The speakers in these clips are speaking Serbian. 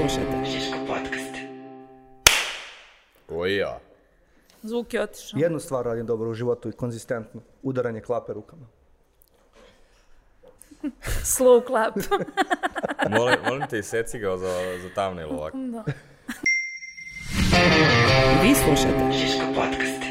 slušate Žiško podcast. O ja. Zvuk je otišao. Jednu stvar radim dobro u životu i konzistentno. Udaranje klape rukama. Slow clap. Molim, molim te, iseci ga za, za thumbnail ovako. da. Vi slušate Žiško podcast.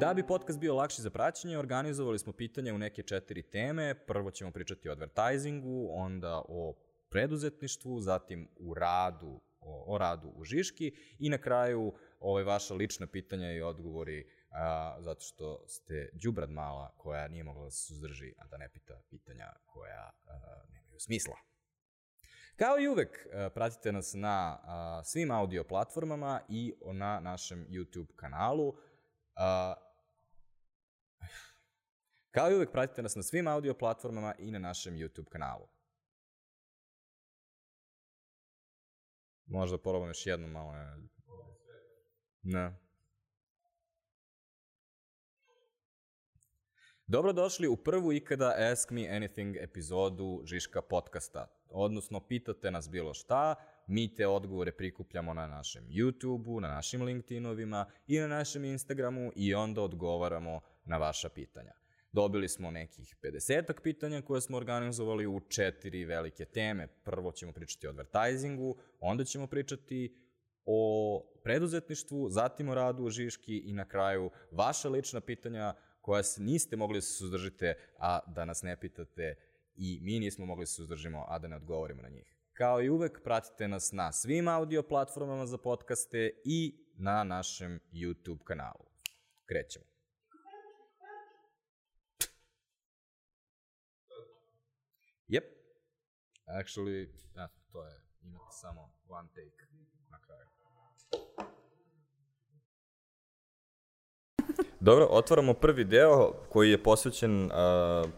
Da bi podcast bio lakši za praćenje, organizovali smo pitanja u neke četiri teme. Prvo ćemo pričati o advertisingu, onda o preduzetništvu, zatim u radu, o, o radu u Žiški i na kraju ove vaša lična pitanja i odgovori a, zato što ste đubrad mala koja nije mogla da se suzdrži, a da ne pita pitanja koja a, nemaju smisla. Kao i uvek, pratite nas na a, svim audio platformama i na našem YouTube kanalu. A, Kao i uvek, pratite nas na svim audio platformama i na našem YouTube kanalu. Možda probam još jednom malo. Ne. ne. Dobrodošli u prvu ikada Ask Me Anything epizodu Žiška podcasta. Odnosno, pitate nas bilo šta, mi te odgovore prikupljamo na našem YouTube-u, na našim LinkedInovima i na našem Instagramu i onda odgovaramo na vaša pitanja. Dobili smo nekih 50 pitanja koje smo organizovali u četiri velike teme. Prvo ćemo pričati o advertisingu, onda ćemo pričati o preduzetništvu, zatim o radu u Žiški i na kraju vaša lična pitanja koja niste mogli da se suzdržite, a da nas ne pitate i mi nismo mogli da se suzdržimo, a da ne odgovorimo na njih. Kao i uvek, pratite nas na svim audio platformama za podcaste i na našem YouTube kanalu. Krećemo. Yep. Actually, ja, to je, imate samo one take na kraju. Dobro, otvaramo prvi deo koji je posvećen uh,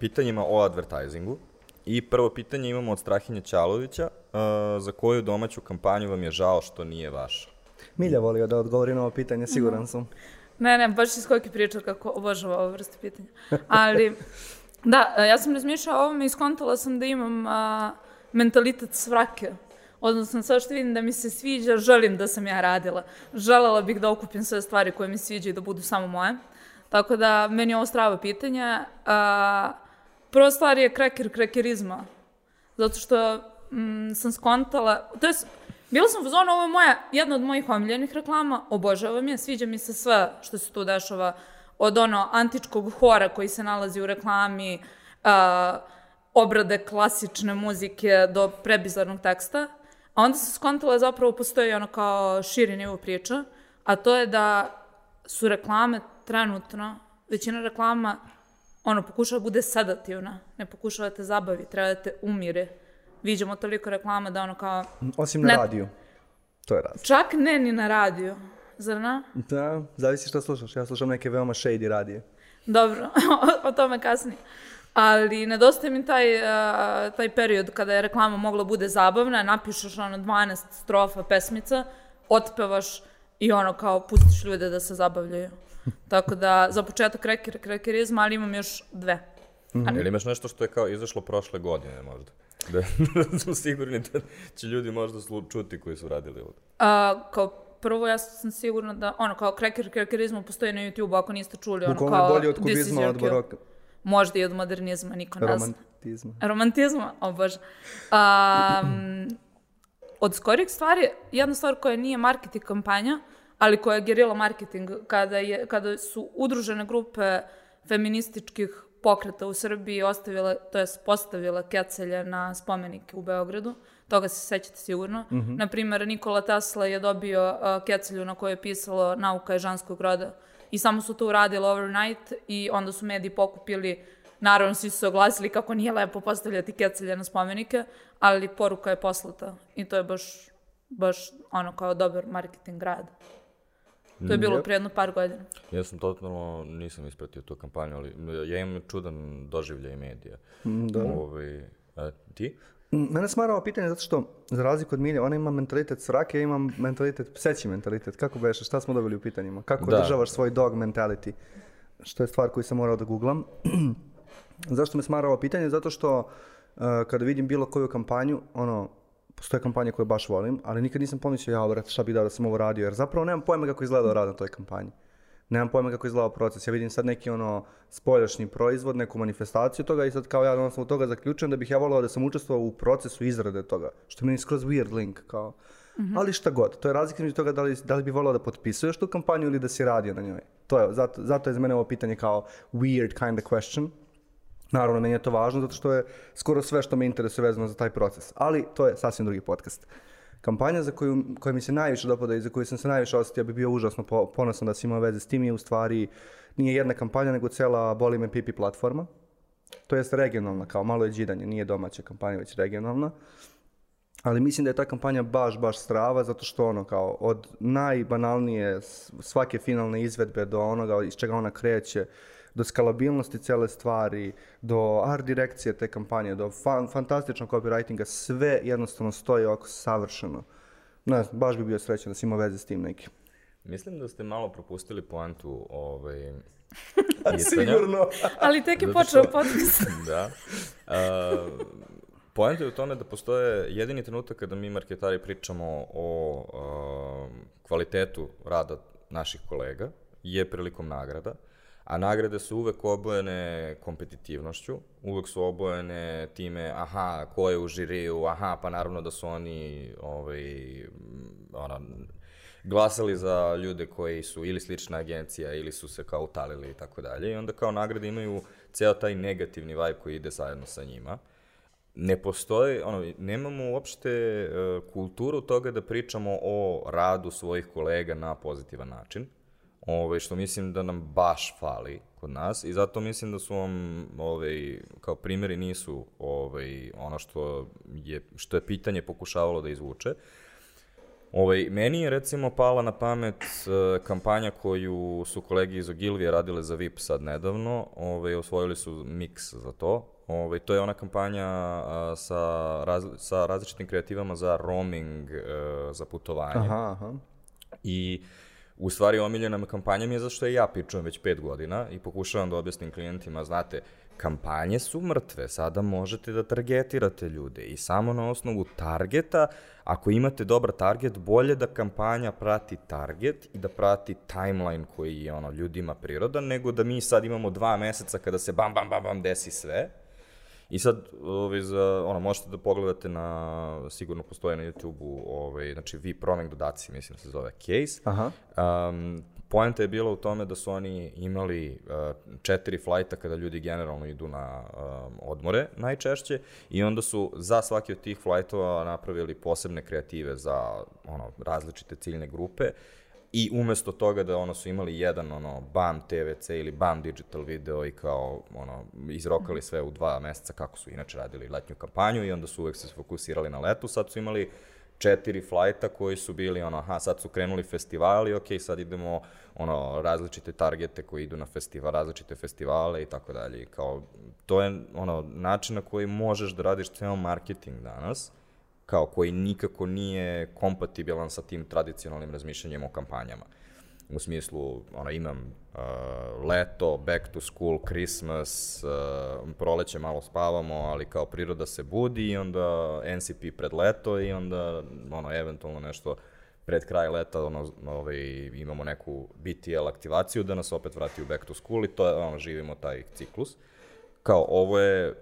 pitanjima o advertisingu. I prvo pitanje imamo od Strahinja Ćalovića, uh, za koju domaću kampanju vam je žao što nije vaša? Milja volio da odgovori na ovo pitanje, siguran sam. Ne, ne, baš iz kojeg je pričao kako obožava ovo vrste pitanja. Ali, da, ja sam razmišljala o ovome i skontala sam da imam a, mentalitet svrake. Odnosno, sve što vidim da mi se sviđa, želim da sam ja radila. Želela bih da okupim sve stvari koje mi sviđaju i da budu samo moje. Tako da, meni je ovo strava pitanja. A, prva stvar je kreker krekerizma. Zato što mm, sam skontala, to je, bila sam u zonu, ovo je moja, jedna od mojih omiljenih reklama, obožavam je, sviđa mi se sve što se tu dešava, od ono antičkog hora koji se nalazi u reklami, a, obrade klasične muzike do prebizarnog teksta. A onda se skontala zapravo postoji ono kao širi nivo priča, a to je da su reklame trenutno, većina reklama ono, pokušava da bude sedativna, ne pokušava te zabavi, treba da te umire. Viđamo toliko reklama da ono kao... Osim na Ne. radiju. To je razlog. Čak ne ni na radiju, zar ne? Da, zavisi šta slušaš. Ja slušam neke veoma shady radije. Dobro, o, o tome kasnije. Ali nedostaje mi taj, a, taj period kada je reklama mogla bude zabavna, napišeš ono 12 strofa pesmica, otpevaš i ono kao pustiš ljude da se zabavljaju. Tako da, za početak kreker, krekerizma, ali imam još dve. A Ili imaš nešto što je kao izašlo prošle godine možda? Da, da smo sigurni da će ljudi možda slu, čuti koji su radili ovo. A, kao prvo, ja sam sigurna da, ono, kao kreker, krekerizma postoji na YouTube, ako niste čuli, ono, kao... je bolje od kubizma, od baroka. Možda i od modernizma, niko ne zna. Romantizma. Romantizma, o bože. Um, od skorijeg stvari, jedna stvar koja nije marketing kampanja, ali koja je gerila marketing, kada, je, kada su udružene grupe feminističkih pokreta u Srbiji ostavile, to jest postavile kecelje na spomenike u Beogradu, toga se sećate sigurno. Mm -hmm. Naprimer, Nikola Tesla je dobio uh, kecelju na kojoj je pisalo nauka je ženskog roda i samo su to uradili overnight i onda su mediji pokupili Naravno, svi su se oglasili kako nije lepo postavljati kecelje na spomenike, ali poruka je poslata i to je baš, baš ono kao dobar marketing rada. To je bilo Yep. prije jedno par godina. Ja sam totalno, nisam ispratio tu kampanju, ali ja imam čudan doživljaj medija. Mm, Da. Ovi, a, ti? Mm, Mene smara ovo pitanje zato što, za razliku od Milje, ona ima mentalitet srake, ja imam mentalitet, pseći mentalitet. Kako beše, šta smo dobili u pitanjima? Kako Da. održavaš svoj dog mentality? Što je stvar koju sam morao da googlam. Zašto me smara ovo pitanje? Zato što uh, kada vidim bilo koju kampanju, ono, postoje kampanje koje baš volim, ali nikad nisam pomislio, ja, brate, šta bi dao da sam ovo radio, jer zapravo nemam pojma kako izgledao rad na toj kampanji. Nemam pojma kako izgledao proces. Ja vidim sad neki ono spoljašnji proizvod, neku manifestaciju toga i sad kao ja na osnovu toga zaključujem da bih ja volao da sam učestvovao u procesu izrade toga. Što je meni skroz weird link kao. Ali šta god, to je razlika između toga da li, da li bi volao da potpisuješ tu kampanju ili da si radio na njoj. To je, zato, zato je za mene ovo pitanje kao weird kind of question. Naravno, meni je to važno zato što je skoro sve što me interesuje vezano za taj proces. Ali to je sasvim drugi podcast. Kampanja za koju, koja mi se najviše dopada i za koju sam se najviše osjetio, bi bio užasno po, ponosan da sam imao veze s tim je u stvari nije jedna kampanja, nego cela Boli me pipi platforma. To jest regionalna, kao malo je đidanje, nije domaća kampanja, već regionalna. Ali mislim da je ta kampanja baš, baš strava, zato što ono kao od najbanalnije svake finalne izvedbe do onoga iz čega ona kreće, do skalabilnosti cele stvari, do art direkcije te kampanje, do fan, fantastičnog copywritinga, sve jednostavno stoji oko savršeno. Ne znam, baš bi bio srećan da si imao veze s tim nekim. Mislim da ste malo propustili poantu ovaj, pitanja. Sigurno. Ali tek je počeo podcast. da. Uh, Poenta je u tome da postoje jedini trenutak kada mi marketari pričamo o uh, kvalitetu rada naših kolega je prilikom nagrada, a nagrade su uvek obojene kompetitivnošću, uvek su obojene time, aha, ko je u žiriju, aha, pa naravno da su oni ovaj, ona, glasali za ljude koji su ili slična agencija ili su se kao utalili i tako dalje i onda kao nagrade imaju ceo taj negativni vibe koji ide zajedno sa njima. Ne postoji, ono, nemamo uopšte e, kulturu toga da pričamo o radu svojih kolega na pozitivan način, ovaj, što mislim da nam baš fali kod nas i zato mislim da su vam ovaj, kao primjeri nisu ovaj, ono što je, što je pitanje pokušavalo da izvuče. Ovaj, meni je recimo pala na pamet e, kampanja koju su kolege iz Ogilvije radile za VIP sad nedavno, ovaj, osvojili su mix za to. Ovaj, to je ona kampanja a, sa, raz, sa različitim kreativama za roaming, e, za putovanje. Aha, aha. I u stvari omiljena me kampanja mi je zato što je ja pičujem već pet godina i pokušavam da objasnim klijentima, znate, kampanje su mrtve, sada možete da targetirate ljude i samo na osnovu targeta, ako imate dobar target, bolje da kampanja prati target i da prati timeline koji je ono ljudima prirodan, nego da mi sad imamo dva meseca kada se bam, bam, bam, bam desi sve. I sad, ovaj, za, ono, možete da pogledate na, sigurno postoje na YouTube-u, ovaj, znači vi roaming dodaci, mislim se zove case. Aha. Um, poenta je bila u tome da su oni imali uh, četiri flajta kada ljudi generalno idu na um, odmore najčešće i onda su za svaki od tih flajtova napravili posebne kreative za ono različite ciljne grupe i umesto toga da ono su imali jedan ono BAM TVC ili BAM digital video i kao ono izrokali sve u dva meseca kako su inače radili letnju kampanju i onda su uvek se fokusirali na letu, sad su imali četiri flajta koji su bili ono, aha, sad su krenuli festivali, ok, sad idemo ono, različite targete koji idu na festival, različite festivale i tako dalje. Kao, to je ono, način na koji možeš da radiš ceo marketing danas, kao koji nikako nije kompatibilan sa tim tradicionalnim razmišljanjem o kampanjama. U smislu, ono, imam uh, leto, back to school, Christmas, uh, proleće malo spavamo, ali kao priroda se budi i onda NCP pred leto i onda, ono, eventualno nešto pred kraj leta, ono, ovaj, imamo neku BTL aktivaciju da nas opet vrati u back to school i to je, ono, živimo taj ciklus. Kao, ovo je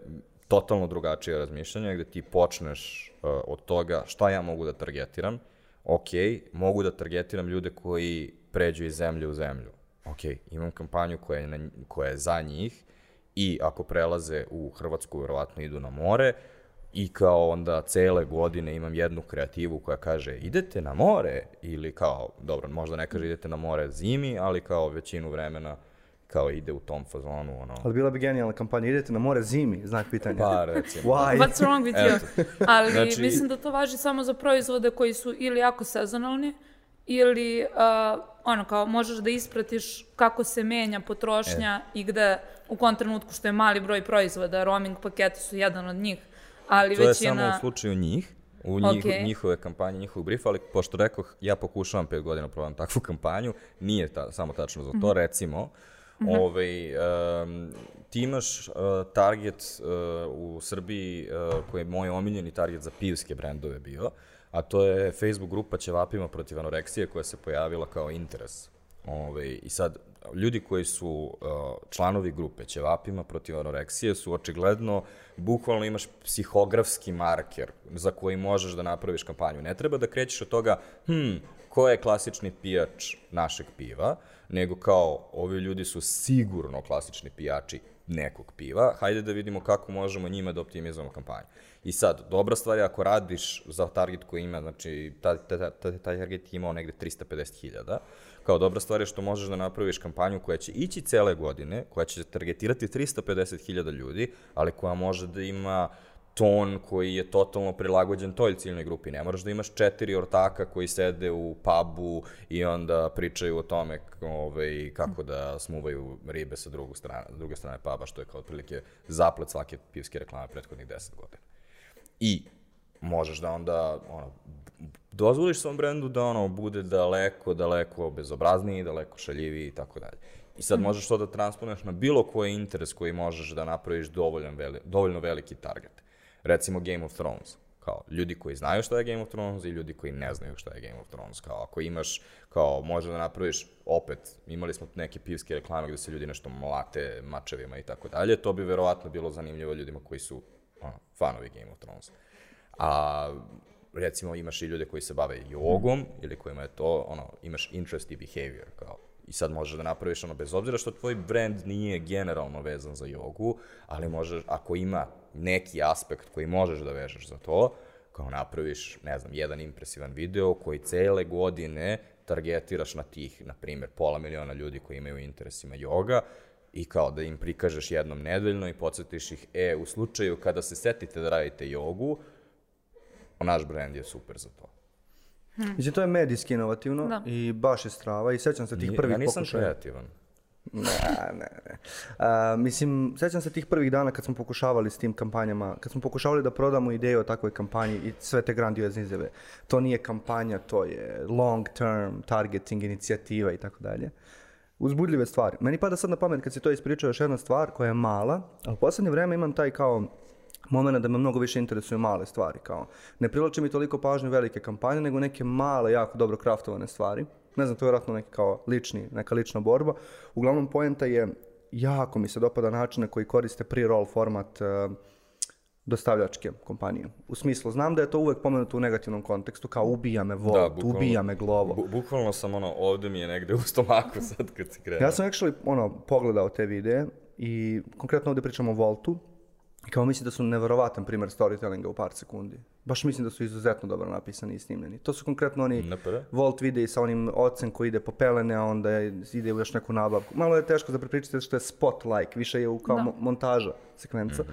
totalno drugačije razmišljanje gde ti počneš od toga šta ja mogu da targetiram, ok, mogu da targetiram ljude koji pređu iz zemlje u zemlju. Ok, imam kampanju koja je, na, koja je za njih i ako prelaze u Hrvatsku, verovatno idu na more i kao onda cele godine imam jednu kreativu koja kaže idete na more ili kao, dobro, možda ne kaže idete na more zimi, ali kao većinu vremena kao ide u tom fazonu, ono, Ali bila bi genijalna kampanja, idete na more zimi, znak pitanja. pa recimo. Why? What's wrong with you? Ali Znači- mislim da to važi samo za proizvode koji su ili jako sezonalni, ili uh, ono kao možeš da ispratiš kako se menja potrošnja i gde u kom trenutku što je mali broj proizvoda, roaming paketi su jedan od njih, ali To je većina... samo u slučaju njih, u njih, Okej. njihove kampanje, njihovog briefa, ali pošto rekoh, ja pokušavam pet godina probam takvu kampanju, nije ta, samo tačno za to, recimo, Ovaj, um, ti imaš uh, target uh, u Srbiji uh, koji je moj omiljeni target za pivske brendove bio, a to je Facebook grupa Ćevapima protiv anoreksije koja se pojavila kao interes. Ove, I sad, ljudi koji su uh, članovi grupe Ćevapima protiv anoreksije su očigledno, bukvalno imaš psihografski marker za koji možeš da napraviš kampanju. Ne treba da krećeš od toga, hm, ko je klasični pijač našeg piva, nego kao, ovi ljudi su sigurno klasični pijači nekog piva, hajde da vidimo kako možemo njima da optimizujemo kampanju. I sad, dobra stvar je ako radiš za target koji ima, znači, taj, taj, taj, taj target je imao negde 350.000, kao dobra stvar je što možeš da napraviš kampanju koja će ići cele godine, koja će targetirati 350.000 ljudi, ali koja može da ima ton koji je totalno prilagođen toj ciljnoj grupi. Ne moraš da imaš četiri ortaka koji sede u pubu i onda pričaju o tome ovaj, kako da smuvaju ribe sa drugu strane, druge strane puba, što je kao otprilike zaplet svake pivske reklame prethodnih 10 godina. I možeš da onda ono, dozvoliš svom brendu da ono bude daleko, daleko bezobrazniji, daleko šaljiviji i tako dalje. I sad možeš to da transponuješ na bilo koji interes koji možeš da napraviš dovoljno, veli, dovoljno veliki target. Recimo Game of Thrones. Kao, ljudi koji znaju šta je Game of Thrones i ljudi koji ne znaju šta je Game of Thrones. Kao, ako imaš, kao, može da napraviš, opet, imali smo neke pivske reklame gde se ljudi nešto mlate mačevima i tako dalje, to bi verovatno bilo zanimljivo ljudima koji su ono, fanovi Game of Thrones. A recimo imaš i ljude koji se bave jogom ili kojima je to, ono, imaš interest i behavior, kao I sad možeš da napraviš ono, bez obzira što tvoj brand nije generalno vezan za jogu, ali možeš, ako ima neki aspekt koji možeš da vežeš za to, kao napraviš, ne znam, jedan impresivan video koji cele godine targetiraš na tih, na primjer, pola miliona ljudi koji imaju interesima joga i kao da im prikažeš jednom nedeljno i podsjetiš ih, e, u slučaju kada se setite da radite jogu, naš brand je super za to. Hmm. Mislim, to je medijski inovativno Da. i baš je strava i sećam se tih prvih ja nisam pokušaja. kreativan. Ne, ne, ne. A, mislim, sećam se tih prvih dana kad smo pokušavali s tim kampanjama, kad smo pokušavali da prodamo ideju o takvoj kampanji i sve te grandiozne izjave. To nije kampanja, to je long term targeting inicijativa i tako dalje. Uzbudljive stvari. Meni pada sad na pamet kad si to ispričao još jedna stvar koja je mala, ali u poslednje vreme imam taj kao moment da me mnogo više interesuju male stvari. Kao, ne privlače mi toliko pažnje velike kampanje, nego neke male, jako dobro kraftovane stvari. Ne znam, to je vjerojatno neki kao lični, neka lična borba. Uglavnom, poenta je, jako mi se dopada način na koji koriste pre-roll format eh, dostavljačke kompanije. U smislu, znam da je to uvek pomenuto u negativnom kontekstu, kao ubija me Volt, bukvalno- ubija me Glovo. Bu, bukvalno sam ono, ovde mi je negde u stomaku sad kad si krenuo. Ja sam actually ono, pogledao te videe i konkretno ovde pričamo o Voltu. I kao mislim da su neverovatan primer storytellinga u par sekundi. Baš mislim da su izuzetno dobro napisani i snimljeni. To su konkretno oni NPR? Volt videi sa onim ocem koji ide po pelene, a onda ide u još neku nabavku. Malo je teško za prepričati što je spot like, više je u kao Da. mo- montaža sekvenca.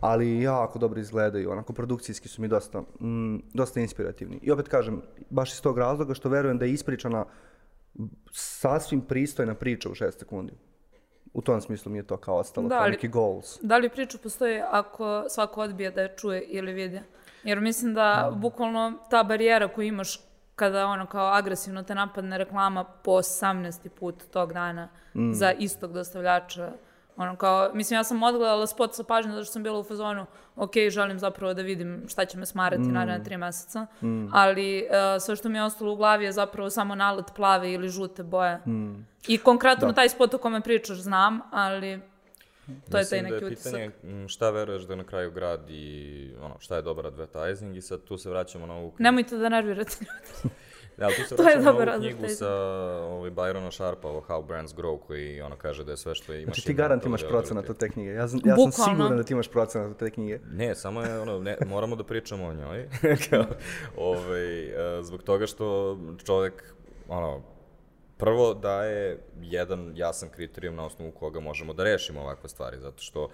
Ali jako dobro izgledaju, onako produkcijski su mi dosta, mm, dosta inspirativni. I opet kažem, baš iz tog razloga što verujem da je ispričana sasvim pristojna priča u 6 sekundi. U tom smislu mi je to kao ostalo, Da, kao ali- neki goals. Da li priča postoji ako svako odbije da je čuje ili vidi? Jer mislim da bukvalno ta barijera koju imaš kada ono kao agresivno te napadne reklama po 18. put tog dana za istog dostavljača. Ono kao, mislim, ja sam odgledala spot sa pažnje zato što sam bila u fazonu, ok, želim zapravo da vidim šta će me smarati mm. naredne tri meseca, ali uh, sve što mi je ostalo u glavi je zapravo samo nalet plave ili žute boje. I konkretno taj spot o kome pričaš znam, ali to je taj Mislim neki da je utisak. pitanje šta veruješ da na kraju gradi, ono, šta je dobar advertising i sad tu se vraćamo na ovu knjigu. Nemojte da nervirate ljude. Da, ali tu se vraćamo na ovu knjigu advertising. sa ovaj, Byrona Sharpa, ovo How Brands Grow, koji ono kaže da je sve što imaš... Znači ti garant imaš procenat od te knjige. Ja, sam- ja sam siguran da ti imaš procenat od te knjige. Ne, samo je ono, ne, moramo da pričamo o njoj, kao, ovaj, e, zbog toga što čovek, ono, prvo daje jedan jasan kriterijum na osnovu koga možemo da rešimo ovakve stvari, zato što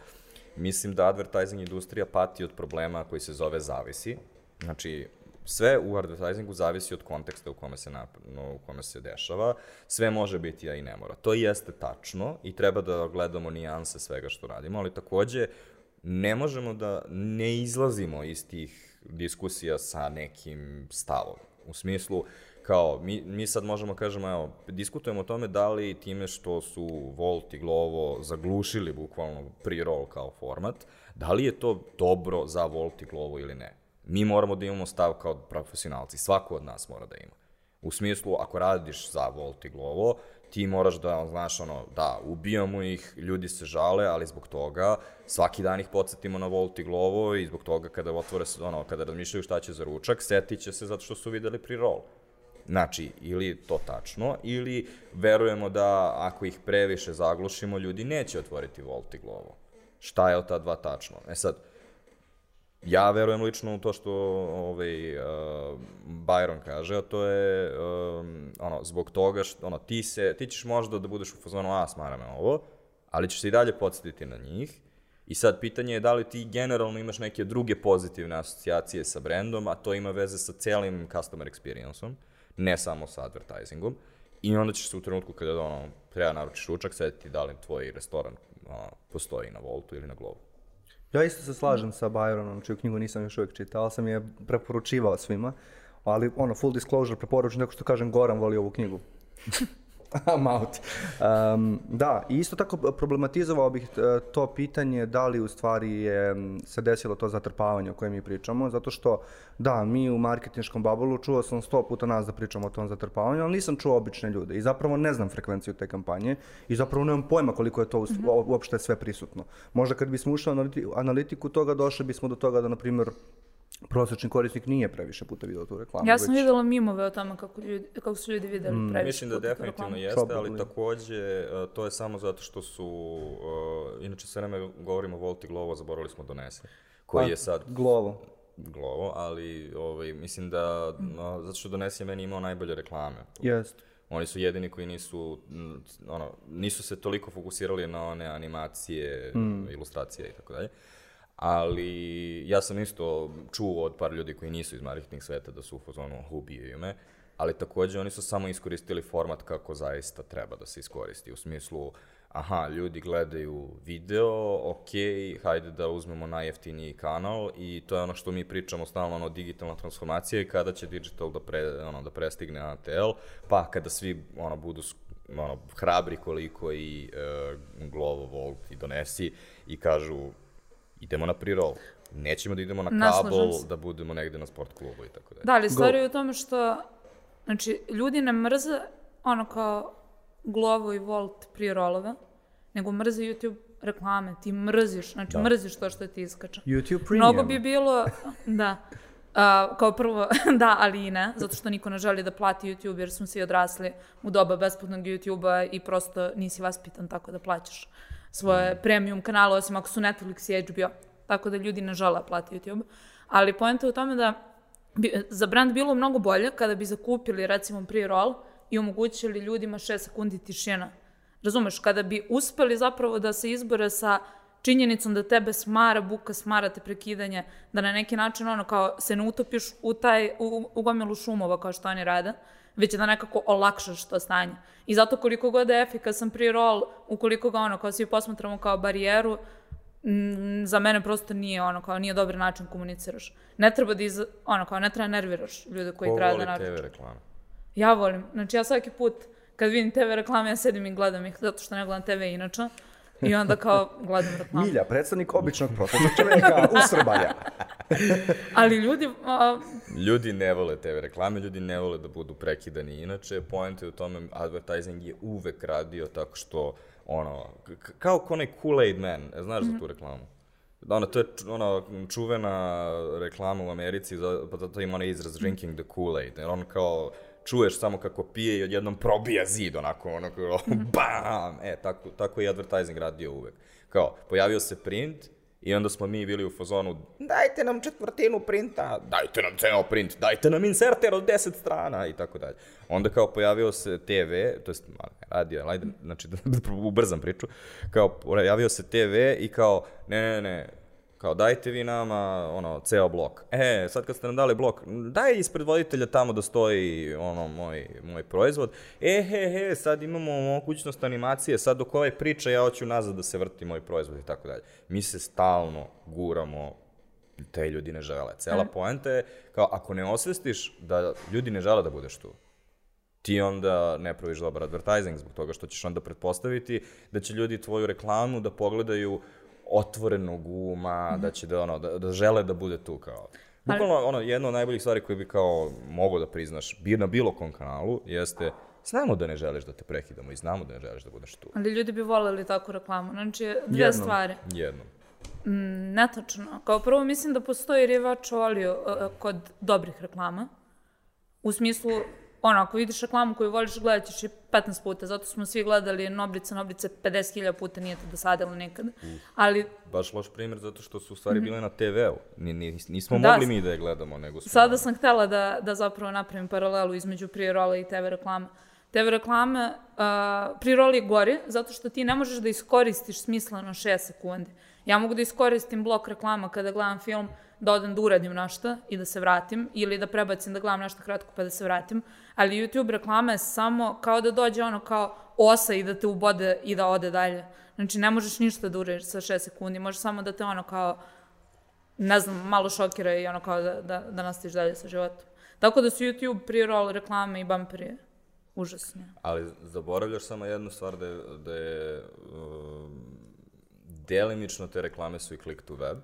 mislim da advertising industrija pati od problema koji se zove zavisi. Znači, sve u advertisingu zavisi od konteksta u kome se, no, u kome se dešava. Sve može biti, a i ne mora. To jeste tačno i treba da gledamo nijanse svega što radimo, ali takođe ne možemo da ne izlazimo iz tih diskusija sa nekim stavom. U smislu, kao, mi, mi sad možemo kažemo, evo, diskutujemo o tome da li time što su Volt i Glovo zaglušili bukvalno pre-roll kao format, da li je to dobro za Volt i Glovo ili ne. Mi moramo da imamo stav kao profesionalci, svako od nas mora da ima. U smislu, ako radiš za Volt i Glovo, ti moraš da, znaš, ono, da, ubijamo ih, ljudi se žale, ali zbog toga svaki dan ih podsjetimo na Volt i Glovo i zbog toga kada otvore, se, ono, kada razmišljaju šta će za ručak, setit će se zato što su videli pre-roll. Znači, ili to tačno, ili verujemo da ako ih previše zaglušimo, ljudi neće otvoriti Volt i Glovo. Šta je od ta dva tačno? E sad, ja verujem lično u to što ovaj, uh, Byron kaže, a to je um, ono, zbog toga što ono, ti, se, ti ćeš možda da budeš u fazonu, a smara me ovo, ali ćeš se i dalje podsjetiti na njih. I sad pitanje je da li ti generalno imaš neke druge pozitivne asocijacije sa brendom, a to ima veze sa celim customer experience-om, ne samo sa advertisingom. I onda ćeš se u trenutku kada ono, treba naručiš ručak, sedeti da li tvoj restoran ono, postoji na Voltu ili na Globu. Ja isto se slažem sa Byronom, čiju knjigu nisam još uvijek čitao, ali sam je preporučivao svima. Ali, ono, full disclosure, preporučujem, tako što kažem, Goran voli ovu knjigu. Mauti. Um, da, i isto tako problematizovao bih e, to pitanje da li u stvari je se desilo to zatrpavanje o kojem mi pričamo, zato što da, mi u marketinškom babulu čuo sam sto puta nas da pričamo o tom zatrpavanju, ali nisam čuo obične ljude i zapravo ne znam frekvenciju te kampanje i zapravo nemam pojma koliko je to u, uopšte sve prisutno. Možda kad bismo ušli analitiku toga, došli bismo do toga da, na primjer, prosječni korisnik nije previše puta vidio tu reklamu. Ja sam već- videla mimove o tome kako, ljudi, kako su ljudi videli mm, previše Mislim da definitivno reklamu. jeste, ali Probably. takođe e, to je samo zato što su, uh, inače sve vreme govorimo Volt i Glovo, zaboravili smo Donese, koji Pa, je sad Glovo. Glovo, ali ovaj, mislim da, no, zato što Donese je meni imao najbolje reklame. Jest. Oni su jedini koji nisu, mm, ono, nisu se toliko fokusirali na one animacije, mm. ilustracije i tako dalje. Ali ja sam isto čuo od par ljudi koji nisu iz marketing sveta da su u fazonu ubijaju me, ali takođe oni su samo iskoristili format kako zaista treba da se iskoristi. U smislu, aha, ljudi gledaju video, ok, hajde da uzmemo najjeftiniji kanal i to je ono što mi pričamo stalno, ono, digitalna transformacija i kada će digital da, pre, ono, da prestigne ATL, pa kada svi ono, budu ono, hrabri koliko i e, Glovo, Volt i Donesi i kažu idemo na pre-roll. Nećemo da idemo na kabel, da budemo negde na sport klubu i tako dalje. Da, ali stvar je u tome što, znači, ljudi ne mrze ono kao Glovo i Volt prije rolove, nego mrze YouTube reklame. Ti mrziš, znači Da. mrziš to što ti iskače. YouTube Premium. Mnogo bi bilo, da, a, kao prvo, da, ali i ne, zato što niko ne želi da plati YouTube jer smo svi odrasli u doba besplatnog YouTube-a i prosto nisi vaspitan tako da plaćaš svoje premium kanale, osim ako su Netflix i HBO. Tako da ljudi ne žele plati YouTube. Ali poenta je u tome da bi za brand bilo mnogo bolje kada bi zakupili recimo pre-roll i omogućili ljudima 6 sekundi tišina. Razumeš, kada bi uspeli zapravo da se izbore sa činjenicom da tebe smara buka, smara te prekidanje, da na neki način ono kao se ne utopiš u taj, u, u gomilu šumova kao što oni rade, već da nekako olakšaš to stanje. I zato koliko god je efikasan pre-roll, ukoliko ga ono kao svi posmatramo kao barijeru, mm, za mene prosto nije ono kao nije dobar način komuniciraš. Ne treba da iz, ono kao ne treba nerviraš ljude koji Ko treba voli da naruče. TV reklame? Ja volim. Znači ja svaki put kad vidim TV reklame ja sedim i gledam ih zato što ne gledam TV inače. I onda kao gledam reklame. Milja, predstavnik običnog prosječnog čovjeka u Srbalja. Ali ljudi, a, Ljudi ne vole TV reklame, ljudi ne vole da budu prekidani. Inače, point je u tome, advertising je uvek radio tako što, ono, kao ko onaj Kool-Aid Man, e, znaš za tu reklamu? Da, ono, to je ono, čuvena reklama u Americi, za, pa zato ima onaj izraz drinking the Kool-Aid, jer on kao, čuješ samo kako pije i odjednom probija zid, onako, ono, kao, bam! E, tako, tako je advertising radio uvek. Kao, pojavio se print, I onda smo mi bili u fazonu, dajte nam četvrtinu printa, dajte nam ceo print, dajte nam inserter od 10 strana i tako dalje. Onda kao pojavio se TV, to jest radio, ajde, znači da ubrzam priču, kao pojavio se TV i kao, ne, ne, ne, kao dajte vi nama ono ceo blok. E, sad kad ste nam dali blok, daj ispred voditelja tamo da stoji ono moj moj proizvod. E he he, sad imamo mogućnost animacije, sad dok ovaj priča ja hoću nazad da se vrti moj proizvod i tako dalje. Mi se stalno guramo te ljudi ne žele. Cela poenta je kao ako ne osvestiš da ljudi ne žele da budeš tu, ti onda ne praviš dobar advertising zbog toga što ćeš onda pretpostaviti da će ljudi tvoju reklamu da pogledaju otvorenog uma, da će da, ono, da, da žele da bude tu kao. Bukvalno, ono, jedna od najboljih stvari koje bi kao mogo da priznaš bi na bilo kom kanalu jeste znamo da ne želiš da te prekidamo i znamo da ne želiš da budeš tu. Ali ljudi bi voljeli takvu reklamu. Znači, dve Jednom. stvari. Jednom. Netačno. Kao prvo, mislim da postoji rivač olio uh, kod dobrih reklama. U smislu, ono, ako vidiš reklamu koju voliš, gledat ćeš je 15 puta. Zato smo svi gledali Nobrice, Nobrice 50.000 puta, nije te dosadilo nikad. Ali Baš loš primjer zato što su u stvari bile na TV-u. Ni, ni, nismo Da, mogli mi da je gledamo, nego smo... Sada sam htela da, da zapravo napravim paralelu između pre-rola i TV reklama. TV reklame, uh, pre-roll je gori, zato što ti ne možeš da iskoristiš smisleno 6 sekundi. Ja mogu da iskoristim blok reklama kada gledam film, da odem da uradim nešto i da se vratim, ili da prebacim da gledam nešto kratko pa da se vratim, ali YouTube reklama je samo kao da dođe ono kao osa i da te ubode i da ode dalje. Znači, ne možeš ništa da uradiš sa 6 sekundi, možeš samo da te ono kao ne znam, malo šokira i ono kao da, da, da nastaviš dalje sa životom. Tako da su YouTube pre-roll reklame i bumperi užasni. Ali zaboravljaš samo jednu stvar da je, da je um, delimično te reklame su i click to web,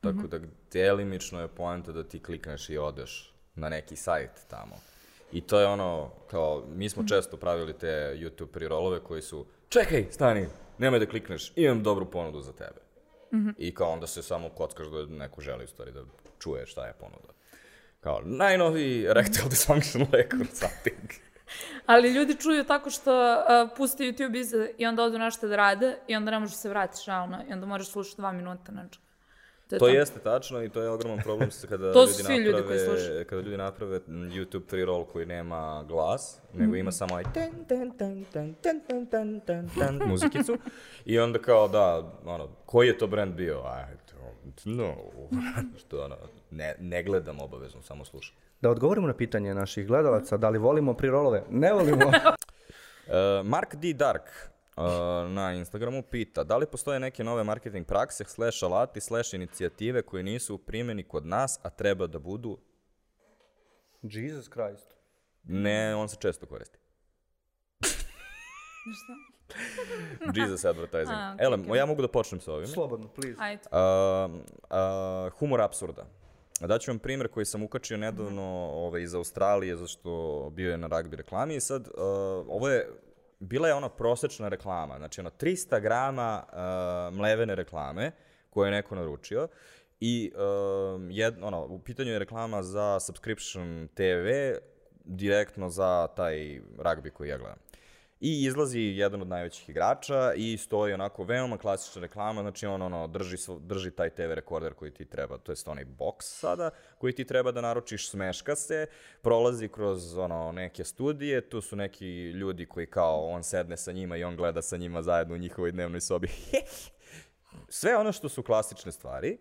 tako da delimično je poenta da ti klikneš i odeš na neki sajt tamo. I to je ono, kao, mi smo često pravili te YouTube pre-rollove koji su, čekaj, stani, nemoj da klikneš, imam dobru ponudu za tebe. I kao onda se samo kockaš da neko želi u stvari da čuje šta je ponuda. Kao, najnoviji erectile dysfunction lek or something. Ali ljudi čuju tako što uh, puste YouTube iza i onda odu nešto da rade i onda ne možeš se vratiš realno i onda moraš slušati dva minuta nečega. To je To jeste tačno i to je ogroman problem kada To ljudi svi ljudi naprave, koji slušaju. kada ljudi naprave mm, YouTube pre-roll koji nema glas, nego ima samo aj ten, ten, ten, ten, ten, ten, ten, ten, ten, muzikicu i onda kao da, ono, koji je to brand bio? I don't know. Što ono, ne, ne gledam obavezno, samo slušam. Da odgovorimo na pitanje naših gledalaca, da li volimo prirolove? Ne volimo. Uh, Mark D. Dark na Instagramu pita da li postoje neke nove marketing prakse, slash alati, slash inicijative koje nisu u primjeni kod nas, a treba da budu Jesus Christ. Ne, on se često koristi. Jesus advertising. A, okej, Ele, okej. ja mogu da počnem sa ovim. Slobodno, please. Ajde. Uh, uh, humor apsurda. Daću vam primjer koji sam ukačio nedavno ovaj, iz Australije, zašto bio je na rugby reklami i sad, uh, ovo je, bila je ona prosečna reklama, znači ono 300 grama uh, mlevene reklame koje je neko naručio i um, jed, ono, u pitanju je reklama za subscription TV direktno za taj rugby koji ja gledam. I izlazi jedan od najvećih igrača i stoji onako veoma klasična reklama, znači on ono, drži, drži taj TV rekorder koji ti treba, to jest onaj box sada, koji ti treba da naručiš, smeška se, prolazi kroz ono, neke studije, tu su neki ljudi koji kao on sedne sa njima i on gleda sa njima zajedno u njihovoj dnevnoj sobi. Sve ono što su klasične stvari,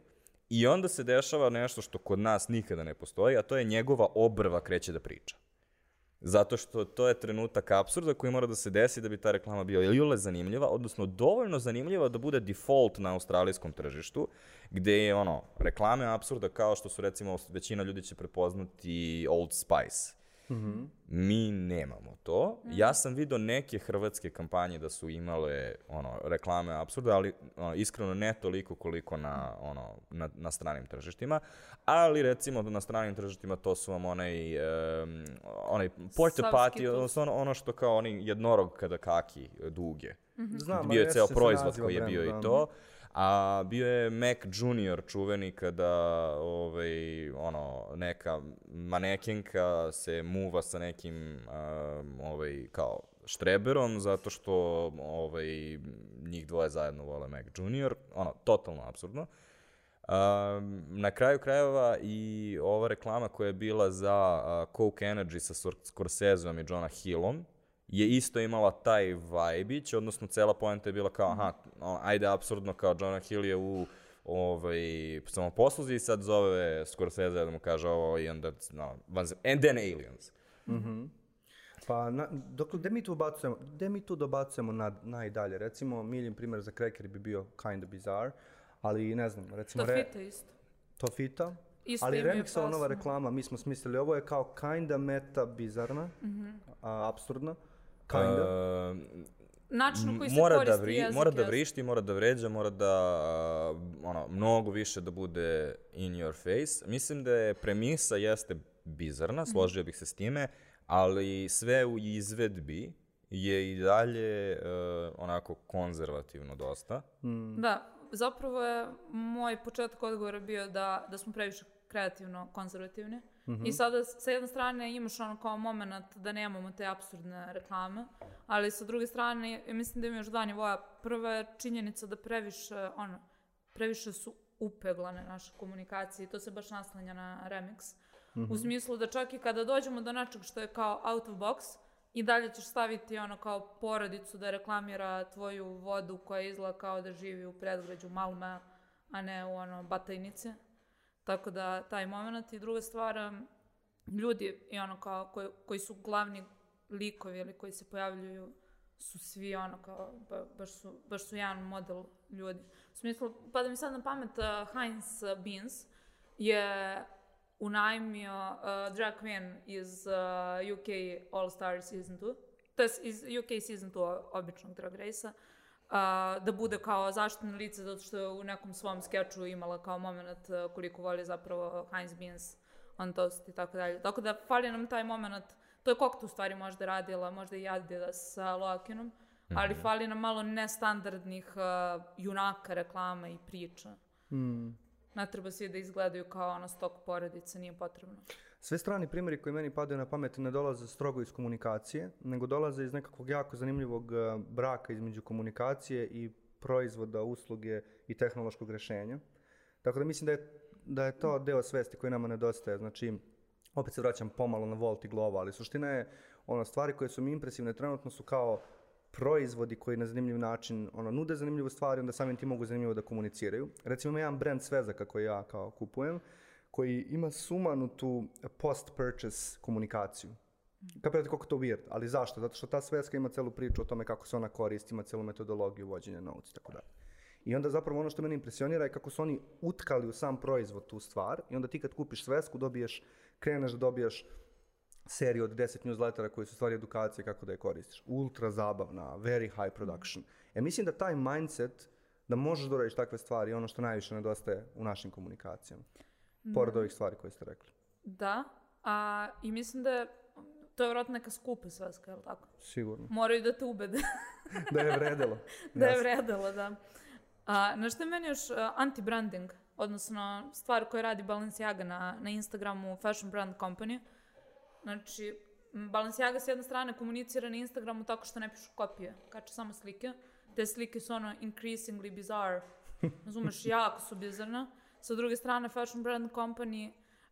i onda se dešava nešto što kod nas nikada ne postoji, a to je njegova obrva kreće da priča. Zato što to je trenutak apsurda koji mora da se desi da bi ta reklama bila ili zanimljiva, odnosno dovoljno zanimljiva da bude default na australijskom tržištu, gde je ono, reklame apsurda kao što su recimo većina ljudi će prepoznati Old Spice. Mi nemamo to. Ja sam vidio neke hrvatske kampanje da su imale ono, reklame apsurda, ali ono, iskreno ne toliko koliko na, ono, na, na stranim tržištima. Ali recimo na stranim tržištima to su vam onaj, um, onaj porta party, odnosno ono, ono što kao onaj jednorog kada kaki duge. Znam, bio je ceo proizvod koji je bio da. i to. A bio je Mac Junior čuveni kada ovaj, ono, neka manekenka se muva sa nekim um, ovaj, kao štreberom zato što ovaj, njih dvoje zajedno vole Mac Junior. Ono, totalno absurdno. Um, na kraju krajeva i ova reklama koja je bila za uh, Coke Energy sa Scorseseom i Jonah Hillom je isto imala taj vajbić, odnosno cela poenta je bila kao, aha, ajde absurdno, kao Jonah Hill je u ovaj, samoposluzi i sad zove Scorsese da mu kaže ovo i onda, no, vanze- and then aliens. Pa, na, dok, gde mi tu ubacujemo, gde mi tu dobacujemo na, najdalje? Recimo, milim primjer za Cracker bi bio kind of bizarre, ali ne znam, recimo... To re- fita isto. To fita? isto Ali Remixova nova reklama, mi smo smislili, ovo je kao kinda meta bizarna, Mhm. a, absurdna. Kinda. Uh, Način na koji se mora koristi da, vri, jezik. mora da vrišti, mora da vređa, mora da uh, ono, mnogo više da bude in your face. Mislim da je premisa jeste bizarna, Mhm. složio bih se s time, ali sve u izvedbi je i dalje uh, onako konzervativno dosta. Da, zapravo je moj početak odgovora bio da, da smo previše kreativno konzervativni. I sada s- sa jedne strane imaš ono kao moment da nemamo te absurdne reklame, ali sa druge strane mislim da ima još dva nivoja. Prva je činjenica da previše, ono, previše su upeglane naše komunikacije i to se baš naslanja na remix. U smislu da čak i kada dođemo do nečeg što je kao out of box, i dalje ćeš staviti ono kao porodicu da reklamira tvoju vodu koja izgleda kao da živi u predgrađu Malme, a ne u ono Batajnice. Tako da taj moment. I druga stvar, ljudi i ono kao koji, koji su glavni likovi ili koji se pojavljuju su svi ono kao, ba, baš, su, baš su jedan model ljudi. U smislu, pa da mi sad na pamet, uh, Heinz Beans je unajmio uh, drag queen iz uh, UK All Star Season 2, to je iz UK Season 2 običnog drag race-a, uh, da bude kao zaštitno lice zato što je u nekom svom skeču imala kao moment uh, koliko voli zapravo Heinz Beans on toast i tako dalje. Tako da fali nam taj moment, to je Kokta u stvari možda radila, možda i Adidas sa Loakinom, ali fali nam malo nestandardnih uh, junaka reklama i priča. Ne treba svi da izgledaju kao ono stok porodice, nije potrebno. Sve strani primjeri koji meni padaju na pamet ne dolaze strogo iz komunikacije, nego dolaze iz nekakvog jako zanimljivog eh, braka između komunikacije i proizvoda, usluge i tehnološkog rješenja. Tako da mislim da je, da je to deo svesti koji nama nedostaje. Znači, opet se vraćam pomalo na Volt i Glovo, ali suština je ono, stvari koje su mi impresivne trenutno su kao proizvodi koji na zanimljiv način ono, nude zanimljivu stvari, onda samim tim mogu zanimljivo da komuniciraju. Recimo ima jedan brand svezaka koji ja kao kupujem, koji ima sumanutu post-purchase komunikaciju. Kapirate koliko to weird, ali zašto? Zato što ta sveska ima celu priču o tome kako se ona koristi, ima celu metodologiju vođenja notes i tako dalje. I onda zapravo ono što mene impresionira je kako su oni utkali u sam proizvod tu stvar i onda ti kad kupiš svesku dobiješ, kreneš da dobijaš seriju od 10 newslettera koji su stvari edukacije kako da je koristiš. Ultra zabavna, very high production. E mislim da taj mindset da možeš da uradiš takve stvari je ono što najviše nedostaje u našim komunikacijama. Pored ovih stvari koje ste rekli. Da, a, i mislim da je, to je vjerojatno neka skupa sveska, je li tako? Sigurno. Moraju da te ubede Da je vredelo. da je Jasno. vredalo, da. A, na što je meni još uh, anti-branding, odnosno stvar koju radi Balenciaga na, na Instagramu Fashion Brand Company. Znači, Balenciaga s jedne strane komunicira na Instagramu tako što ne pišu kopije, kače samo slike. Te slike su ono increasingly bizarre, razumeš, jako su bizarne. Sa druge strane, Fashion Brand Company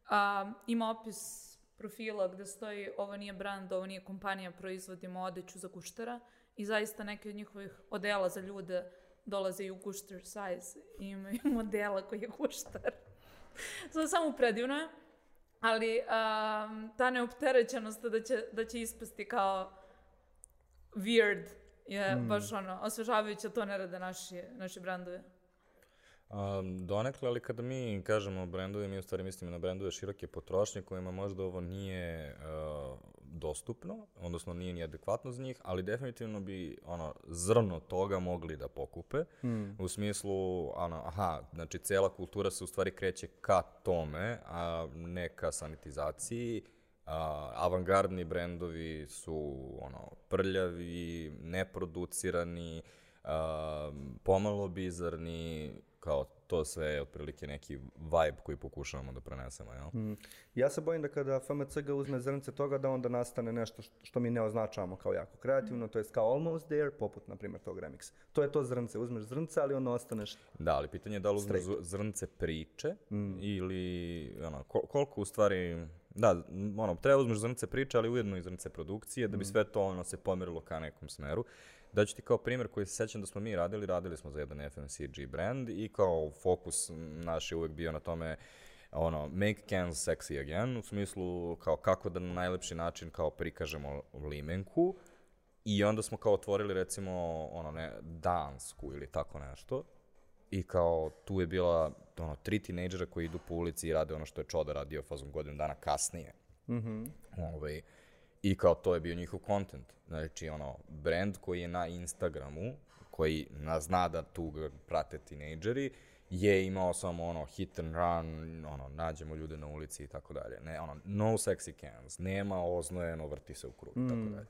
a, ima opis profila gde stoji ovo nije brand, ovo nije kompanija, proizvodimo odeću za guštera i zaista neke od njihovih odela za ljude dolaze i u gušter size i imaju modela koji je gušter. Sada samo predivno je, ali um, ta neopterećenost da će, da će ispasti kao weird je baš ono, osvežavajuće, to ne rade naši, naši brandovi. Um, donekle, ali kada mi kažemo brendovi, mi u stvari mislimo na brendove široke potrošnje kojima možda ovo nije uh, dostupno, odnosno nije ni adekvatno za njih, ali definitivno bi ono zrno toga mogli da pokupe. U smislu, ono, aha, znači cela kultura se u stvari kreće ka tome, a ne ka sanitizaciji. Uh, avangardni brendovi su ono prljavi, neproducirani, um, pomalo bizarni, kao to sve je otprilike neki vibe koji pokušavamo da prenesemo, jel? Ja se bojim da kada FMCG uzme zrnce toga da onda nastane nešto što, mi ne označavamo kao jako kreativno, to jest kao almost there, poput, na primjer, tog remix. To je to zrnce, uzmeš zrnce, ali onda ostaneš... Da, ali pitanje je da li uzmeš zrnce priče ili ono, kol- koliko u stvari, da, ono, treba uzmeš zrnce priče, ali ujedno i zrnce produkcije, da bi sve to ono se pomerilo ka nekom smeru. Daću ti kao primjer koji se sećam da smo mi radili, radili smo za jedan FMCG brand i kao fokus naš je uvek bio na tome ono, make cans sexy again, u smislu kao kako da na najlepši način kao prikažemo limenku. I onda smo kao otvorili recimo ono ne, dansku ili tako nešto. I kao tu je bila ono, tri tinejdžera koji idu po ulici i rade ono što je Čoda radio fazom godinu dana kasnije. Mm ovaj, I kao to je bio njihov content. Znači, ono, brand koji je na Instagramu, koji na, zna da tu ga prate tinejdžeri, je imao samo ono hit and run, ono, nađemo ljude na ulici i tako dalje. Ne, ono, no sexy cans, nema oznojeno, vrti se u krug i tako dalje.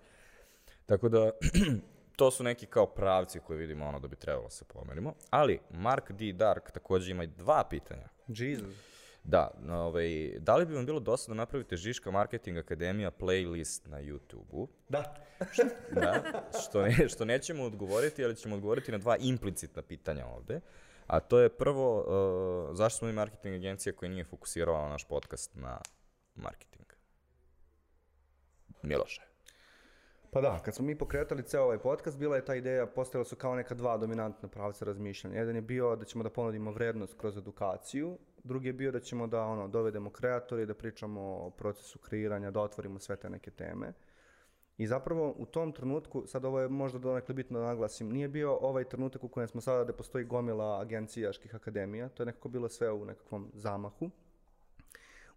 Tako da, to su neki kao pravci koje vidimo ono da bi trebalo se pomerimo. Ali, Mark D. Dark takođe ima i dva pitanja. Jesus. Da, ovaj, da li bi vam bilo dosadno da napravite Žiška Marketing Akademija playlist na YouTube-u? Da. Da, što, ne, što nećemo odgovoriti, ali ćemo odgovoriti na dva implicitna pitanja ovde. A to je prvo, uh, zašto smo mi marketing agencija koja nije fokusirala naš podcast na marketing? Miloše. Pa da, kad smo mi pokretali ceo ovaj podcast, bila je ta ideja, postojala su kao neka dva dominantna pravca razmišljanja. Jedan je bio da ćemo da ponudimo vrednost kroz edukaciju, drugi je bio da ćemo da ono, dovedemo kreatore, da pričamo o procesu kreiranja, da otvorimo sve te neke teme. I zapravo u tom trenutku, sad ovo je možda donekle bitno da naglasim, nije bio ovaj trenutak u kojem smo sada da postoji gomila agencijaških akademija, to je nekako bilo sve u nekakvom zamahu.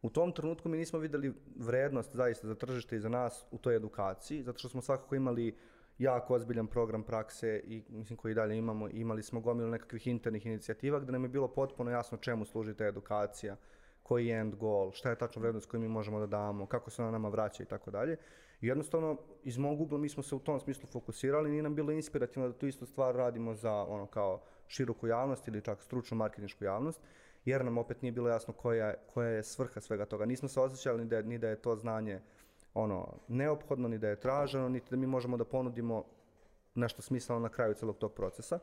U tom trenutku mi nismo videli vrednost zaista za tržište i za nas u toj edukaciji, zato što smo svakako imali jako ozbiljan program prakse i mislim koji dalje imamo, imali smo gomilu nekakvih internih inicijativa gde nam je bilo potpuno jasno čemu služi ta edukacija, koji je end goal, šta je tačno vrednost koju mi možemo da damo, kako se ona nama vraća i tako dalje. I jednostavno, iz mog ugla mi smo se u tom smislu fokusirali, nije nam bilo inspirativno da tu istu stvar radimo za ono kao široku javnost ili čak stručnu marketinšku javnost, jer nam opet nije bilo jasno koja, koja je svrha svega toga. Nismo se osjećali ni da, ni da je to znanje ono, neophodno, ni da je traženo, niti da mi možemo da ponudimo nešto smisleno na kraju celog tog procesa.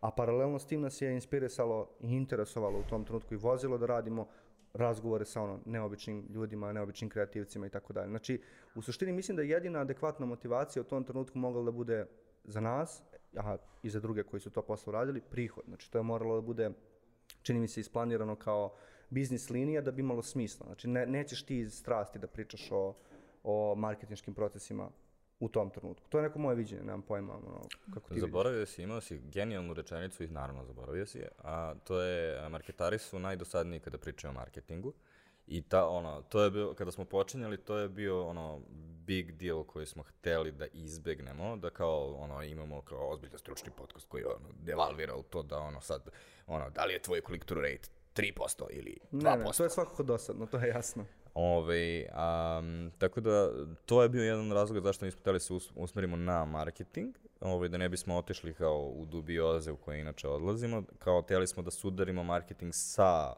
A paralelno s tim nas je inspirisalo i interesovalo u tom trenutku i vozilo da radimo razgovore sa ono neobičnim ljudima, neobičnim kreativcima i tako dalje. Znači, u suštini mislim da je jedina adekvatna motivacija u tom trenutku mogla da bude za nas, a i za druge koji su to posle radili, prihod. Znači, to je moralo da bude čini mi se isplanirano kao biznis linija da bi imalo smisla. Znači, ne, nećeš ti iz strasti da pričaš o, o marketinškim procesima u tom trenutku. To je neko moje viđenje, nemam pojma ono, kako ti vidiš. Zaboravio si, imao si genijalnu rečenicu i naravno zaboravio si je, a to je, marketari su najdosadniji kada pričaju o marketingu. I ta, ono, to je bilo, kada smo počinjali, to je bio, ono, big deal koji smo hteli da izbegnemo, da kao, ono, imamo kao ozbiljan stručni podcast koji, ono, devalvira u to da, ono, sad, ono, da li je tvoj click-through rate 3% ili 2%. Ne, ne, to je svakako dosadno, to je jasno. Ove, um, tako da, to je bio jedan razlog zašto nismo hteli se us- usmerimo na marketing, ove, da ne bismo otišli kao u dubioze u koje inače odlazimo, kao hteli smo da sudarimo marketing sa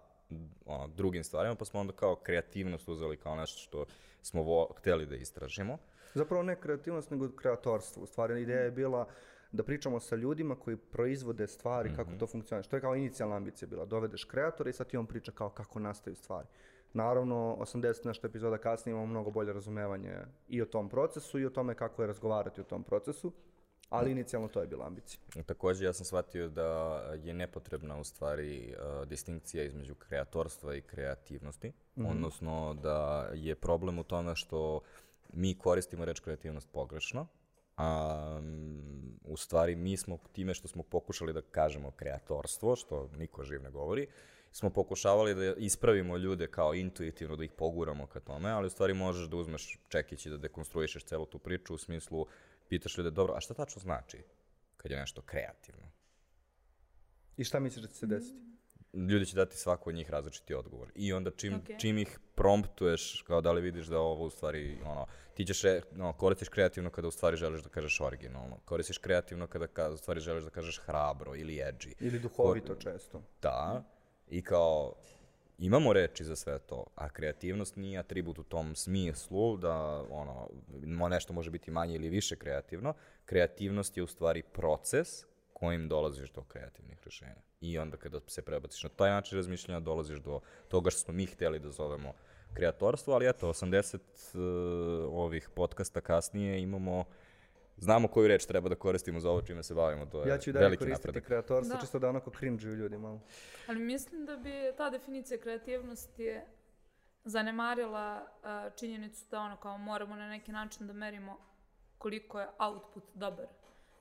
ono, drugim stvarima, pa smo onda kao kreativnost uzeli kao nešto što smo vo, hteli da istražimo. Zapravo ne kreativnost, nego kreatorstvo. U stvari, ideja je bila da pričamo sa ljudima koji proizvode stvari, kako to funkcioniše. To je kao inicijalna ambicija bila. Dovedeš kreatora i sad ti on priča kao kako nastaju stvari. Naravno, 80 nešto epizoda kasnije imamo mnogo bolje razumevanje i o tom procesu i o tome kako je razgovarati o tom procesu, ali inicijalno to je bila ambicija. Takođe, ja sam shvatio da je nepotrebna u stvari uh, distinkcija između kreatorstva i kreativnosti, odnosno da je problem u tome što mi koristimo reč kreativnost pogrešno, a mm, u stvari mi smo time što smo pokušali da kažemo kreatorstvo, što niko živ ne govori, smo pokušavali da ispravimo ljude kao intuitivno, da ih poguramo ka tome, ali u stvari možeš da uzmeš čekić i da dekonstruišeš celu tu priču u smislu pitaš ljude, dobro, a šta tačno znači kad je nešto kreativno? I šta misliš da će se desiti? Ljudi će dati svako od njih različiti odgovor. I onda čim, Okej. čim ih promptuješ, kao da li vidiš da ovo u stvari, ono, ti ćeš, re, no, koristiš kreativno kada u stvari želiš da kažeš originalno. Koristiš kreativno kada ka, u stvari želiš da kažeš hrabro ili edgy. Ili duhovito često. Da, i kao, imamo reči za sve to, a kreativnost nije atribut u tom smislu da ono, mo- nešto može biti manje ili više kreativno. Kreativnost je u stvari proces kojim dolaziš do kreativnih rešenja. I onda kada se prebaciš na taj način razmišljanja, dolaziš do toga što smo mi hteli da zovemo kreatorstvo, ali eto, 80 uh, ovih podcasta kasnije imamo Znamo koju reč treba da koristimo za ovo čime se bavimo, to je Ja ću i dalje koristiti napredak. kreatorstvo, Da. čisto da onako cringe ljudi malo. Ali mislim da bi ta definicija kreativnosti zanemarila a, činjenicu da ono kao moramo na neki način da merimo koliko je output dobar.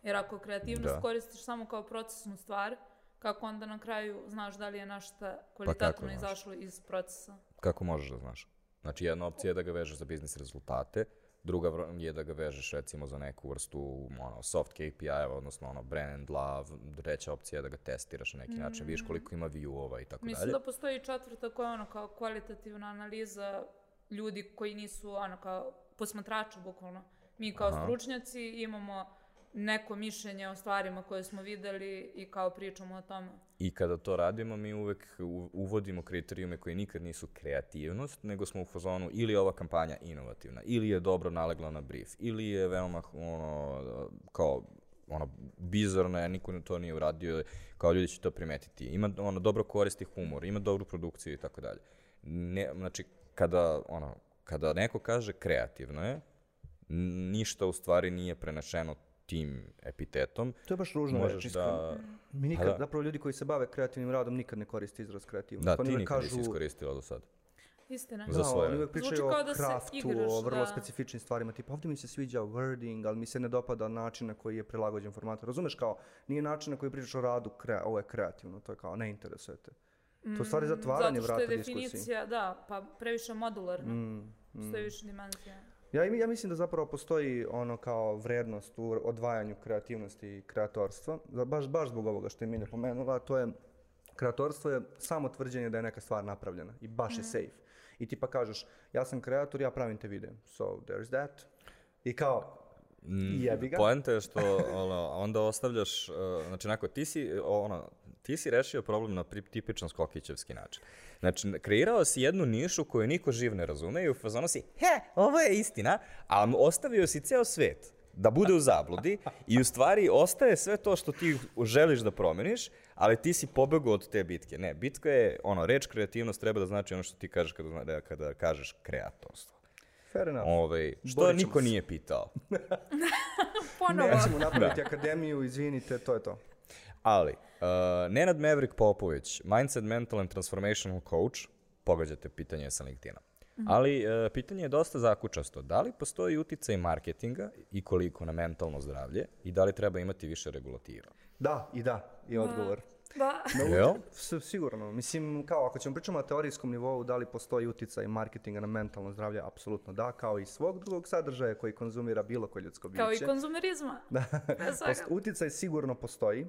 Jer ako kreativnost Da. koristiš samo kao procesnu stvar, kako onda na kraju znaš da li je našta Pa kvalitetno znaš? izašlo iz procesa. Kako možeš da znaš? Znači, jedna opcija je da ga vežeš za biznis rezultate, druga je da ga vežeš recimo za neku vrstu ono, soft KPI-eva, odnosno ono, brand and love, treća opcija je da ga testiraš na neki način, vidiš koliko ima view-ova i tako Mislim dalje. da postoji četvrta koja je ono kao kvalitativna analiza ljudi koji nisu ono kao posmatrači bukvalno. Mi kao stručnjaci imamo neko mišljenje o stvarima koje smo videli i kao pričamo o tome. I kada to radimo, mi uvek uvodimo kriterijume koji nikad nisu kreativnost, nego smo u fazonu ili je ova kampanja inovativna, ili je dobro nalegla na brief, ili je veoma ono, kao ono, bizarna, niko to nije uradio, kao ljudi će to primetiti. Ima ono, dobro koristi humor, ima dobru produkciju i tako dalje. Ne, znači, kada, ono, kada neko kaže kreativno je, ništa u stvari nije prenešeno tim epitetom. To je baš ružno iskreno. da... Mi nikad, Pa da. zapravo ljudi koji se bave kreativnim radom nikad ne koriste izraz kreativnost. Da, Oni ti nikad nisi iskoristila do sad. Istina. Za Da, svoje. oni uvek pričaju Zvuči o kao da craftu, igraš, o vrlo da. specifičnim stvarima, tipa ovdje mi se sviđa wording, ali mi se ne dopada način na koji je prilagođen formatu. Razumeš kao, nije način na koji pričaš o radu, krea, ovo je kreativno, to je kao, ne interesuje te. To je u stvari zatvaranje Zato što vrata je diskusiji. definicija, da, pa previše modularna. Mm, Postoji više dimenzija. Ja, ja mislim da zapravo postoji ono kao vrednost u odvajanju kreativnosti i kreatorstva, baš, baš zbog ovoga što je Milja pomenula, to je kreatorstvo je samo tvrđenje da je neka stvar napravljena i baš je safe. I ti pa kažeš, ja sam kreator, ja pravim te videe, so there's that. I kao, i jebi ga. Poenta je što ono, onda ostavljaš, uh, znači onako, ti si, ono, ti si rešio problem na tipičan skokićevski način. Znači, kreirao si jednu nišu koju niko živ ne razume i u fazonu si, he, ovo je istina, a ostavio si ceo svet da bude u zabludi i u stvari ostaje sve to što ti želiš da promeniš, ali ti si pobegao od te bitke. Ne, bitka je, ono, reč kreativnost treba da znači ono što ti kažeš kada, kada kažeš kreatorstvo. Fair enough. Ove, što Borit niko se. nije pitao. Ponovo. Nećemo napraviti akademiju, izvinite, to je to. Ali, uh, Nenad Maverick Popović, Mindset Mental and Transformational Coach, pogađate pitanje sa LinkedIna. Ali uh, pitanje je dosta zakučasto. Da li postoji uticaj marketinga i koliko na mentalno zdravlje i da li treba imati više regulativa? Da, i da, je odgovor. Da. Jel? S- Sigurno. Mislim, kao ako ćemo pričamo na teorijskom nivou, da li postoji uticaj marketinga na mentalno zdravlje, apsolutno da, kao i svog drugog sadržaja koji konzumira bilo koje ljudsko biće. Kao i konzumerizma. Da. Post- uticaj sigurno postoji.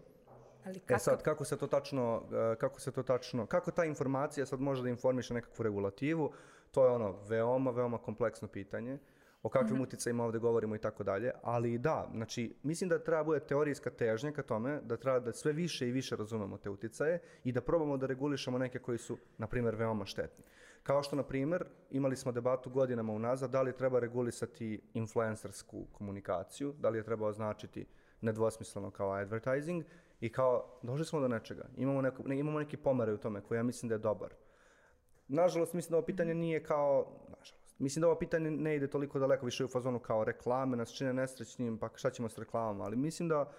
Ali E kako? sad, kako se to tačno, e, kako se to tačno, kako ta informacija sad može da informiše nekakvu regulativu, to je ono veoma, veoma kompleksno pitanje. O kakvim uticajima ovdje govorimo i tako dalje, ali da, znači, mislim da treba bude teorijska težnja ka tome, da treba da sve više i više razumemo te uticaje i da probamo da regulišemo neke koji su, na primjer, veoma štetni. Kao što, na primjer, imali smo debatu godinama unazad, da li treba regulisati influencersku komunikaciju, da li je treba označiti nedvosmisleno kao advertising i kao došli smo do nečega. Imamo, neko, ne, imamo neki pomere u tome koji ja mislim da je dobar. Nažalost, mislim da ovo pitanje nije kao, nažalost, mislim da ovo pitanje ne ide toliko daleko više u fazonu kao reklame, nas čine nesrećnim, pa šta ćemo s reklamama, ali mislim da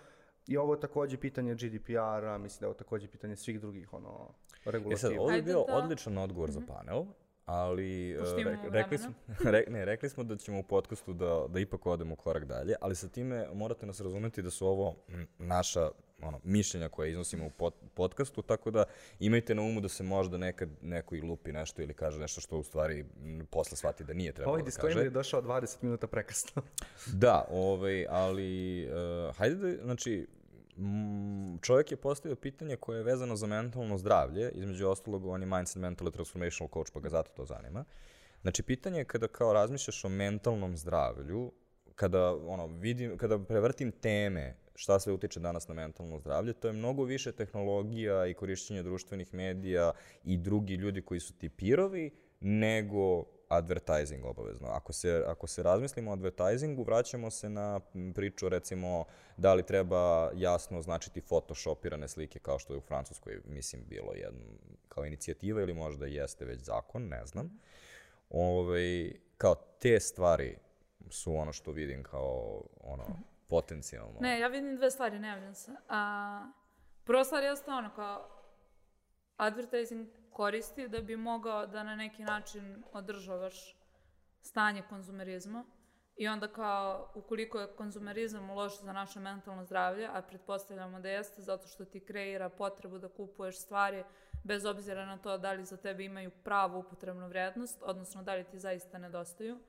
je ovo također pitanje GDPR-a, mislim da je ovo također pitanje svih drugih ono, E sad, regulativa. ovo je bio da- odličan odgovor za panel, ali e, rek- rekli, smo, re- ne, rekli smo da ćemo u podcastu da, da ipak odemo korak dalje, ali sa time morate nas razumeti da su ovo mm, naša ono, mišljenja koje iznosimo u pod, podcastu, tako da imajte na umu da se možda nekad neko i lupi nešto ili kaže nešto što u stvari posle shvati da nije trebalo Ovaj da disclaimer kaže. je došao 20 minuta prekasno. Da, ovaj, ali uh, hajde da, znači, čovjek je postavio pitanje koje je vezano za mentalno zdravlje, između ostalog on je mindset mental transformational coach, pa ga zato to zanima. Znači, pitanje je kada kao razmišljaš o mentalnom zdravlju, kada, ono, vidim, kada prevrtim teme šta sve utiče danas na mentalno zdravlje, to je mnogo više tehnologija i korišćenje društvenih medija i drugi ljudi koji su ti pirovi, nego advertising obavezno. Ako se, ako se razmislimo o advertisingu, vraćamo se na priču recimo da li treba jasno označiti photoshopirane slike kao što je u Francuskoj, mislim, bilo jedno kao inicijativa ili možda jeste već zakon, ne znam. Ove, kao te stvari su ono što vidim kao ono potencijalno. Ne, ja vidim dve stvari, ne javljam se. A, prva stvar jeste ono kao advertising koristi da bi mogao da na neki način održavaš stanje konzumerizma. I onda kao, ukoliko je konzumerizam loš za naše mentalno zdravlje, a pretpostavljamo da jeste zato što ti kreira potrebu da kupuješ stvari bez obzira na to da li za tebe imaju pravu upotrebnu vrednost, odnosno da li ti zaista nedostaju.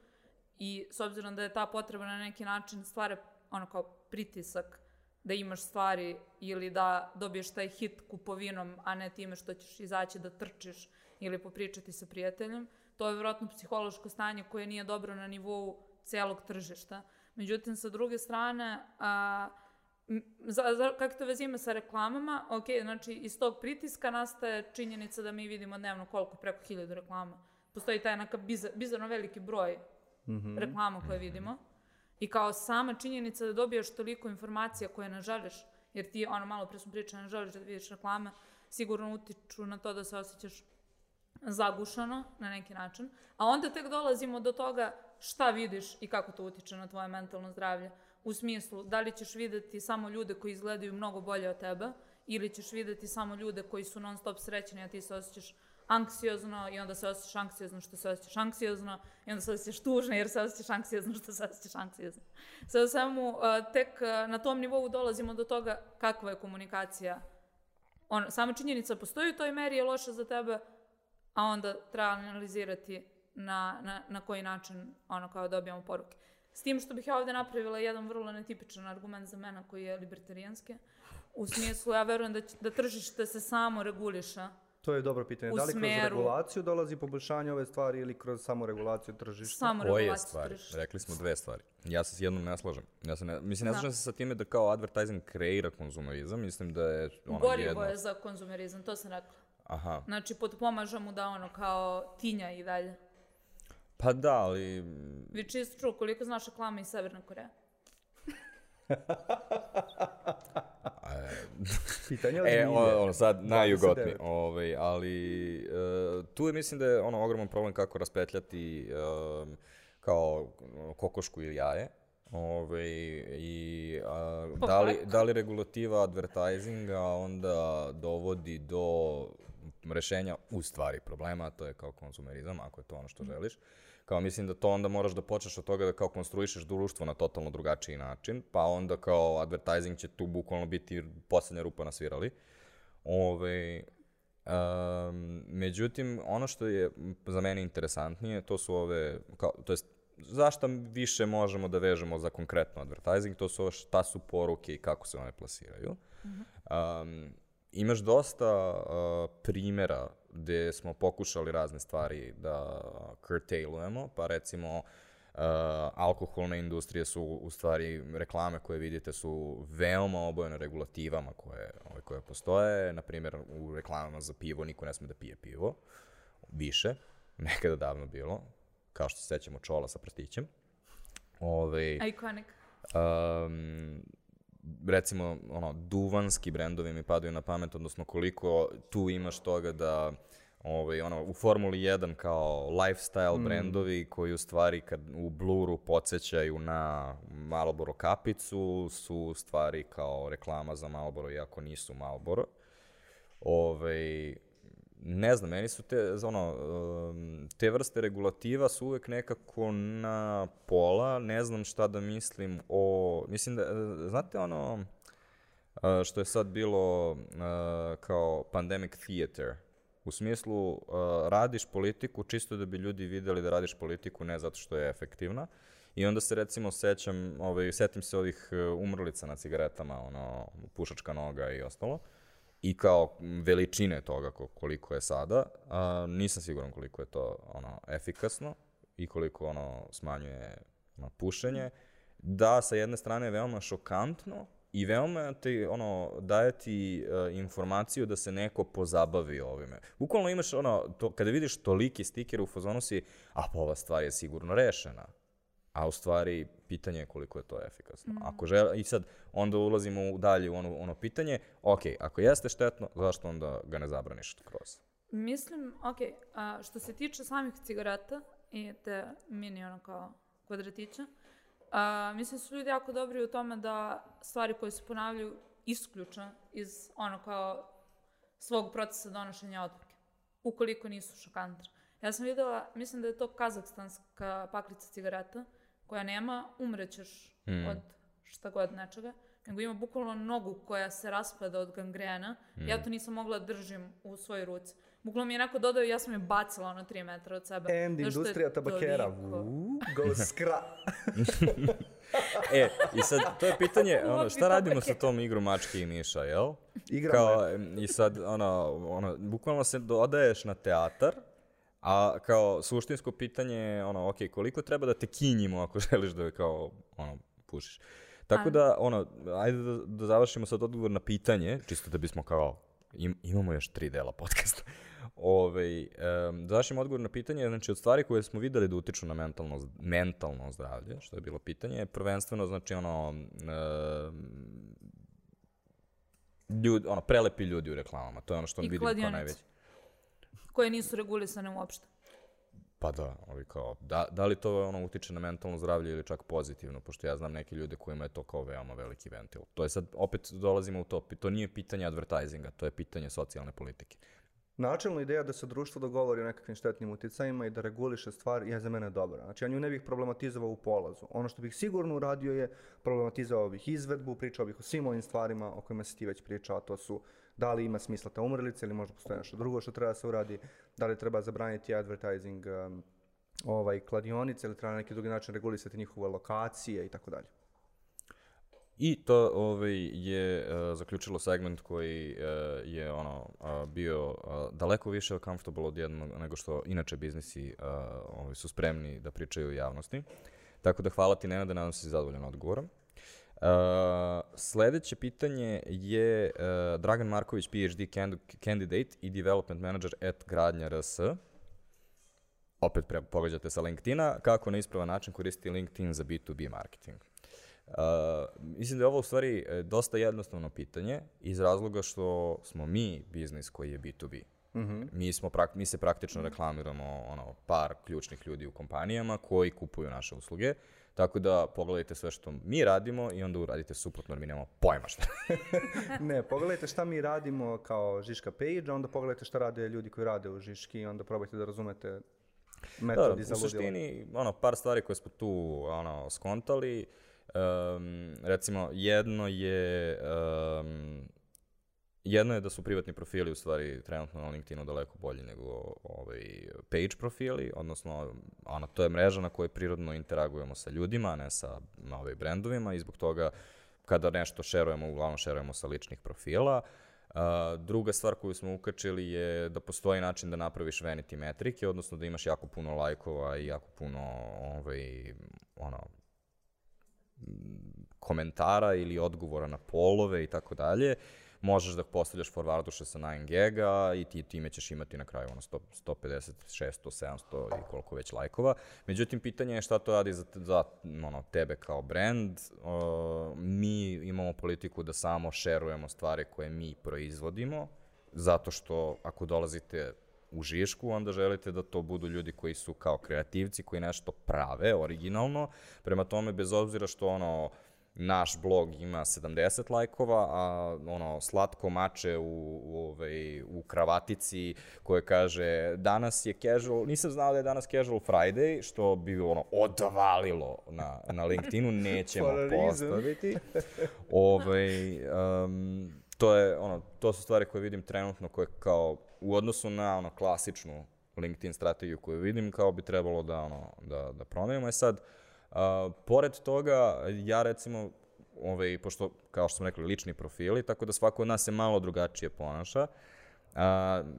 I s obzirom da je ta potreba na neki način stvara ono kao pritisak da imaš stvari ili da dobiješ taj hit kupovinom, a ne time što ćeš izaći da trčiš ili popričati sa prijateljem, to je vjerojatno psihološko stanje koje nije dobro na nivou celog tržišta. Međutim, sa druge strane, a, za, za, kako to vezi ima sa reklamama, ok, znači iz tog pritiska nastaje činjenica da mi vidimo dnevno koliko, preko hiljadu reklama. Postoji taj neka bizar, bizarno veliki broj mm -hmm. reklama koje vidimo. I kao sama činjenica da dobijaš toliko informacija koje ne želiš, jer ti, ono, malo pre smo pričali, ne želiš da vidiš reklame, sigurno utiču na to da se osjećaš zagušano na neki način. A onda tek dolazimo do toga šta vidiš i kako to utiče na tvoje mentalno zdravlje. U smislu, da li ćeš videti samo ljude koji izgledaju mnogo bolje od tebe ili ćeš videti samo ljude koji su non stop srećeni, a ti se osjećaš anksiozno i onda se osjećaš anksiozno što se osjećaš anksiozno i onda se osjećaš tužno jer se osjećaš anksiozno što se osjećaš anksiozno. Sve u svemu, tek na tom nivou dolazimo do toga kakva je komunikacija. On, sama činjenica postoji u toj meri je loša za tebe, a onda treba analizirati na, na, na koji način ono kao dobijamo poruke. S tim što bih ja ovde napravila jedan vrlo netipičan argument za mene koji je libertarijanski. U smislu, ja verujem da, da tržište se samo reguliša To je dobro pitanje. U da li kroz smeru- regulaciju dolazi poboljšanje ove stvari ili kroz samo regulaciju tržišta? samo Koje regulaciju stvari? tržišta. Rekli smo dve stvari. Ja se s jednom ne slažem. Ja se ne, mislim, ne slažem se sa time da kao advertising kreira konzumerizam. Mislim da je ono Gorivo jedno... je za konzumerizam, to sam rekla. Aha. Znači, potpomaža mu da ono kao tinja i dalje. Pa da, ali... Is true, koliko znaš reklama iz Severne Koreje? Pitanje E, milje. ono, ono sad najugotnije. 29. Ovaj, ali e, tu je mislim da je ono ogroman problem kako raspetljati e, kao kokošku ili jaje. Ove, i a, da, li, da li regulativa advertisinga onda dovodi do rešenja u stvari problema, to je kao konzumerizam, ako je to ono što želiš. Kao mislim da to onda moraš da počneš od toga da kao konstruišeš društvo na totalno drugačiji način, pa onda kao advertising će tu bukvalno biti poslednja rupa na svirali. Ove, um, međutim, ono što je za mene interesantnije, to su ove, kao, to jest, zašto više možemo da vežemo za konkretno advertising, to su ove šta su poruke i kako se one plasiraju. Um, imaš dosta uh, primera gde smo pokušali razne stvari da curtailujemo, pa recimo uh, alkoholne industrije su u stvari reklame koje vidite su veoma obojene regulativama koje, ove, koje postoje. Na primjer, u reklamama za pivo niko ne sme da pije pivo. Više. Nekada davno bilo. Kao što se sećamo čola sa prstićem. Ove, Iconic. um, recimo, ono, duvanski brendovi mi padaju na pamet, odnosno koliko tu imaš toga da ovaj, ono, u Formuli 1 kao lifestyle mm. brendovi koji u stvari kad u bluru podsjećaju na Marlboro kapicu su u stvari kao reklama za Marlboro iako nisu Marlboro. Ove, ne znam, meni su te, ono, um, te vrste regulativa su uvek nekako na pola, ne znam šta da mislim o, mislim da, znate ono, uh, što je sad bilo uh, kao pandemic theater, u smislu uh, radiš politiku čisto da bi ljudi videli da radiš politiku, ne zato što je efektivna, I onda se recimo sećam, ovaj, setim se ovih uh, umrlica na cigaretama, ono, pušačka noga i ostalo i kao veličine toga ko- koliko je sada, a, nisam siguran koliko je to ono efikasno i koliko ono smanjuje ono, pušenje, da sa jedne strane je veoma šokantno i veoma ti ono daje ti uh, informaciju da se neko pozabavi ovime. Bukvalno imaš ono to kada vidiš toliki stiker u fazonu si a pa ova stvar je sigurno rešena. A u stvari, pitanje je koliko je to efikasno. Ako žele, I sad, onda ulazimo u dalje u ono, ono pitanje, ok, ako jeste štetno, zašto onda ga ne zabraniš kroz? Mislim, ok, a, što se tiče samih cigareta i te mini ono kao kvadratića, a, mislim da su ljudi jako dobri u tome da stvari koje se ponavljaju isključe iz ono kao svog procesa donošenja odluke, ukoliko nisu šokantne. Ja sam videla, mislim da je to kazahstanska paklica cigareta, koja nema, umrećeš od šta god nečega, nego ima bukvalno nogu koja se raspada od gangrena. Ja to nisam mogla da držim u svojoj ruci. Bukvalno mi je neko dodao i ja sam je bacila ono 3 metra od sebe. And zato što je industrija tabakera. Uuu, go skra. E, i sad, to je pitanje, ono, šta radimo sa tom igrom mačke i miša, jel? Igramo Kao, em, I sad, ono, ono, bukvalno se dodaješ na teatar, a kao suštinsko pitanje je, ono, ok, koliko treba da te kinjimo ako želiš da kao, ono, pušiš. Tako da, ono, ajde da, da završimo sad odgovor na pitanje, čisto da bismo kao, im, imamo još tri dela podcasta. Ove, um, da završimo odgovor na pitanje, znači od stvari koje smo videli da utiču na mentalno, mentalno zdravlje, što je bilo pitanje, je prvenstveno, znači, ono, um, ljudi, ono, prelepi ljudi u reklamama, to je ono što I vidim kao najveće. Koje nisu regulisane uopšte. Pa da, ali kao, da, da li to ono utiče na mentalno zdravlje ili čak pozitivno, pošto ja znam neke ljude kojima je to kao veoma veliki ventil. To je sad, opet dolazimo u to, to nije pitanje advertisinga, to je pitanje socijalne politike. Načelna ideja da se društvo dogovori o nekakvim štetnim uticajima i da reguliše stvar je za mene dobra. Znači, ja nju ne bih problematizovao u polazu. Ono što bih sigurno uradio je problematizovao bih izvedbu, pričao bih o svim ovim stvarima o kojima si ti već pričao, a to su da li ima smisla ta umrlica ili možda postoje nešto drugo što treba da se uradi, da li treba zabraniti advertising um, ovaj, kladionice ili treba na neki drugi način regulisati njihove lokacije i tako dalje. I to ovaj, je uh, zaključilo segment koji uh, je ono uh, bio uh, daleko više comfortable od jednog nego što inače biznisi uh, ovaj, su spremni da pričaju u javnosti. Tako da hvala ti Nenade, nadam se si zadovoljan odgovorom. Uh, sledeće pitanje je uh, Dragan Marković, PhD cand- candidate i development manager at Gradnja RS. Opet pre, pogađate sa LinkedIna. Kako na ispravan način koristiti LinkedIn za B2B marketing? Uh, mislim da je ovo u stvari e, dosta jednostavno pitanje iz razloga što smo mi biznis koji je B2B. Mi, smo prak, mi se praktično reklamiramo ono, par ključnih ljudi u kompanijama koji kupuju naše usluge, tako da pogledajte sve što mi radimo i onda uradite suprotno jer mi nemamo pojma šta. ne, pogledajte šta mi radimo kao Žiška page, a onda pogledajte šta rade ljudi koji rade u Žiški i onda probajte da razumete metod i u zaludilo. suštini, ono, par stvari koje smo tu, ono, skontali, um, recimo, jedno je, um, jedno je da su privatni profili u stvari trenutno na LinkedInu daleko bolji nego ovaj, page profili, odnosno, ono, to je mreža na kojoj prirodno interagujemo sa ljudima, a ne sa ovaj, brendovima i zbog toga kada nešto šerujemo, uglavnom šerujemo sa ličnih profila. Uh, druga stvar koju smo ukačili je da postoji način da napraviš vanity metrike, odnosno da imaš jako puno lajkova i jako puno ovaj, ono, komentara ili odgovora na polove i tako dalje. Možeš da postavljaš forwarduše sa 9 gega i ti time ćeš imati na kraju ono 100, 150, 600, 700 i koliko već lajkova. Međutim, pitanje je šta to radi za, za ono, tebe kao brand. Uh, mi imamo politiku da samo šerujemo stvari koje mi proizvodimo, zato što ako dolazite u Žišku, onda želite da to budu ljudi koji su kao kreativci, koji nešto prave originalno. Prema tome, bez obzira što ono, naš blog ima 70 lajkova, a ono slatko mače u, u, ovaj, u kravatici koje kaže danas je casual, nisam znao da je danas casual Friday, što bi ono odvalilo na, na LinkedInu, nećemo postaviti. ovaj, um, to je ono, to su stvari koje vidim trenutno koje kao u odnosu na ono klasičnu LinkedIn strategiju koju vidim kao bi trebalo da ono da da promenimo. E sad uh, pored toga ja recimo ovaj pošto kao što smo rekli lični profili, tako da svako od nas se malo drugačije ponaša. Uh,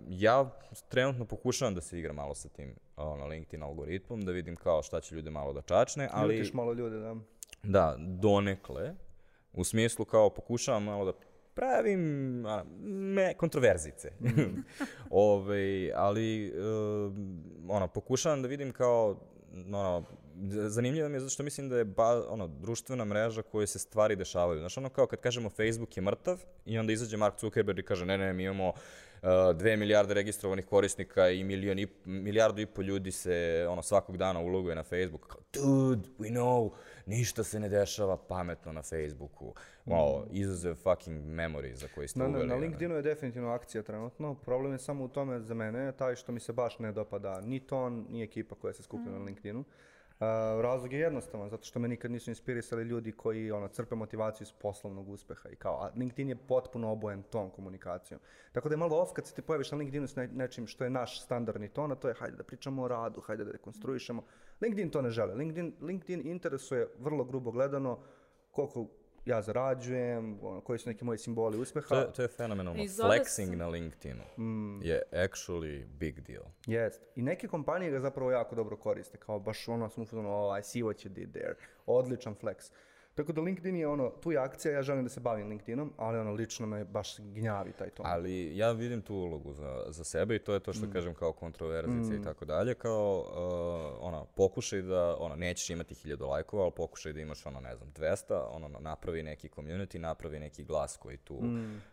ja trenutno pokušavam da se igram malo sa tim ono, LinkedIn algoritmom, da vidim kao šta će ljude malo da čačne, ali... Ljutiš malo ljude, da. Da, donekle. U smislu kao pokušavam malo da pravim a, me, kontroverzice. Ove, ali, um, ono, pokušavam da vidim kao, ono, zanimljivo mi je zato što mislim da je ba, ono, društvena mreža koje se stvari dešavaju. Znaš, ono kao kad kažemo Facebook je mrtav i onda izađe Mark Zuckerberg i kaže ne, ne, mi imamo uh, dve milijarde registrovanih korisnika i milion i, milijardu i po ljudi se ono, svakog dana uloguje na Facebook. Kao, dude, we know, ništa se ne dešava pametno na Facebooku. Wow, izuzev fucking memory za koji ste Na, na, uveli. na ono. LinkedInu je definitivno akcija trenutno. Problem je samo u tome za mene, taj što mi se baš ne dopada ni ton, ni ekipa koja se skuplja na LinkedInu. Razlog je jednostavan, zato što me nikad nisu inspirisali ljudi koji ono, crpe motivaciju iz poslovnog uspeha i kao, a LinkedIn je potpuno obojen tom komunikacijom. Tako da je malo off kad se ti pojaviš na LinkedInu s ne, nečim što je naš standardni ton, a to je hajde da pričamo o radu, hajde da rekonstruišemo. LinkedIn to ne žele. LinkedIn, LinkedIn interesuje vrlo grubo gledano koliko ja zarađujem, ono, koji su neki moji simboli uspeha. To je, to je fenomenalno. Flexing na LinkedInu je actually big deal. Jest. I neke kompanije ga zapravo jako dobro koriste, kao baš ono u fazonu, oh, I see what you did there. Odličan flex. Tako da LinkedIn je ono, tu je akcija, ja želim da se bavim LinkedInom, ali ono, lično me baš gnjavi taj ton. Ali ja vidim tu ulogu za, za sebe i to je to što kažem kao kontroverzice i tako dalje, kao uh, ono, pokušaj da, ono, nećeš imati hiljadu lajkova, ali pokušaj da imaš, ono, ne znam, 200, ono, napravi neki community, napravi neki glas koji tu,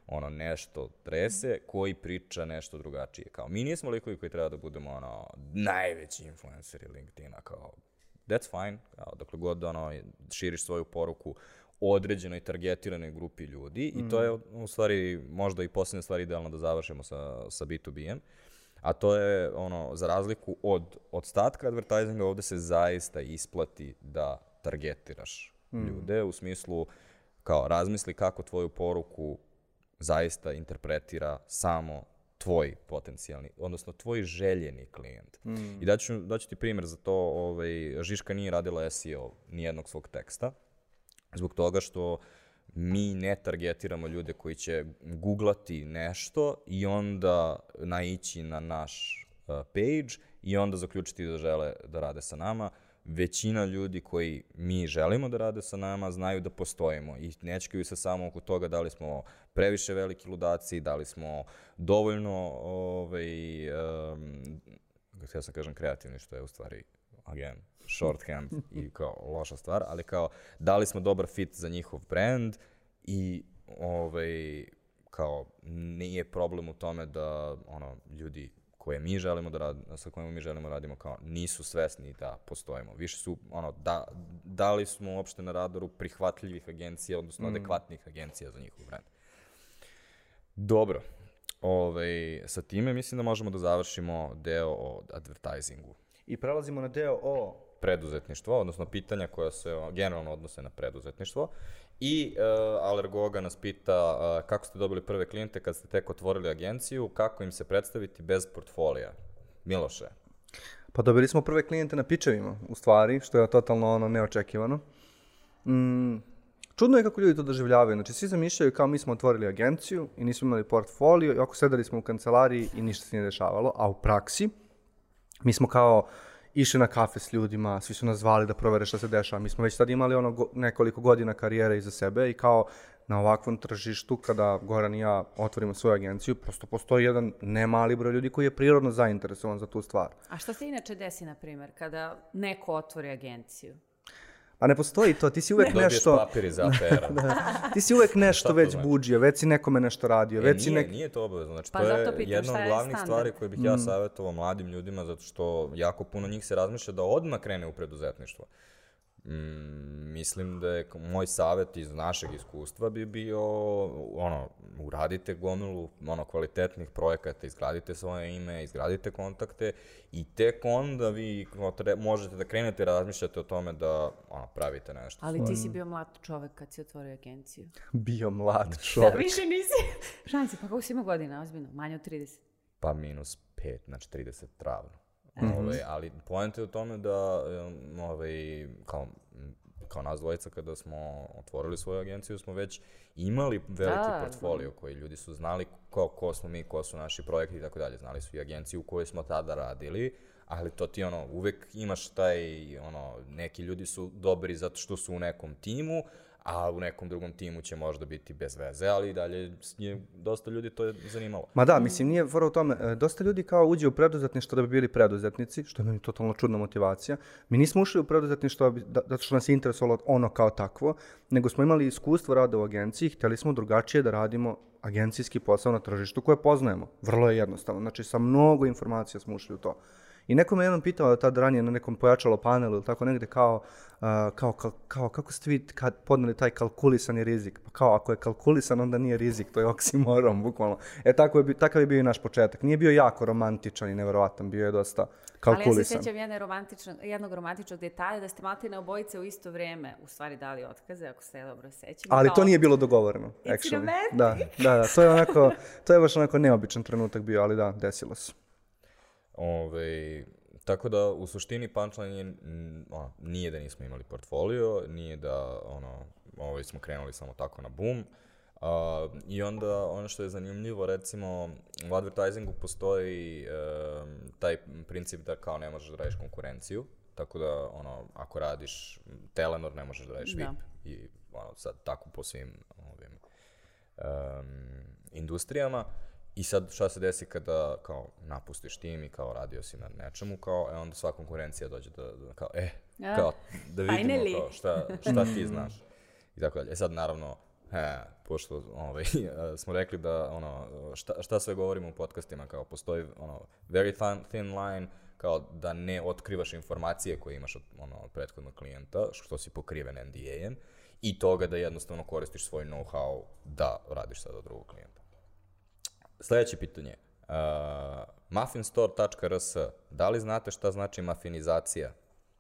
ono, nešto trese, koji priča nešto drugačije. Kao, mi nismo likovi koji treba da budemo, ono, najveći influenceri LinkedIna, kao, that's fine, kao, dokle god ono, širiš svoju poruku određenoj targetiranoj grupi ljudi i to je u stvari možda i posljednja stvar idealno da završimo sa, sa B2B-em, a to je ono, za razliku od ostatka advertisinga ovde se zaista isplati da targetiraš ljude u smislu kao razmisli kako tvoju poruku zaista interpretira samo tvoj potencijalni, odnosno tvoj željeni klijent. I daću, daću ti primjer za to, ovaj, Žiška nije radila SEO nijednog svog teksta, zbog toga što mi ne targetiramo ljude koji će googlati nešto i onda naići na naš uh, page i onda zaključiti da žele da rade sa nama. Većina ljudi koji mi želimo da rade sa nama znaju da postojimo i ne čekaju se samo oko toga da li smo previše veliki ludaci, da li smo dovoljno ovaj, um, htio sam kažem kreativni, što je u stvari again, shorthand i kao loša stvar, ali kao da li smo dobar fit za njihov brand i ovaj, kao nije problem u tome da ono, ljudi koje mi želimo da rad, sa kojima mi želimo radimo kao nisu svesni da postojimo. Više su ono da da li smo uopšte na radaru prihvatljivih agencija, odnosno adekvatnih agencija za njihov brand. Dobro. Ovaj, sa time mislim da možemo da završimo deo o advertisingu I prelazimo na deo o preduzetništvo, odnosno pitanja koja se generalno odnose na preduzetništvo. I uh, Alergoga nas pita uh, kako ste dobili prve klijente kad ste tek otvorili agenciju, kako im se predstaviti bez portfolija? Miloše, Pa dobili smo prve klijente na pičevima, u stvari, što je totalno ono neočekivano. Mm, čudno je kako ljudi to doživljavaju. Znači, svi zamišljaju kao mi smo otvorili agenciju i nismo imali portfolio i ako sedeli smo u kancelariji i ništa se nije dešavalo, a u praksi mi smo kao išli na kafe s ljudima, svi su nas zvali da provere šta se dešava. Mi smo već tad imali ono go- nekoliko godina karijere iza sebe i kao na ovakvom tržištu, kada Goran i ja otvorimo svoju agenciju, prosto postoji jedan nemali broj ljudi koji je prirodno zainteresovan za tu stvar. A šta se inače desi, na primjer, kada neko otvori agenciju? A ne postoji to, ti si uvek dobiješ nešto, papir iz APR-a. ti si uvek nešto to već znači? buđio, već si nekome nešto radio, E, već si nije, nek... nije to obavezno. Znači, Pa to je jedna od je glavnih standard? stvari koje bih ja savjetovao mladim ljudima, zato što jako puno njih se razmišlja da odmah krene u preduzetništvo. Mm, mislim da je moj savjet iz našeg iskustva bi bio ono, uradite gomilu ono, kvalitetnih projekata, izgradite svoje ime, izgradite kontakte i tek onda vi tre, možete da krenete razmišljate o tome da ono, pravite nešto. Ali ti si bio mlad čovek kad si otvorio agenciju. bio mlad Da, čovek. više nisi. Šansi, pa kako si imao godina, ozbiljno? Manje od 30. Pa minus 5, znači 30 travno. Ovaj, ali poenta je u tome da ovaj, kao, kao nas dvojica kada smo otvorili svoju agenciju smo već imali veliki Da, portfolio koji ljudi su znali ko, ko smo mi, ko su naši projekti i tako dalje. Znali su i agenciju u kojoj smo tada radili, ali to ti ono, uvek imaš taj, ono, neki ljudi su dobri zato što su u nekom timu, a u nekom drugom timu će možda biti bez veze, ali dalje je dosta ljudi to je zanimalo. Ma da, mislim, nije fora u tome. E, Dosta ljudi kao uđe u preduzetništvo da bi bili preduzetnici, što je meni totalno čudna motivacija. Mi nismo ušli u preduzetništvo da da- zato što nas je interesovalo ono kao takvo, nego smo imali iskustvo rada u agenciji, hteli smo drugačije da radimo agencijski posao na tržištu koje poznajemo. Vrlo je jednostavno. Znači, sa mnogo informacija smo ušli u to. I neko me jednom pitao tad ranije na nekom pojačalo panelu ili tako negde kao, a, kao, kao, kao, kako ste vi kad podneli taj kalkulisani rizik? Pa kao, ako je kalkulisan, onda nije rizik, to je oksimoron, bukvalno. E, tako je, takav je bio i naš početak. Nije bio jako romantičan i neverovatan, bio je dosta Ali ja se kalkulisan. sjećam jedne romantičnog, jednog romantičnog detalja da ste maltene obojice u isto vrijeme u stvari dali otkaze, ako se dobro sećam. Ali Kao- to nije bilo dogovoreno, It's actually. romantic. Da, da, da, to je onako, to je baš onako neobičan trenutak bio, ali da, desilo se. Ove, tako da, u suštini punchline je, mm, ono, nije da nismo imali portfolio, nije da, ono, ovaj, smo krenuli samo tako na boom. A, I onda, ono što je zanimljivo, recimo, u advertisingu postoji em, taj princip da kao ne možeš da radiš konkurenciju, tako da, ono, ako radiš Telenor, ne možeš da radiš Da. VIP. I, ono, sad tako po svim ovim em, industrijama. I sad šta se desi kada kao napustiš tim i kao radio si na nečemu, kao e, onda sva konkurencija dođe da, da kao e, A, kao da vidimo finally. kao šta, šta ti znaš. I tako dalje. E sad naravno, he, pošto ovaj, smo rekli da ono, šta, šta sve govorimo u podcastima, kao postoji ono, very thin, thin line, kao da ne otkrivaš informacije koje imaš od ono, od prethodnog klijenta, što si pokriven NDA-em, i toga da jednostavno koristiš svoj know-how da radiš sad od drugog klijenta. Sljedeće pitanje. Uh, muffinstore.rs Da li znate šta znači mafinizacija?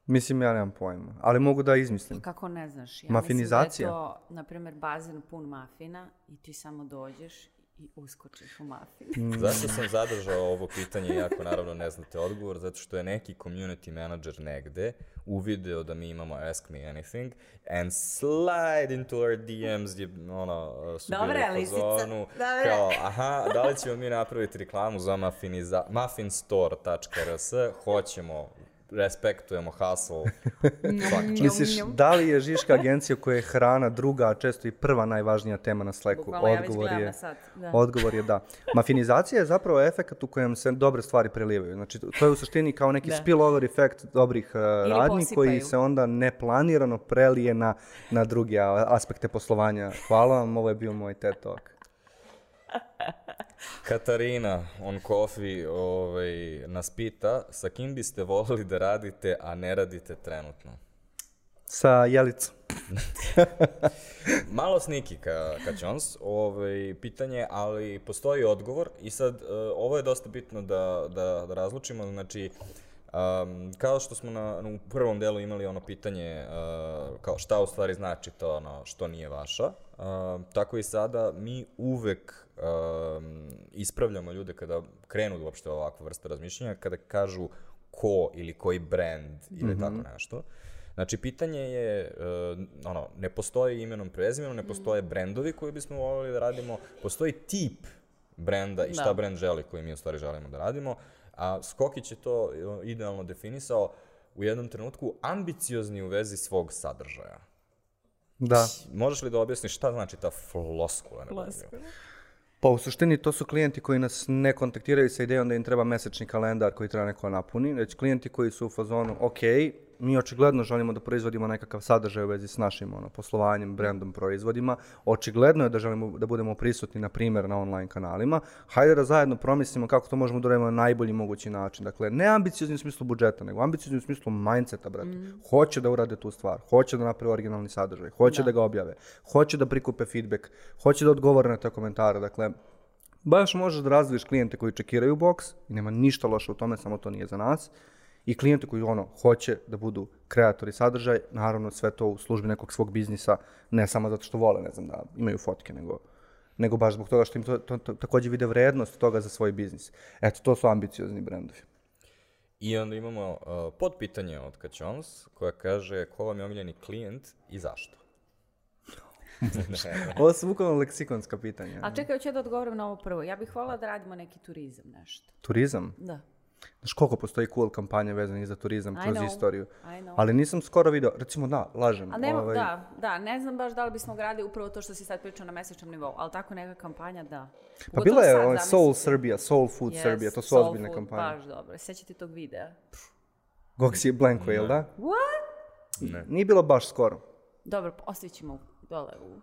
Mislim, ja nemam pojma, ali mogu da izmislim. Kako ne znaš? Ja Mafinizacija? Mislim da je to, na primjer, bazen pun mafina i ti samo dođeš i uskočiš u mafin. Zašto sam zadržao ovo pitanje, iako naravno ne znate odgovor? Zato što je neki community manager negde uvideo da mi imamo Ask Me Anything and slide into our DMs gdje ono, su Dobre, bili u lisica, fazonu, dobre. kao, aha, da li ćemo mi napraviti reklamu za muffiniza, muffinstore.rs, hoćemo, respektujemo hustle. Misliš, da li je Žiška agencija koja je hrana druga, a često i prva najvažnija tema na Slacku? Bukvalno, ja već Odgovor gledam je, sat, da. odgovor je da. Mafinizacija je zapravo efekt u kojem se dobre stvari prelivaju. Znači, to je u suštini kao neki Da. spillover efekt dobrih uh, radnji koji se onda neplanirano prelije na, na druge aspekte poslovanja. Hvala vam, ovo je bio moj TED Talk. Katarina on coffee ovaj, nas pita sa kim biste volili da radite, a ne radite trenutno? Sa Jelicom. Malo sniki ka, ka Jones, ovaj, pitanje, ali postoji odgovor i sad uh, ovo je dosta bitno da, da, da razlučimo, znači um, kao što smo na, u prvom delu imali ono pitanje uh, kao šta u stvari znači to ono što nije vaša, uh, tako i sada mi uvek um, ispravljamo ljude kada krenu uopšte ovakvu vrstu razmišljanja, kada kažu ko ili koji brand ili tako nešto. Znači, pitanje je, e, ono, ne postoji imenom prezimenom, ne postoje brendovi koji bismo volili da radimo, postoji tip brenda i šta Da. brend želi koji mi u stvari želimo da radimo, a Skokić je to e, idealno definisao u jednom trenutku ambiciozni u vezi svog sadržaja. Da. Možeš li da objasniš šta znači ta floskula? znam. Pa u suštini to su klijenti koji nas ne kontaktiraju sa idejom da im treba mesečni kalendar koji treba neko napuni, već klijenti koji su u fazonu, ok, mi očigledno želimo da proizvodimo nekakav sadržaj u vezi s našim ono, poslovanjem, brandom, proizvodima. Očigledno je da želimo da budemo prisutni, na primjer, na online kanalima. Hajde da zajedno promislimo kako to možemo da uradimo na najbolji mogući način. Dakle, ne ambiciozni u smislu budžeta, nego ambiciozni u smislu mindseta, brate. Hoće da urade tu stvar, hoće da naprave originalni sadržaj, hoće da. ga objave, hoće da prikupe feedback, hoće da odgovore na te komentare. Dakle, baš možeš da razviješ klijente koji čekiraju box i nema ništa loše u tome, samo to nije za nas. I klijente koji ono, hoće da budu kreatori sadržaj, naravno sve to u službi nekog svog biznisa, ne samo zato što vole, ne znam, da imaju fotke, nego, nego baš zbog toga što im to, to, to takođe vide vrednost toga za svoj biznis. Eto, to su ambiciozni brendovi. I onda imamo uh, podpitanje od Kačons koja kaže ko vam je omiljeni klijent i zašto? Ne. Ovo su bukvalno leksikonska pitanja. A čekaj, hoću ja da odgovorim na ovo prvo. Ja bih voljela da radimo neki turizam, nešto. Turizam. Da. Znaš koliko postoji cool kampanje vezanih za turizam I kroz know, istoriju. I know. Ali nisam skoro video, recimo da, lažem. A nema, ovaj, da, da, ne znam baš da li bismo gradili upravo to što si sad pričao na mesečnom nivou, ali tako neka kampanja, da. Pa Pogotovo bila je sad, ovaj. Soul Serbia, Soul Food Yes, Serbia, to su Soul ozbiljne Food, kampanje. Baš dobro. Sjećate tog videa? Goksi je Blanko, jel da? What? Ne. Nije bilo baš skoro. Dobro, ostavit ćemo dole u...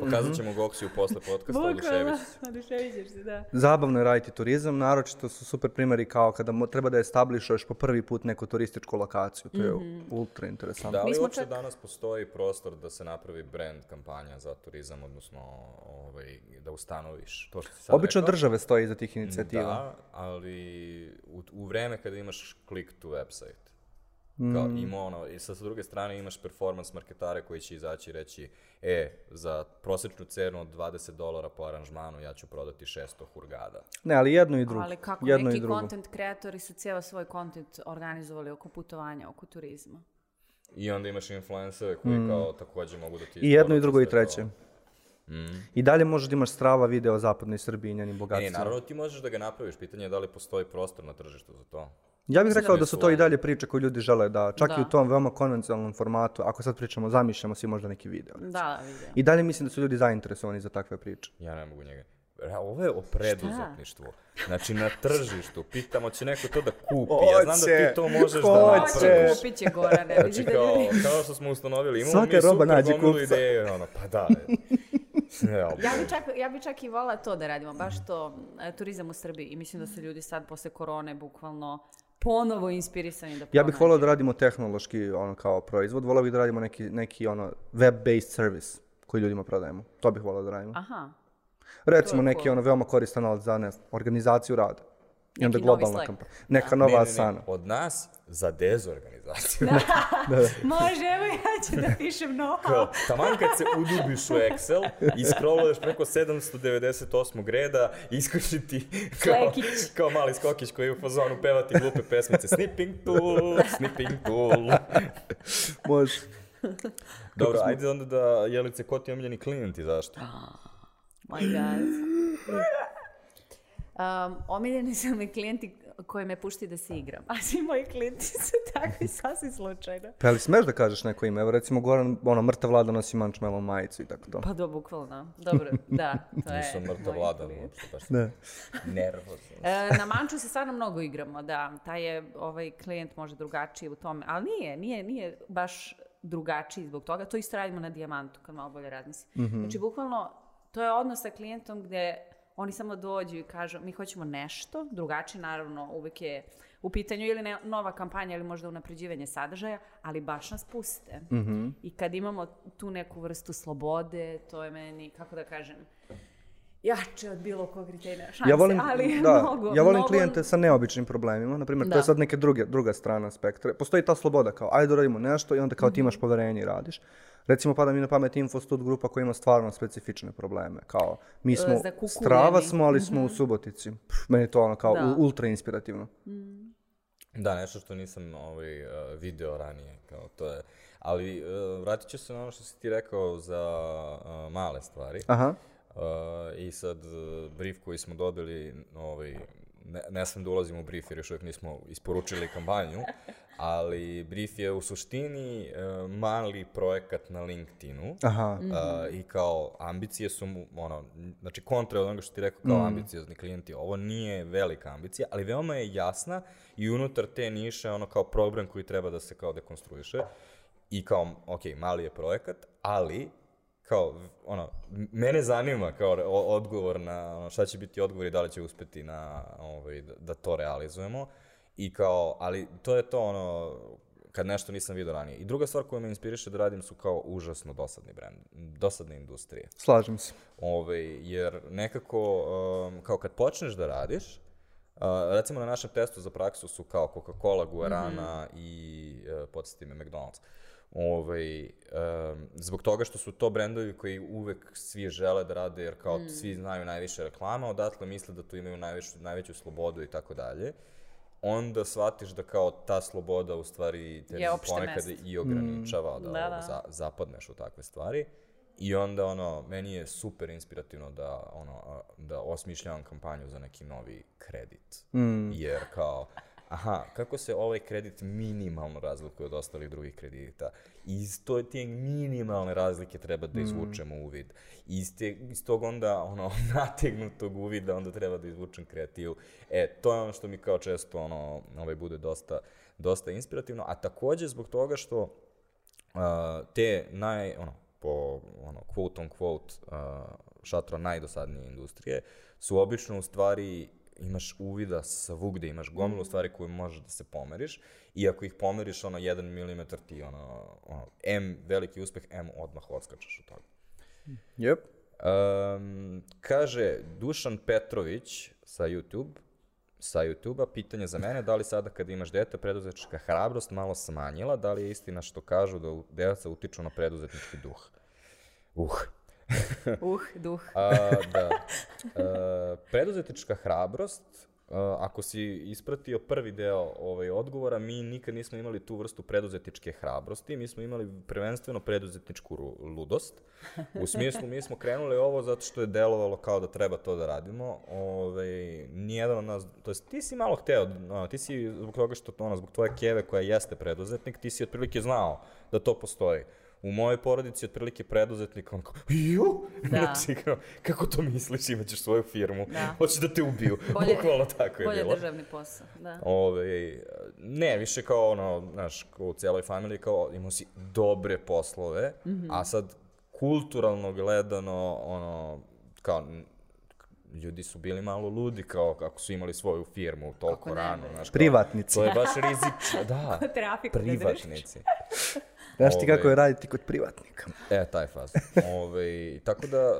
Pokazat ćemo Goksiju posle podcasta, se. oduševit ćeš se, da. Zabavno je raditi turizam, naročito su super primjeri kao kada mo- treba da establišuješ po prvi put neku turističku lokaciju. To je ultra interesantno. Da li uopće čak- danas postoji prostor da se napravi brand kampanja za turizam, odnosno ovaj, da ustanoviš to što si sad Obično rekao? države stoje iza tih inicijativa. Da, ali u, u vreme kada imaš click to website, kao ima ono, i sa, sa druge strane imaš performance marketare koji će izaći i reći, e, za prosječnu cenu od 20 dolara po aranžmanu ja ću prodati 600 hurgada. Ne, ali jedno i drugo. Ali kako jedno i neki drugo. content kreatori su cijelo svoj content organizovali oko putovanja, oko turizma. I onda imaš influencere koji kao također mogu da ti I jedno i drugo i treće. to. I dalje možeš da imaš strava video o zapadnoj Srbiji i njenim E, bogatstvima. naravno ti možeš da ga napraviš, pitanje je da li postoji prostor na tržištu za to. Ja bih rekao da da su to i oni- dalje priče koje ljudi žele da, čak i u Da. tom veoma konvencionalnom formatu, ako sad pričamo, zamišljamo si možda neki video. Da, da, vidio. I dalje mislim da su ljudi zainteresovani za takve priče. Ja ne mogu njega. Ovo je o preduzetništvu. Znači na tržištu. Pitamo će neko to da kupi. Ja znam da Hoće, ti to možeš da hoće. napraviš. Kupit će Gorane, Znači da kao, ljudi... kao što smo ustanovili, imamo Svaka mi roba super gomilu ideje. Ono, pa da. Ja, bi, čak, ja bi čak i volila to da radimo, baš to, e, turizam u Srbiji. I mislim da su ljudi sad posle korone bukvalno ponovo inspirisani da Ja bih volio da radimo tehnološki ono kao proizvod, volio bih da radimo neki, neki ono web-based service koji ljudima prodajemo. To bih volio da radimo. Aha, Recimo neki cool. ono veoma koristan alat za ne, znam, organizaciju rada. I onda globalna kampanja. Neka Ne, nova ne, ne, asana. Od nas za dezorganizaciju. može, evo ja ću da pišem know-how. Taman kad se udubiš u Excel i scrolluješ preko 798. reda, iskoči ti kao, kao mali skokić koji je u fazonu pevati glupe pesmice. Snipping tool, snipping tool. Može. Dobro, ajde onda da, Jelice, ko ti je omiljeni klijenti, zašto? My God. Um, omiljeni su mi klijenti koji me pušti da se igram. A svi moji klijenti su takvi sasvim slučajno. Pa ali smeš da kažeš neko ime? Evo recimo Goran, ono, mrtav vlada nosi mančmelo majicu i tako to. Pa do, bukvalno. Dobro, da, to je Nisam mrtav vladan, klijent. uopšte, baš Ne. nervozno. E, na Manču se stvarno mnogo igramo, da. Taj je ovaj klijent može drugačiji u tome, ali nije, nije, nije baš drugačiji zbog toga. To isto radimo na Dijamantu, kad malo bolje razmislim. Znači, bukvalno, to je odnos sa klijentom gde oni samo dođu i kažu mi hoćemo nešto, drugačije naravno uvek je u pitanju ili ne, nova kampanja ili možda unapređivanje sadržaja, ali baš nas puste. I kad imamo tu neku vrstu slobode, to je meni, kako da kažem, jače od bilo kog retailera. Šanse, Ja volim, ali da, mnogo, ja volim mnogo- klijente sa neobičnim problemima, na primjer, to je Da. sad neke druge, druga strana spektra. Postoji ta sloboda kao, ajde da radimo nešto i onda kao ti Mhm. imaš poverenje i radiš. Recimo, pada mi na pamet Infostud grupa koja ima stvarno specifične probleme. Kao, mi smo, E, kukuljeni. strava smo, ali smo u Subotici. Pff, meni je to ono kao Mhm. Da. ultra inspirativno. Da, nešto što nisam ovaj, uh, video ranije, kao to je. Ali uh, vratit ću se na ono što si ti rekao za uh, male stvari. Aha. Uh, I sad uh, brief koji smo dobili, ovaj, ne, ne sam da ulazim u brief jer još uvijek nismo isporučili kampanju, ali brief je u suštini uh, mali projekat na LinkedInu. Aha. Uh, I kao ambicije su mu, ono, znači kontra od onoga što ti rekao kao ambiciozni klijenti. Ovo nije velika ambicija, ali veoma je jasna i unutar te niše ono kao program koji treba da se kao dekonstruiše. I kao, ok, mali je projekat, ali kao, ono, mene zanima kao odgovor na, ono, šta će biti odgovor i da li će uspeti na, ovaj, da, da to realizujemo. I kao, ali to je to ono, kad nešto nisam vidio ranije. I druga stvar koja me inspiriše da radim su kao užasno dosadni brand, dosadne industrije. Slažem se. Ovaj, jer nekako, um, kao kad počneš da radiš, uh, recimo na našem testu za praksu su kao Coca-Cola, Guarana i, uh, podsjeti me, McDonald's. Ovaj, um, zbog toga što su to brendovi koji uvek svi žele da rade, jer kao svi znaju najviše reklama, odatle misle da tu imaju najvišu, najveću slobodu i tako dalje. Onda shvatiš da kao ta sloboda u stvari te Je ponekad mesto. i ograničava da, Da, ono, da. za, zapadneš u takve stvari. I onda ono, meni je super inspirativno da, ono, a, da osmišljavam kampanju za neki novi kredit. Jer kao, aha, kako se ovaj kredit minimalno razlikuje od ostalih drugih kredita. I iz to, te minimalne razlike treba da izvučemo uvid. I iz, te, iz tog onda, ono, nategnutog uvida onda treba da izvučem kreativu. E, to je ono što mi kao često, ono, ovaj, bude dosta, dosta inspirativno. A takođe zbog toga što uh, te naj, ono, po ono, quote on quote uh, šatro najdosadnije industrije, su obično u stvari imaš uvida svugde, imaš gomilu stvari koje možeš da se pomeriš i ako ih pomeriš ono 1 mm ti ono, ono M veliki uspeh, M odmah odskačeš od toga. Yep. Um, kaže Dušan Petrović sa YouTube, sa YouTube-a, pitanje za mene, da li sada kad imaš dete preduzetnička hrabrost malo smanjila, da li je istina što kažu da deca utiču na preduzetnički duh? Uh. Uh, duh. A, da. A, preduzetnička hrabrost, a, ako si ispratio prvi deo ovaj odgovora, mi nikad nismo imali tu vrstu preduzetničke hrabrosti, mi smo imali prvenstveno preduzetničku ludost. U smislu, mi smo krenuli ovo zato što je delovalo kao da treba to da radimo. Ovaj, nijedan od nas, to jest ti si malo hteo, ono, ti si zbog toga što, ono, zbog tvoje keve koja jeste preduzetnik, ti si otprilike znao da to postoji. U mojoj porodici otprilike preduzetnik, on kao, ju, Da. znači, kao, kako to misliš, imaćeš svoju firmu, Da. hoće da te ubiju, Bolje- bukvalno tako je Bolje bilo. državni posao, da. Ove, ne, više kao ono, znaš, kao u cijeloj familiji, kao imao si dobre poslove, Mhm. a sad kulturalno gledano, ono, kao, ljudi su bili malo ludi kao kako su imali svoju firmu toliko rano, znaš, kao, Privatnici. To je baš rizično, da, Trafiku ne držiš. Znaš ti kako Ovaj. je raditi kod privatnika? E, taj faz. Ove, tako da,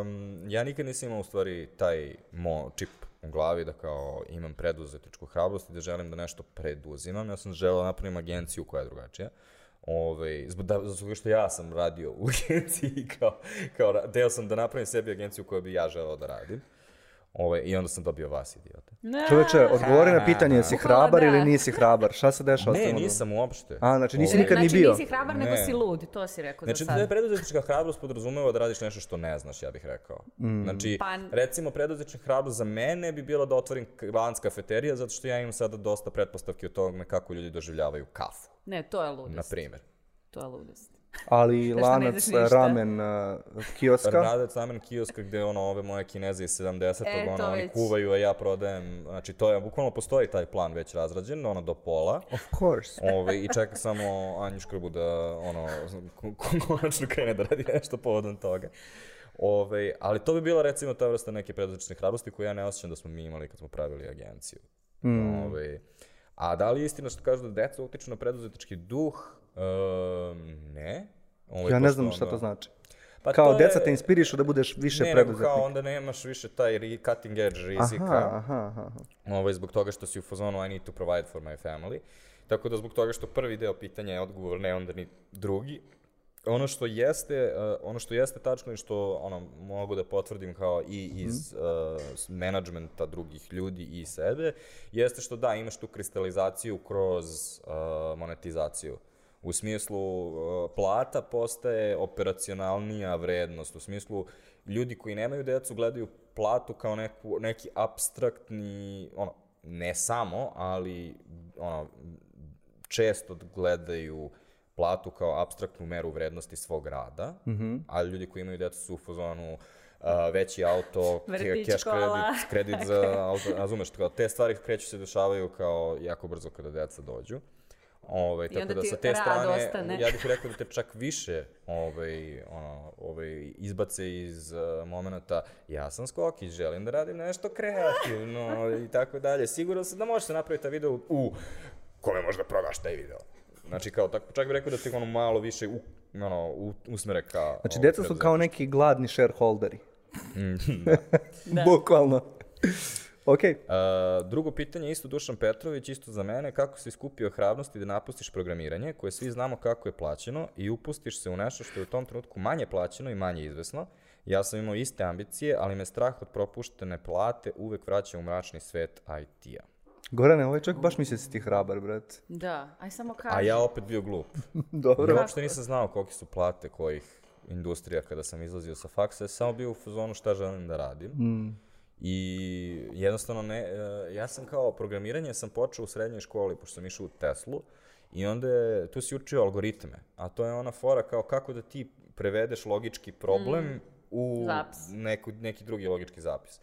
um, ja nikad nisam imao u stvari taj mo čip u glavi da kao imam preduzetničku hrabrost i da želim da nešto preduzimam. Ja sam želeo da napravim agenciju koja je drugačija. Ove, zbog, da, zbog što ja sam radio u agenciji kao, kao deo sam da napravim sebi agenciju koju bi ja želeo da radim. Ove, I onda sam dobio vas, idiote. Čoveče, odgovori na pitanje jesi hrabar da. ili nisi hrabar. Šta se dešava? s Ne, nisam uopšte. A, znači nisi nikad ni znači, bio. nisi hrabar, nego Ne. si lud, to si rekao Znači, za da je sad. preduzetnička hrabrost podrazumeva da radiš nešto što ne znaš, ja bih rekao. Mm. Znači, Pa- recimo, preduzetnička hrabrost za mene bi bila da otvorim k- lanac kafeterija, zato što ja imam sada dosta pretpostavki o tome kako ljudi doživljavaju kafu, Ne, to je ludost. na primjer. To je ludost. Ali lanac ramen uh, kioska. Radec ramen kioska gde ono ove moje kineze iz 70-og, E, ono, oni već. kuvaju, a ja prodajem, znači to je, bukvalno postoji taj plan već razrađen, ono do pola. Of course. Ove, I čeka samo Anju Škrbu da, ono, ko- ko- konačno krene da radi nešto povodom toga. Ove, ali to bi bila recimo ta vrsta neke preduzetnične hrabrosti koju ja ne osjećam da smo mi imali kad smo pravili agenciju. Mm. Ove, a da li je istina što kažu da deca utiču na preduzetnički duh? Ehm, ne. Ove, Ja ne znam šta onda- to znači. Pa Kao to deca je- te inspirišu da budeš više ne, preduzetnik. kao onda nemaš više taj cutting edge rizika. Aha, aha, aha. Ovaj, zbog toga što si u fazonu I need to provide for my family. Tako da zbog toga što prvi deo pitanja je odgovor ne, onda ni drugi. Ono što jeste, uh, ono što jeste tačno i što ono, mogu da potvrdim kao i iz uh, menadžmenta drugih ljudi i sebe, jeste što da, imaš tu kristalizaciju kroz uh, monetizaciju. U smislu, uh, plata postaje operacionalnija vrednost, u smislu, ljudi koji nemaju decu gledaju platu kao neku, neki abstraktni, ono, ne samo, ali ono, često gledaju platu kao abstraktnu meru vrednosti svog rada, a ljudi koji imaju decu su u fazonu uh, veći auto, Vrtić, cash kredit, kredit za auto, razumeš, kao te stvari kreću se dešavaju kao jako brzo kada deca dođu. Ovaj, tako onda da ti sa te rad strane, ostane. ja bih rekao da te čak više ovaj, ono, ovaj, izbace iz uh, momenta ja sam skokić, želim da radim nešto kreativno i tako dalje. Siguran sam da može se napraviti taj video u kome možda prodaš taj video. Znači, kao, tako, čak bih rekao da te ono malo više u, ono, u, usmere ka... Znači, ovaj, deca su kao neki gladni shareholderi. Da. Bukvalno. ok. Uh, drugo pitanje, isto Dušan Petrović, isto za mene, kako si skupio hrabrosti da napustiš programiranje, koje svi znamo kako je plaćeno, i upustiš se u nešto što je u tom trenutku manje plaćeno i manje izvesno. Ja sam imao iste ambicije, ali me strah od propuštene plate uvek vraća u mračni svet IT-a. Gorane, ovaj čovjek baš misli da si ti hrabar, brat. Da, aj samo kaži. A ja opet bio glup. Dobro. Ja uopšte nisam znao kolike su plate kojih industrija kada sam izlazio sa faksa, ja sam samo bio u fazonu šta želim da radim. I jednostavno ne, e, ja sam kao programiranje sam počeo u srednjoj školi, pošto sam išao u Teslu, i onda je, tu si učio algoritme, a to je ona fora kao kako da ti prevedeš logički problem u Zapis. neku, neki drugi logički zapis.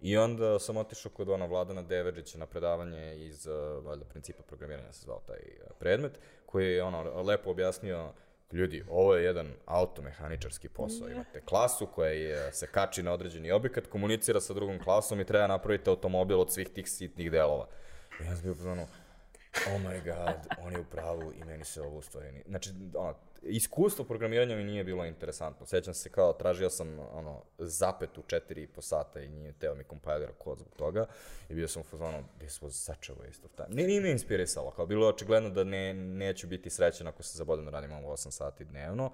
I onda sam otišao kod ona Vladana Deverđića na predavanje iz, uh, valjda, principa programiranja se zvao taj uh, predmet, koji je ono, lepo objasnio ljudi, ovo je jedan automehaničarski posao. Imate klasu koja je, se kači na određeni objekat, komunicira sa drugom klasom i treba napraviti automobil od svih tih sitnih delova. I ja sam bio pozvano, oh my god, on je u pravu i meni se ovo u stvari nije. Znači, ono, iskustvo programiranja mi nije bilo interesantno. Sećam se kao, tražio sam ono, zapet u 4 po sata i nije teo mi kompajlera kod zbog toga. I bio sam u fazonu, this was such a waste of time. Nije, nije me inspirisalo, kao bilo je očigledno da ne, neću biti srećan ako se zabodem radim ovo 8 sati dnevno.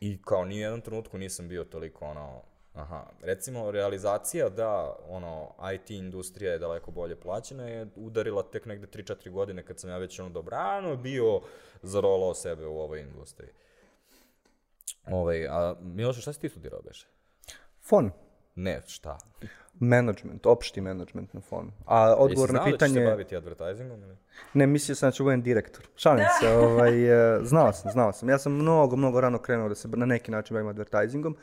I kao ni u jednom trenutku nisam bio toliko ono, Aha, recimo realizacija da ono IT industrija je daleko bolje plaćena je udarila tek negde 3-4 godine kad sam ja već ono dobrano bio zarolao sebe u ovoj industriji. Ovaj, a Miloše, šta si ti studirao beše? Fon. Ne, šta? Management, opšti management na fonu. A odgovor Jesi na znao da ćeš pitanje... se baviti advertisingom ili? Ne, mislio sam da ću budem direktor. Šalim se, ovaj, e, znao sam, znao sam. Ja sam mnogo, mnogo rano krenuo da se na neki način bavim advertisingom,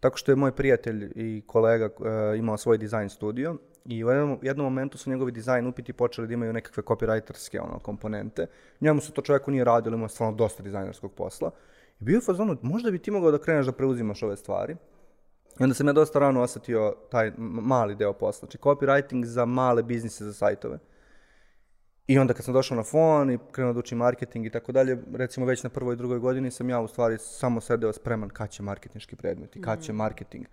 tako što je moj prijatelj i kolega e, imao svoj dizajn studio i u jednom, jednom momentu su njegovi dizajn upiti počeli da imaju nekakve copywriterske ono, komponente. Njemu se to čovjeku nije radilo, imao je stvarno dosta dizajnerskog posla. Bio je fazonu, možda bi ti mogao da kreneš da preuzimaš ove stvari. I onda sam ja dosta rano osetio taj mali deo posla, znači copywriting za male biznise, za sajtove. I onda kad sam došao na fon i krenuo da učim marketing i tako dalje, recimo već na prvoj i drugoj godini sam ja u stvari samo sedeo spreman kad će marketinški predmeti, kad će marketing.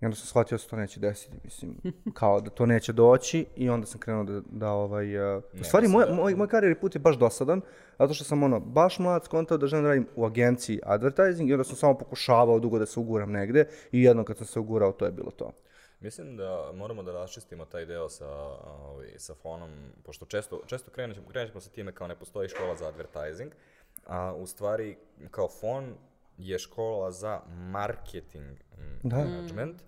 I onda sam shvatio da se to neće desiti, mislim, kao da to neće doći i onda sam krenuo da, da ovaj... Uh, u stvari, moj, moj, moj karijerni put je baš dosadan, zato što sam ono, baš mlad skontao da želim da radim u agenciji advertising i onda sam samo pokušavao dugo da se uguram negde i jednom kad sam se ugurao, to je bilo to. Mislim da moramo da raščistimo taj deo sa, ovaj, sa fonom, pošto često, često krenemo, krenemo sa time kao ne postoji škola za advertising, a u stvari kao fon je škola za marketing mm, Da. management.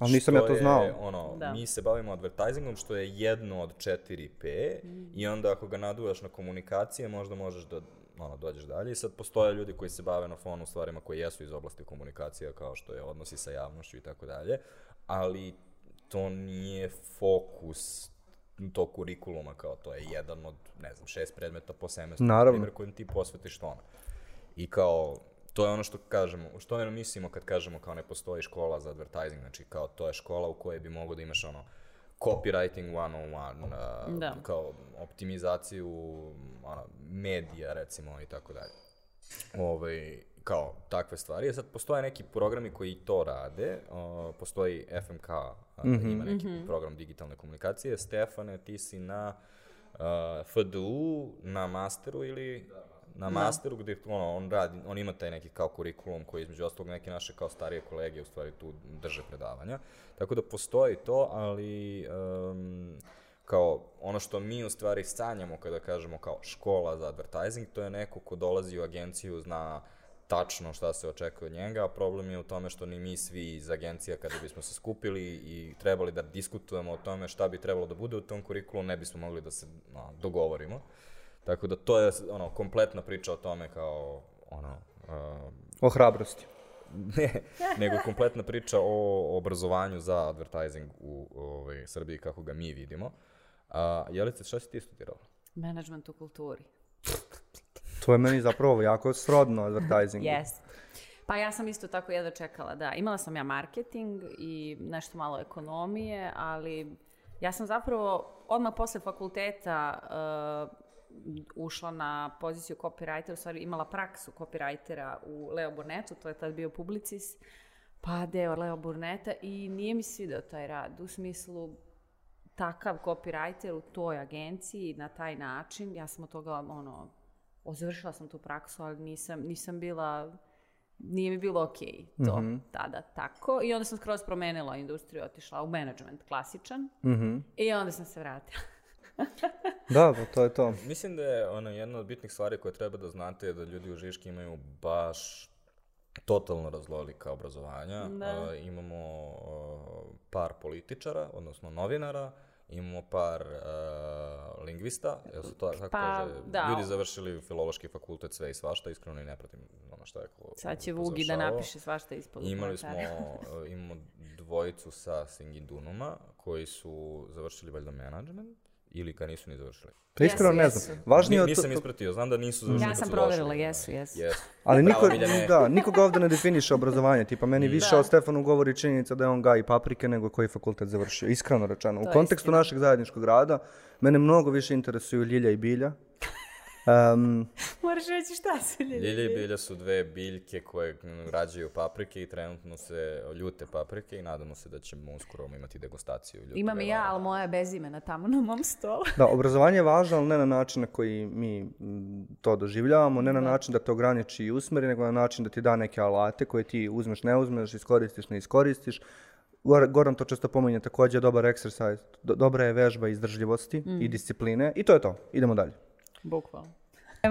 Ali nisam ja to je, znao. Ono, Da. Mi se bavimo advertisingom, što je jedno od 4P i onda ako ga naduvaš na komunikacije, možda možeš da ono, dođeš dalje. I sad postoje ljudi koji se bave na fonu stvarima koji jesu iz oblasti komunikacija, kao što je odnosi sa javnošću i tako dalje, ali to nije fokus tog kurikuluma, kao to je jedan od, ne znam, šest predmeta po semestru, Naravno. na primjer, kojim ti posvetiš tome. I kao, to je ono što kažemo, što ono mislimo kad kažemo kao ne postoji škola za advertising, znači kao to je škola u kojoj bi mogo da imaš ono copywriting 101, uh, Da. kao optimizaciju ono, medija recimo i tako dalje. Ovaj, kao takve stvari. E sad postoje neki programi koji to rade. Uh, postoji FMK, uh, ima neki program digitalne komunikacije. Stefane, ti si na uh, FDU, na masteru ili na masteru gdje ono, on radi, on ima taj neki kao kurikulum koji između ostalog neke naše kao starije kolege u stvari tu drže predavanja. Tako da postoji to, ali um, kao ono što mi u stvari sanjamo kada kažemo kao škola za advertising, to je neko ko dolazi u agenciju, zna tačno šta se očekuje od njega, a problem je u tome što ni mi svi iz agencija kada bismo se skupili i trebali da diskutujemo o tome šta bi trebalo da bude u tom kurikulu, ne bismo mogli da se no, dogovorimo. Tako da to je ono kompletna priča o tome kao ono uh, O hrabrosti. ne, nego kompletna priča o obrazovanju za advertising u ovaj, Srbiji kako ga mi vidimo. A, Jelice, šta si ti studirala? Management u kulturi. To je meni zapravo jako srodno advertisingu. Yes. Pa ja sam isto tako jedva čekala, da. Imala sam ja marketing i nešto malo ekonomije, ali ja sam zapravo odmah posle fakulteta uh, ušla na poziciju copywritera, u stvari imala praksu copywritera u Leo Burnetu, to je tad bio publicis, pa deo Leo Burneta i nije mi svidao taj rad, u smislu takav copywriter u toj agenciji na taj način, ja sam od toga ono, završila sam tu praksu, ali nisam, nisam bila, nije mi bilo okej to tada tako. I onda sam skroz promenila industriju, otišla u management klasičan i onda sam se vratila. Da, pa to je to. Mislim da je ono, jedna od bitnih stvari koje treba da znate je da ljudi u Žiški imaju baš totalno razlolika obrazovanja. Da. Uh, imamo uh, par političara, odnosno novinara, imamo par uh, lingvista, jel se to tako Pa, kaže? da. Ljudi završili filološki fakultet sve i svašta, iskreno i ne pratim ono šta je ko Sad će Vugi da napiše svašta ispod Imali smo, uh, imamo dvojicu sa Singidunuma koji su završili valjda management ili kad nisu ni završili? Pa iskreno ne znam. Važnije Ni, od nisam ispratio, znam da nisu završili Ja sam proverila, jesu, jesu. Jesu. Ali niko, da, nikoga ovde ne definiše obrazovanje. Tipa, meni više Da. o Stefanu govori činjenica da je on gaj paprike nego koji fakultet završio. Iskreno rečeno. U kontekstu istina. našeg zajedničkog rada, mene mnogo više interesuju ljilja i bilja. Um, Moraš reći šta su ljudi. Ljilje i bilja su dve biljke koje mm, rađaju paprike i trenutno se ljute paprike i nadamo se da ćemo uskoro imati degustaciju ljute Imam i ja, ali moja je bez imena tamo na mom stolu. da, obrazovanje je važno, ali ne na način na koji mi mm, to doživljavamo, ne na način da te ograniči i usmeri, nego na način da ti da neke alate koje ti uzmeš, ne uzmeš, iskoristiš, ne iskoristiš. Gor- Goran to često pominje, također dobar exercise, do- dobra je vežba izdržljivosti i discipline i to je to. Idemo dalje. Bukvalno.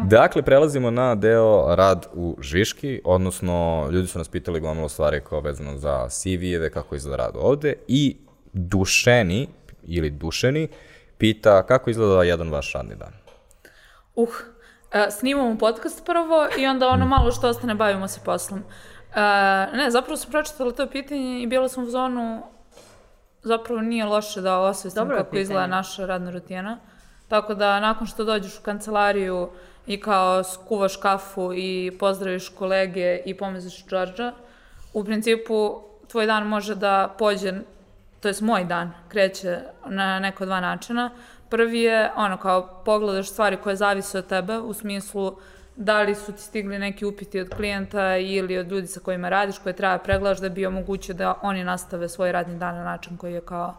Dakle, prelazimo na deo rad u Žiški, odnosno ljudi su nas pitali gomilo stvari kao vezano za CV-eve, kako izgleda rad ovde i Dušeni, ili Dušeni, pita kako izgleda jedan vaš radni dan. Uh, e, snimamo podcast prvo i onda ono malo što ostane bavimo se poslom. E, ne, zapravo sam pročitala to pitanje i bila sam u zonu zapravo nije loše da osvestim Dobro kako izgleda pitanje. naša radna rutina. Tako da nakon što dođeš u kancelariju i kao skuvaš kafu i pozdraviš kolege i pomisliš Đorđa, u principu tvoj dan može da pođe, to jest moj dan, kreće na neko dva načina. Prvi je ono kao pogledaš stvari koje zavise od tebe u smislu da li su ti stigli neki upiti od klijenta ili od ljudi sa kojima radiš koje treba pregledaš da bi omogućio da oni nastave svoj radni dan na način koji je kao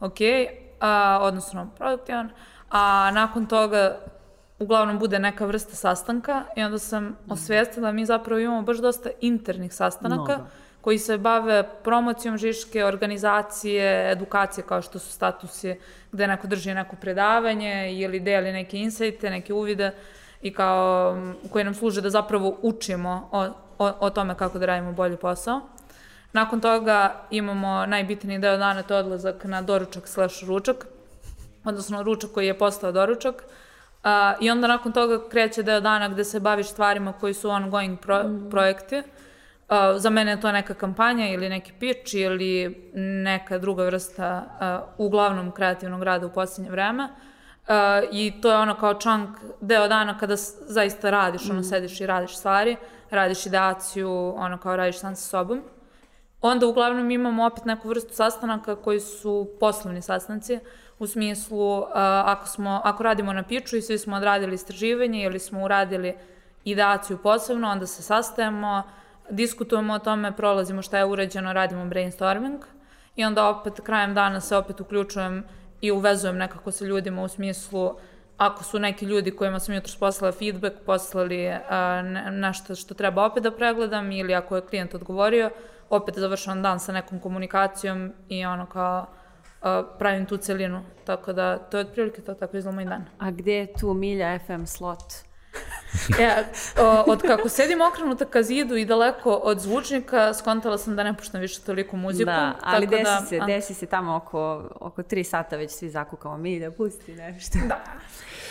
ok, a, odnosno produktivan, a nakon toga uglavnom bude neka vrsta sastanka i onda sam osvijestila da mi zapravo imamo baš dosta internih sastanaka Mnogo. koji se bave promocijom Žiške, organizacije, edukacije kao što su statusi gde neko drži neko predavanje ili deli neke insajte, neke uvide i kao m, koji nam služe da zapravo učimo o, o, o tome kako da radimo bolji posao. Nakon toga imamo najbitniji deo dana, to je odlazak na doručak slash ručak, odnosno ručak koji je postao doručak. A, I onda nakon toga kreće deo dana gde se baviš stvarima koji su ongoing pro, projekti. A, za mene je to neka kampanja ili neki pitch ili neka druga vrsta a, uglavnom kreativnog rada u posljednje vreme. A, I to je ono kao čank deo dana kada zaista radiš, ono sediš i radiš stvari, radiš ideaciju, ono kao radiš sam sa sobom. Onda uglavnom imamo opet neku vrstu sastanaka koji su poslovni sastanci, u smislu uh, ako, smo, ako radimo na piču i svi smo odradili istraživanje ili smo uradili ideaciju posebno, onda se sastajemo, diskutujemo o tome, prolazimo šta je urađeno, radimo brainstorming i onda opet krajem dana se opet uključujem i uvezujem nekako sa ljudima u smislu ako su neki ljudi kojima sam jutros poslala feedback, poslali uh, ne, nešto što treba opet da pregledam ili ako je klijent odgovorio, opet završavam dan sa nekom komunikacijom i ono kao pravim tu celinu. Tako da to je otprilike to tako izgleda moj dan. A gdje je tu Milja FM slot? E, o, od kako sedim okrenuta ka zidu i daleko od zvučnika, skontala sam da ne puštam više toliko muziku. Da, ali tako desi, se, a- desi se tamo oko, oko tri sata već svi zakukamo Milja, pusti nešto. Da.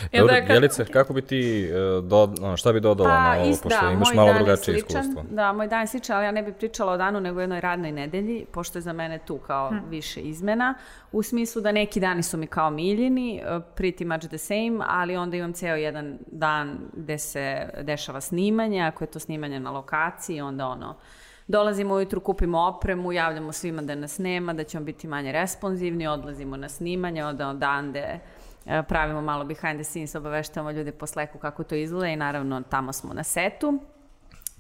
Onda Dobro, je kako- Jelice, kako bi ti, e, do, šta bi dodala na ovo, pošto imaš Pa, moj malo drugačije sličan. iskustvo? Da, moj dan je sličan, ali ja ne bih pričala o danu nego o jednoj radnoj nedelji, pošto je za mene tu kao Hm. više izmena. U smislu da neki dani su mi kao miljeni, uh, pretty much the same, ali onda imam ceo jedan dan gde se dešava snimanje, ako je to snimanje na lokaciji, onda ono, Dolazimo ujutru, kupimo opremu, javljamo svima da nas nema, da ćemo biti manje responsivni, odlazimo na snimanje, onda odande e, pravimo malo behind the scenes, obaveštavamo ljude po sleku kako to izgleda i naravno tamo smo na setu.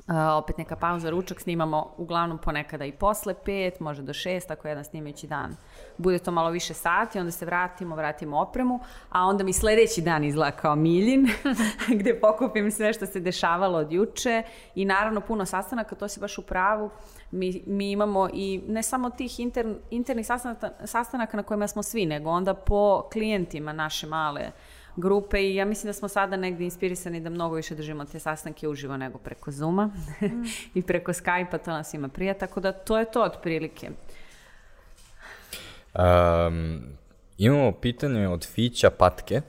Uh, opet neka pauza, ručak snimamo uglavnom ponekada i posle pet, može do šest, ako je jedan snimajući dan. Bude to malo više sati, onda se vratimo, vratimo opremu, a onda mi sledeći dan izgleda kao miljin, gde pokupim sve što se dešavalo od juče i naravno puno sastanaka, to si baš u pravu. Mi, mi imamo i ne samo tih intern, internih sastanaka, sastanaka na kojima smo svi, nego onda po klijentima naše male grupe i ja mislim da smo sada negdje inspirisani da mnogo više držimo te sastanke uživo nego preko Zuma i preko Skype-a, to nas ima prija, tako da to je to otprilike. Um, imamo pitanje od Fića Patke,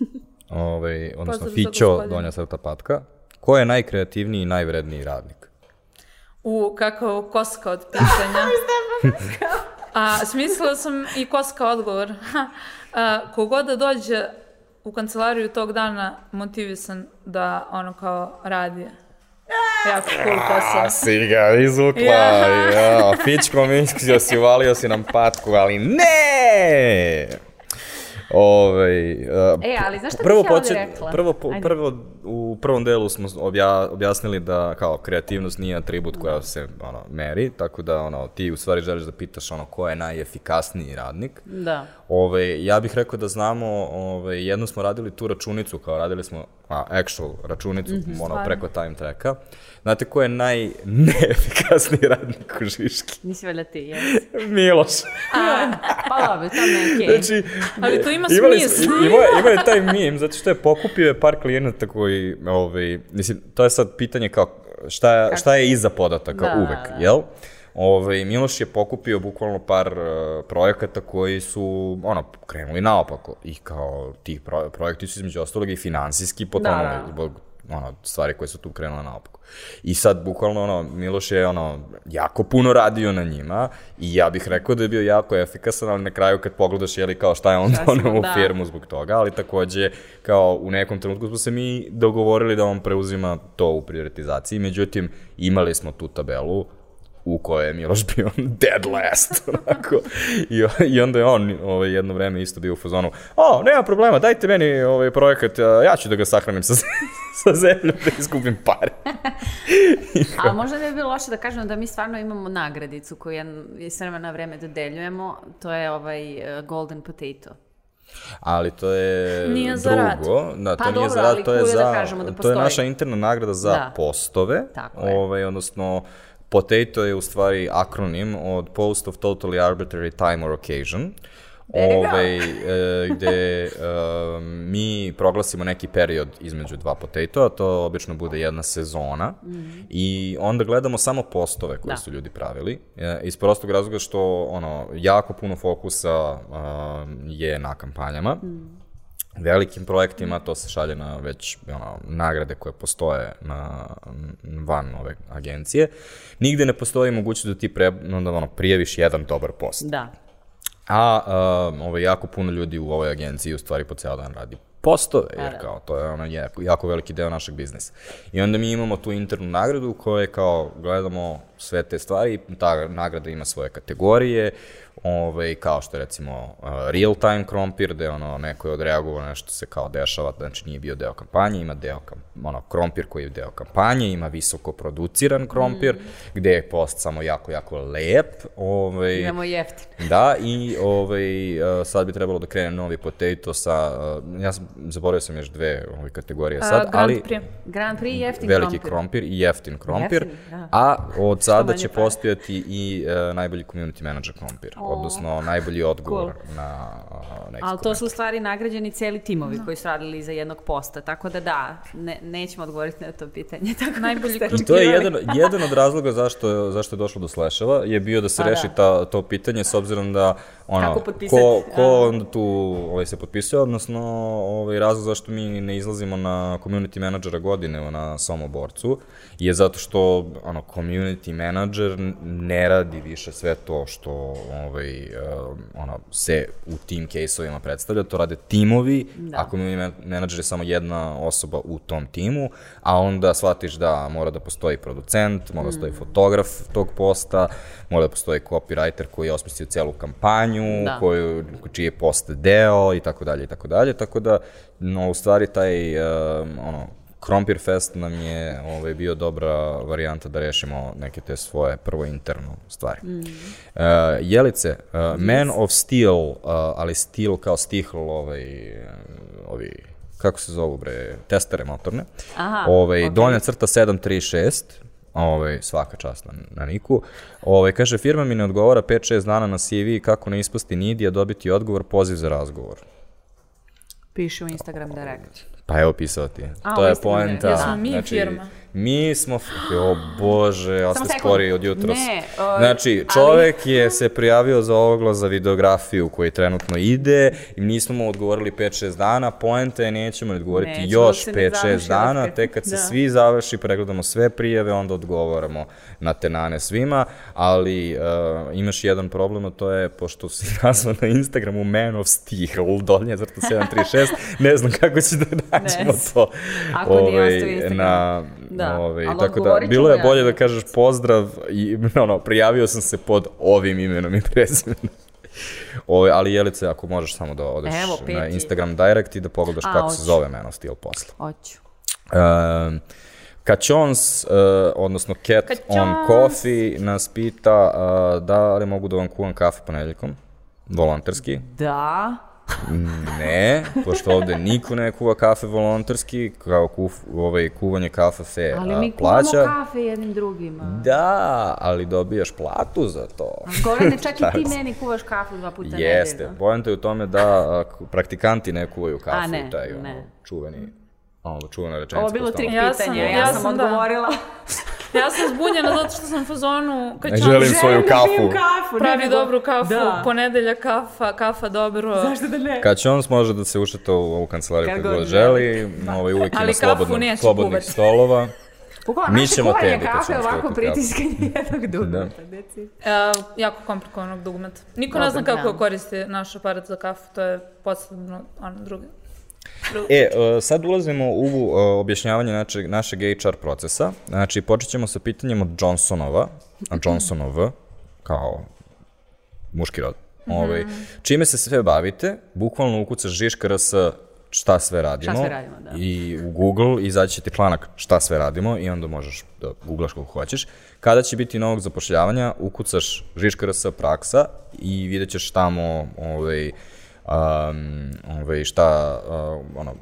ovaj, odnosno Fićo. Donja Srta Patka. Ko je najkreativniji i najvredniji radnik? U, kako koska od pitanja. A smislila sam i koska odgovor. A, kogod da dođe u kancelariju tog dana motivisan da ono kao radi. Jako cool posao. A si ga izvukla, Ja. ja. Fičko mislio si, uvalio si nam patku, ali ne! Ove, E, ali znaš šta prvo bih ja ovdje počet- rekla? Prvo, po- prvo, u prvom delu smo obja, objasnili da kao kreativnost nije atribut koja se ono, meri, tako da ono, ti u stvari želiš da pitaš ono, ko je najefikasniji radnik. Da. Ove, ja bih rekao da znamo, ove, jedno smo radili tu računicu, kao radili smo a, actual računicu, ono, preko time tracka. Znate ko je najneefikasniji radnik u Žiški? Nisi valjda ti, jesi. Miloš. Pa dobro, to mi je okej. Znači, Ali to ima imali, smisla. ima, ima je taj meme, zato što je pokupio je par klijenata koji, ovaj, mislim, to je sad pitanje kao šta šta je iza podataka Da, uvek, da. jel? Ovaj, Miloš je pokupio bukvalno par uh, projekata koji su, ono, krenuli naopako. I kao ti pro, projekti su između ostalog i finansijski potonuli Da, da. zbog ono, stvari koje su tu krenule naopako. I sad, bukvalno, ono, Miloš je, ono, jako puno radio na njima i ja bih rekao da je bio jako efikasan, ali na kraju kad pogledaš, jeli, kao šta je on doneo u dao? firmu zbog toga, ali takođe, kao u nekom trenutku smo se mi dogovorili da on preuzima to u prioritizaciji, međutim, imali smo tu tabelu, u kojoj je Miloš bio dead last, onako. I, I onda je on ovaj, jedno vreme isto bio u fazonu, o, nema problema, dajte meni ovaj projekat, ja ću da ga sahranim sa, sa zemljom da izgubim pare. A možda ne bi bilo loše da kažemo da mi stvarno imamo nagradicu koju je s vremena na vreme dodeljujemo. To je ovaj Golden Potato. Ali to je Nije za drugo. rad. Da, to Pa nije dobro, za rad, to je da za, kažemo da to je postoji. naša interna nagrada za Da. postove. Tako je. Ovaj, odnosno, Potato je u stvari akronim od Post of Totally Arbitrary Time or Occasion. Ovaj, e, gde e, mi proglasimo neki period između dva potato, a to obično bude jedna sezona. I onda gledamo samo postove koje Da. su ljudi pravili, e, iz prostog razloga što ono, jako puno fokusa a, je na kampanjama, velikim projektima, to se šalje na već ono, nagrade koje postoje na, van ove agencije. Nigde ne postoji mogućnost da ti pre, onda, ono, prijaviš jedan dobar post. Da. A uh, ovaj, jako puno ljudi u ovoj agenciji u stvari po ceo dan radi postove, jer kao to je ono jako, jako veliki deo našeg biznisa. I onda mi imamo tu internu nagradu u kojoj kao gledamo sve te stvari, ta nagrada ima svoje kategorije, ovaj, kao što je recimo uh, real time krompir, gde ono, neko je odreagovao nešto se kao dešava, znači nije bio deo kampanje, ima deo kam, ono, krompir koji je deo kampanje, ima visoko produciran krompir, gde je post samo jako, jako lep, ovaj, Imamo jeftin. Da, i ovaj, uh, sad bi trebalo da krene novi potato sa, uh, ja sam, zaboravio sam još dve ove kategorije A, sad, Grand ali Prix. Grand Prix jeftin veliki krompir. krompir i jeftin krompir, Jeftin, da. a od sada će postojati i uh, najbolji community manager krompir, odnosno najbolji odgovor na uh, neki Ali to komentar. su u stvari nagrađeni cijeli timovi koji su radili iza jednog posta, tako da da, ne, nećemo odgovoriti na to pitanje. Tako da Najbolji ste- I to je jedan, jedan od razloga zašto, zašto je došlo do sleševa, je bio da se Pa reši da. ta, to pitanje s obzirom da ono, ko, ko onda tu ovaj, se potpisuje, odnosno ovaj, razlog zašto mi ne izlazimo na community menadžera godine na Somoborcu je zato što ono, community manager n- ne radi više sve to što ovaj, um, ono, se u tim case-ovima predstavlja, to rade timovi, da. a community man- manager je samo jedna osoba u tom timu, a onda shvatiš da mora da postoji producent, mora da postoji fotograf tog posta, mora da postoji copywriter koji je osmislio celu kampanju, Da. koju, čiji je post deo i tako dalje i tako dalje, tako da no, u stvari taj um, ono, Krompir Fest nam je ovaj, bio dobra varijanta da rešimo neke te svoje prvo interno stvari. Mm. Uh, Jelice, uh, Man of Steel, uh, ali Steel kao stihl, ovaj, ovi, kako se zovu bre, testere motorne. Aha, ovaj, okej. Donja crta 736, ovaj, svaka čast na, na Niku. Ovaj, kaže, firma mi ne odgovara 5-6 dana na CV, kako ne ispasti nidi, a dobiti odgovor, poziv za razgovor. Piše u Instagram direct. Pa evo pisao ti. A, to ovo je isto ne znam. poenta. Jesmo mi firma? Mi smo, o bože, ja sekund. sporiji od jutros. Ne, o, znači, ali- čovek je se prijavio za oglas za videografiju koji trenutno ide i nismo mu odgovorili 5-6 dana, poenta je nećemo odgovoriti Nećemo još dok se ne 5-6 završi dana, tek kad se Da. svi završi, pregledamo sve prijave, onda odgovaramo na tenane svima, ali uh, imaš jedan problem, a to je, pošto si nazvan na Instagramu Man of Steel, dolje crta 736, ne znam kako će da nađemo to Ako nije ostavio Instagram. na, Da, ovaj, ali tako da, bilo je bolje da kažeš pozdrav i ono, prijavio sam se pod ovim imenom i prezimenom. Ovaj, ali Jelice, ako možeš samo da odeš Evo, na peti. Instagram direct i da pogledaš A, kako se hoću. zove Man of Steel posle. Hoću. Um, Kačons, uh, odnosno Cat Kačons. on Coffee nas pita uh, da li mogu da vam kuvam kafe ponedjeljkom, volonterski. Da. Ne, pošto ovde niko ne kuva kafe volonterski, kao kuf, ovaj, kuvanje kafe se Ali a, mi kuvamo plaća. kafe jednim drugima. Da, ali dobijaš platu za to. Gorane, čak i ti meni kuvaš kafu dva puta Jeste, nedeljno. poenta je u tome da praktikanti ne kuvaju kafu, A, ne, taj ono, ne. čuveni, ono, čuvena rečenica. Ovo je bilo tri stolu. Ja sam- pitanja, ja, ja sam da. odgovorila. Ja sam zbunjena zato što sam fazonu, kad Ne želim on svoju Želim da kafu. kafu. ne pravi nego- dobru kafu, Da. ponedelja kafa, kafa dobro. Zašto da ne? Kad će on može da se ušeta u ovu kancelariju Kad god god želi, ovaj, uvijek Ali ima slobodno, slobodnih kuvati. stolova. Bukvalno, Mi ćemo tebi kafe ovako pritiskanje jednog dugmeta. Deci. E, jako komplikovanog dugmeta. Niko ne Dobro, zna kako da. koristi naš aparat za kafu, to je posebno ono drugo. E, uh, sad ulazimo u uh, objašnjavanje našeg, našeg HR procesa. Znači, počet ćemo sa pitanjem od Johnsonova, a Johnsonov, kao muški rod. Ovaj, čime se sve bavite, bukvalno ukucaš žiška rs šta sve radimo. sve radimo, da. I u Google izaći će ti članak šta sve radimo i onda možeš da googlaš kako hoćeš. Kada će biti novog zapošljavanja, ukucaš žiška rs praksa i vidjet ćeš tamo ovaj, um, ovaj, šta, uh, ono,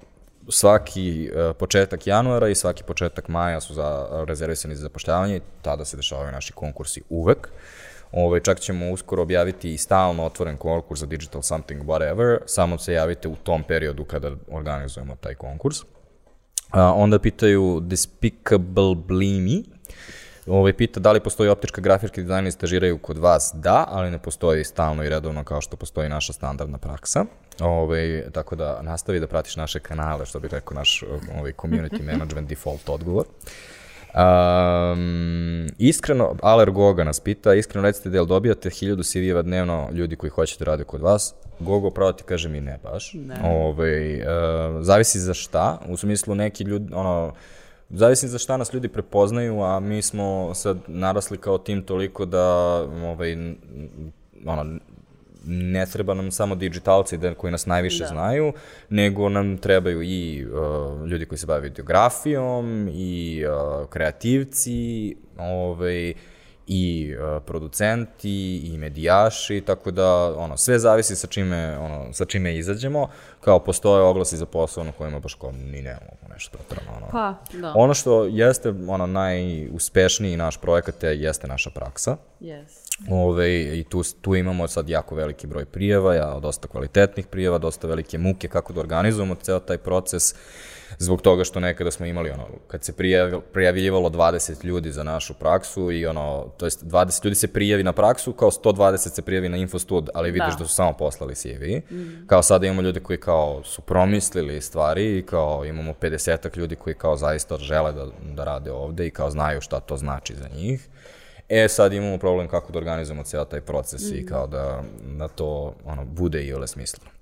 svaki uh, početak januara i svaki početak maja su za, rezervisani za zapošljavanje i tada se dešavaju naši konkursi uvek. Ovaj, čak ćemo uskoro objaviti i stalno otvoren konkurs za Digital Something Whatever, samo se javite u tom periodu kada organizujemo taj konkurs. A, onda pitaju Despicable Blimi, Ovaj, pita da li postoji optička grafički dizajn i stažiraju kod vas? Da, ali ne postoji stalno i redovno kao što postoji naša standardna praksa. Ovaj, tako da nastavi da pratiš naše kanale, što bi rekao naš ovaj, community management default odgovor. Um, iskreno, Aler Goga nas pita, iskreno recite da li dobijate 1000 CV-eva dnevno ljudi koji hoćete rade kod vas? Gogo pravo ti kaže mi ne baš. Ne. Ovaj, uh, zavisi za šta, u smislu neki ljudi, ono, Zavisi za šta nas ljudi prepoznaju, a mi smo sad narasli kao tim toliko da ovaj, ono, ne treba nam samo digitalci da, koji nas najviše da. znaju, nego nam trebaju i uh, ljudi koji se bave videografijom, i uh, kreativci, ovaj, i uh, producenti, i medijaši, tako da ono, sve zavisi sa čime, ono, sa čime izađemo, kao postoje oglasi za posao na kojima baš kao ni nemamo nešto pretrano. Ono. Pa, da. Ono što jeste ono, najuspešniji naš projekat je, jeste naša praksa. Yes. Ove, I tu, tu imamo sad jako veliki broj prijava, ja, dosta kvalitetnih prijava, dosta velike muke kako da organizujemo ceo taj proces, zbog toga što nekada smo imali, ono, kad se prijav, prijavljivalo 20 ljudi za našu praksu i ono, to jest 20 ljudi se prijavi na praksu, kao 120 se prijavi na Infostud, ali vidiš da, Da. su samo poslali CV. Mm. Kao sada imamo ljude koji kao su promislili stvari i kao imamo 50 ljudi koji kao zaista žele da, da rade ovde i kao znaju šta to znači za njih. E, sad imamo problem kako da organizujemo cijel taj proces mm. i kao da, da to ono, bude i ole smisleno.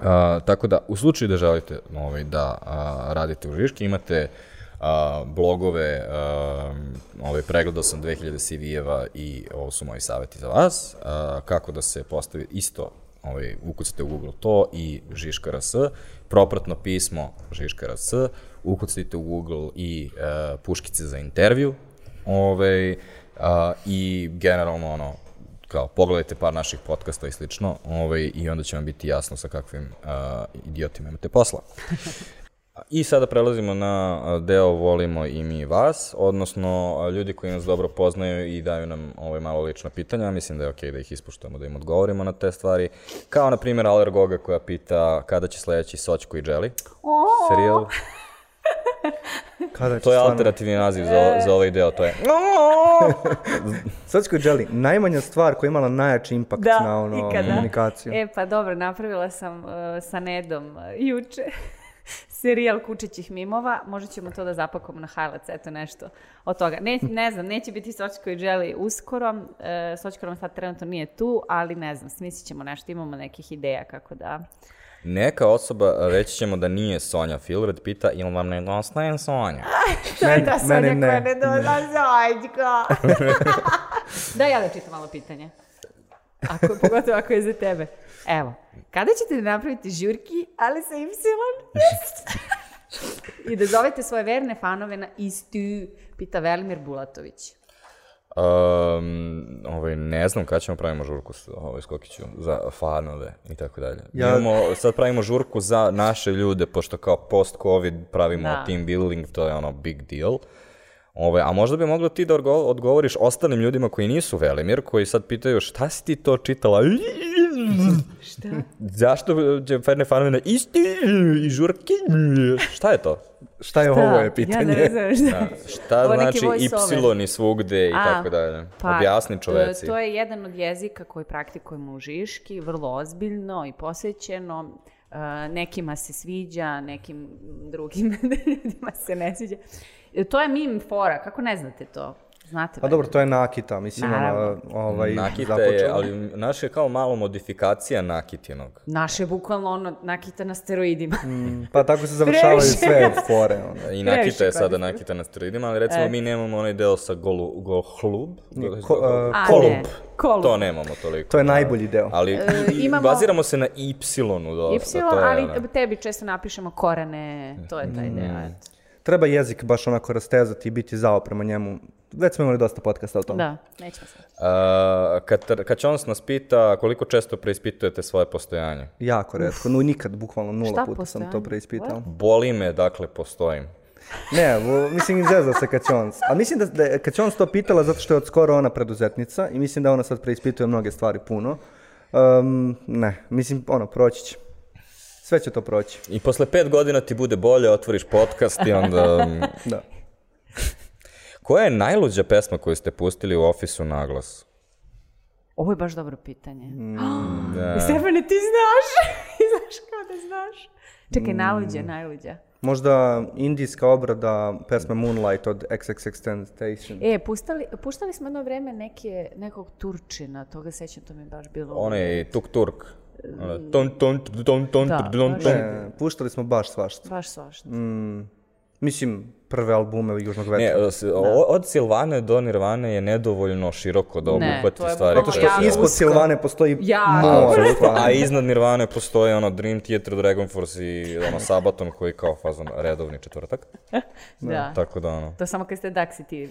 Uh, tako da, u slučaju da želite ovaj, da uh, radite u Žiški, imate uh, blogove, uh, ovaj, pregledao sam 2000 CV-eva i ovo su moji savjeti za vas, uh, kako da se postavi isto, ovaj, ukucate u Google to i Žiška RS, propratno pismo Žiška RS, ukucite u Google i uh, puškice za intervju, ovaj, uh, i generalno ono, kao pogledajte par naših podcasta i slično, ovaj, i onda će vam biti jasno sa kakvim uh, idiotima imate posla. I sada prelazimo na deo volimo i mi vas, odnosno ljudi koji nas dobro poznaju i daju nam ovaj malo lična pitanja, mislim da je okej da ih ispuštamo, da im odgovorimo na te stvari. Kao na primjer Alergoga koja pita kada će sledeći Sočko i Jelly. Serijal. Kada To je stvarno- alternativni naziv za, za ovaj deo, to je... Srpsko jelly, najmanja stvar koja je imala najjači impakt Da, na ono, ikada. komunikaciju. E, pa dobro, napravila sam uh, sa Nedom uh, juče serijal kučićih mimova. Možda ćemo to da zapakamo na highlights, eto nešto od toga. Ne, ne znam, neće biti Sočko i Jelly uskoro. Uh, Sočko nam sad trenutno nije tu, ali ne znam, smislit ćemo nešto. Imamo nekih ideja kako da... Neka osoba, reći ćemo da nije Sonja Filred, pita ili vam nedostaje Sonja? To je ta Sonja meni ne. koja ne doda Sonjka. da ja da čitam malo pitanje. Ako, pogotovo ako je za tebe. Evo, kada ćete napraviti žurki, ali sa Y? I da zovete svoje verne fanove na istu, pita Velimir Bulatović. Um, ovaj, ne znam kada ćemo pravimo žurku s ovaj, Skokiću za fanove i tako dalje. Ja- Imamo, sad pravimo žurku za naše ljude, pošto kao post-covid pravimo Da. team building, to je ono big deal. Ove, a možda bi moglo ti da odgo- odgovoriš ostalim ljudima koji nisu Velimir, koji sad pitaju šta si ti to čitala? Šta? Zašto će ferne fanove na isti i žurki? Šta je to? Šta je ovo je pitanje? Ja ne znam šta. Šta Ovo znači y i svugde i A, tako dalje? Pa, Objasni čoveci. To je jedan od jezika koji praktikujemo u Žiški, vrlo ozbiljno i posvećeno. E, nekima se sviđa, nekim drugim ljudima se ne sviđa. E, To je mim fora, kako ne znate to? Znate Pa dobro, to je Nakita, mislim, Naravno. ono, ovaj, Nakita je, započela. ali naš je kao malo modifikacija Nakitinog. Naše je bukvalno ono, nakita na steroidima. Pa tako se završavaju Previše. sve fore. Ono. I Previše Nakita je sada koristimo. Nakita na steroidima, ali recimo mi nemamo onaj deo sa golu, golhlub. ko- uh, kolub. kolub. To nemamo toliko. To je najbolji deo. Ali i imamo- baziramo se na Y-u dosta. Y, to je ali ono. tebi često napišemo korane, to je ta ideja. eto. Treba jezik baš onako rastezati i biti zao prema njemu. Već smo imali dosta podcasta o tome. Da, nećemo sad. A, kad, kad Čons nas pita koliko često preispitujete svoje postojanje. Jako redko, no nikad, bukvalno nula Šta puta sam postojanje? to preispitao. Boli me, dakle, postojim. Ne, vo- mislim izvezao se Kaćons. Ali mislim da, da je Kaćons to pitala zato što je od skoro ona preduzetnica i mislim da ona sad preispituje mnoge stvari puno. Um, ne, mislim, ono, proći će. Sve će to proći. I posle pet godina ti bude bolje, otvoriš podcast i onda... mm, Da. Koja je najluđa pesma koju ste pustili u ofisu naglas? Ovo je baš dobro pitanje. Da. Stefane, ti znaš? znaš kao da znaš? Čekaj, najluđa, najluđa. Možda indijska obrada pesme Moonlight od XXX Temptation. E, pustali, puštali smo jedno vreme neke, nekog Turčina, toga sećam, to mi je baš bilo... Onaj Tuk Turk. Ono, ton, ton, ton, ton, Da, ton, ton. Ne, puštali smo baš svašta. Baš svašta. Mislim, prve albume Južnog Ne, vetra. s- o- od Silvane do Nirvane je nedovoljno široko da Ne, obuhvati to je stvari. bukvalno Zato što Ja, ispod usko. Silvane postoji Ja, more. A iznad Nirvane postoje ono Dream Theater, Dragon Force i ono Sabaton koji kao fazon redovni četvrtak. Da. Tako da ono. To samo kad ste Daxi ti.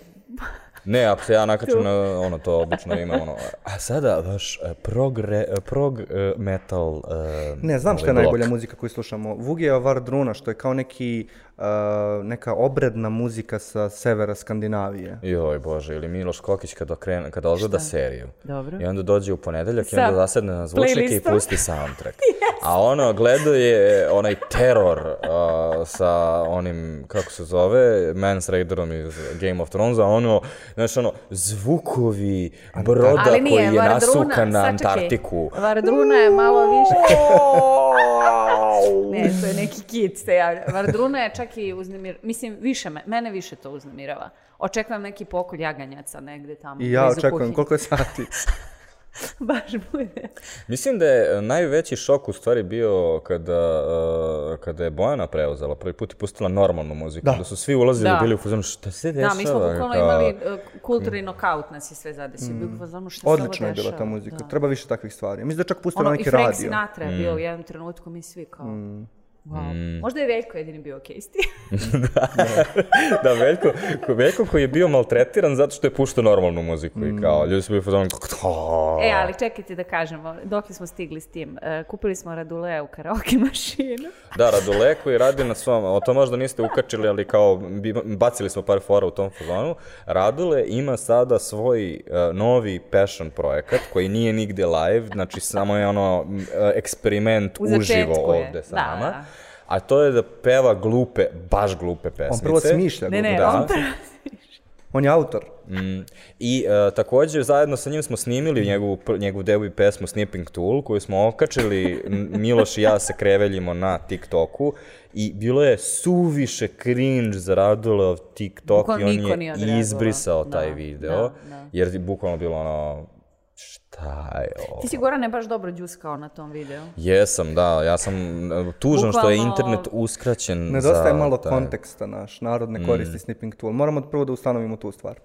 Ne, ako se ja nakačem na ono, to obično ima ono. A sada vaš eh, prog, re- eh, prog metal eh, Ne, znam što je ovaj blok. najbolja muzika koju slušamo. Vugija Vardruna, što je kao neki, uh, neka obredna muzika sa severa Skandinavije. Joj bože, ili Miloš Kokić kada, krene, kada odgleda seriju. Dobro. I onda dođe u ponedeljak i Sa onda zasedne na zvučnike i pusti soundtrack. A ono, gledao je onaj teror uh, sa onim, kako se zove, Mans Raiderom iz Game of Thrones, a ono, znaš ono, zvukovi broda Ali nije, koji je Vardruna, nasukan na Antarktiku. Vardruna je malo više... ne, to je neki kit se javlja. Vardruna je čak i uznemir... Mislim, više me, mene više to uznemirava. Očekujem neki pokolj jaganjaca negde tamo. I ja očekujem kuhinje. koliko je sati. Baš bude. Mislim da je e, najveći šok u stvari bio kada, uh, kada je Bojana preuzela prvi put i pustila normalnu muziku. Da, su svi ulazili Da. bili u fazonu šta se dešava? Da, mi smo bukvalno kao- imali uh, kulturni nokaut nas je sve zadesio. Mm. Bilo ono što se ovo Odlična je bila ta muzika. Da. Treba više takvih stvari. Mislim da je čak pustila Ono, neki i Frank radio. Sinatra je bio u jednom trenutku, mi svi kao... Wow. Možda je Veljko jedini bio okej s tim. da, Veljko, ko- Veljko koji je bio maltretiran zato što je puštao normalnu muziku i kao, ljudi su bili fazon... E, ali čekajte da kažemo, dok smo stigli s tim, e, kupili smo Radulea u karaoke mašinu. Da, Radule koji radi na svom, o to možda niste ukačili, ali kao bacili smo par fora u tom fazonu. Radule ima sada svoj uh, novi passion projekat koji nije nigde live, znači samo je ono uh, eksperiment U uživo ovde sa Da, nama. da. A to je da peva glupe, baš glupe pesmice. On prvo smišlja. Ne, ne. Da. on prvo- On je autor. Mm. I uh, takođe zajedno sa njim smo snimili njegovu, njegovu debu pesmu Snipping Tool koju smo okačili, Miloš i ja se kreveljimo na TikToku i bilo je suviše cringe za Raduleov TikTok Bukvalno i on je izbrisao taj Da, video da, da. jer je bukvalno bilo ono šta je ovo? Ti si Gorane baš dobro džuskao na tom videu. Jesam, da, ja sam uh, tužan što je internet uskraćen Nedostaje za malo taj- konteksta naš. Narod ne koristi snipping tool. Moramo prvo da ustanovimo tu stvar.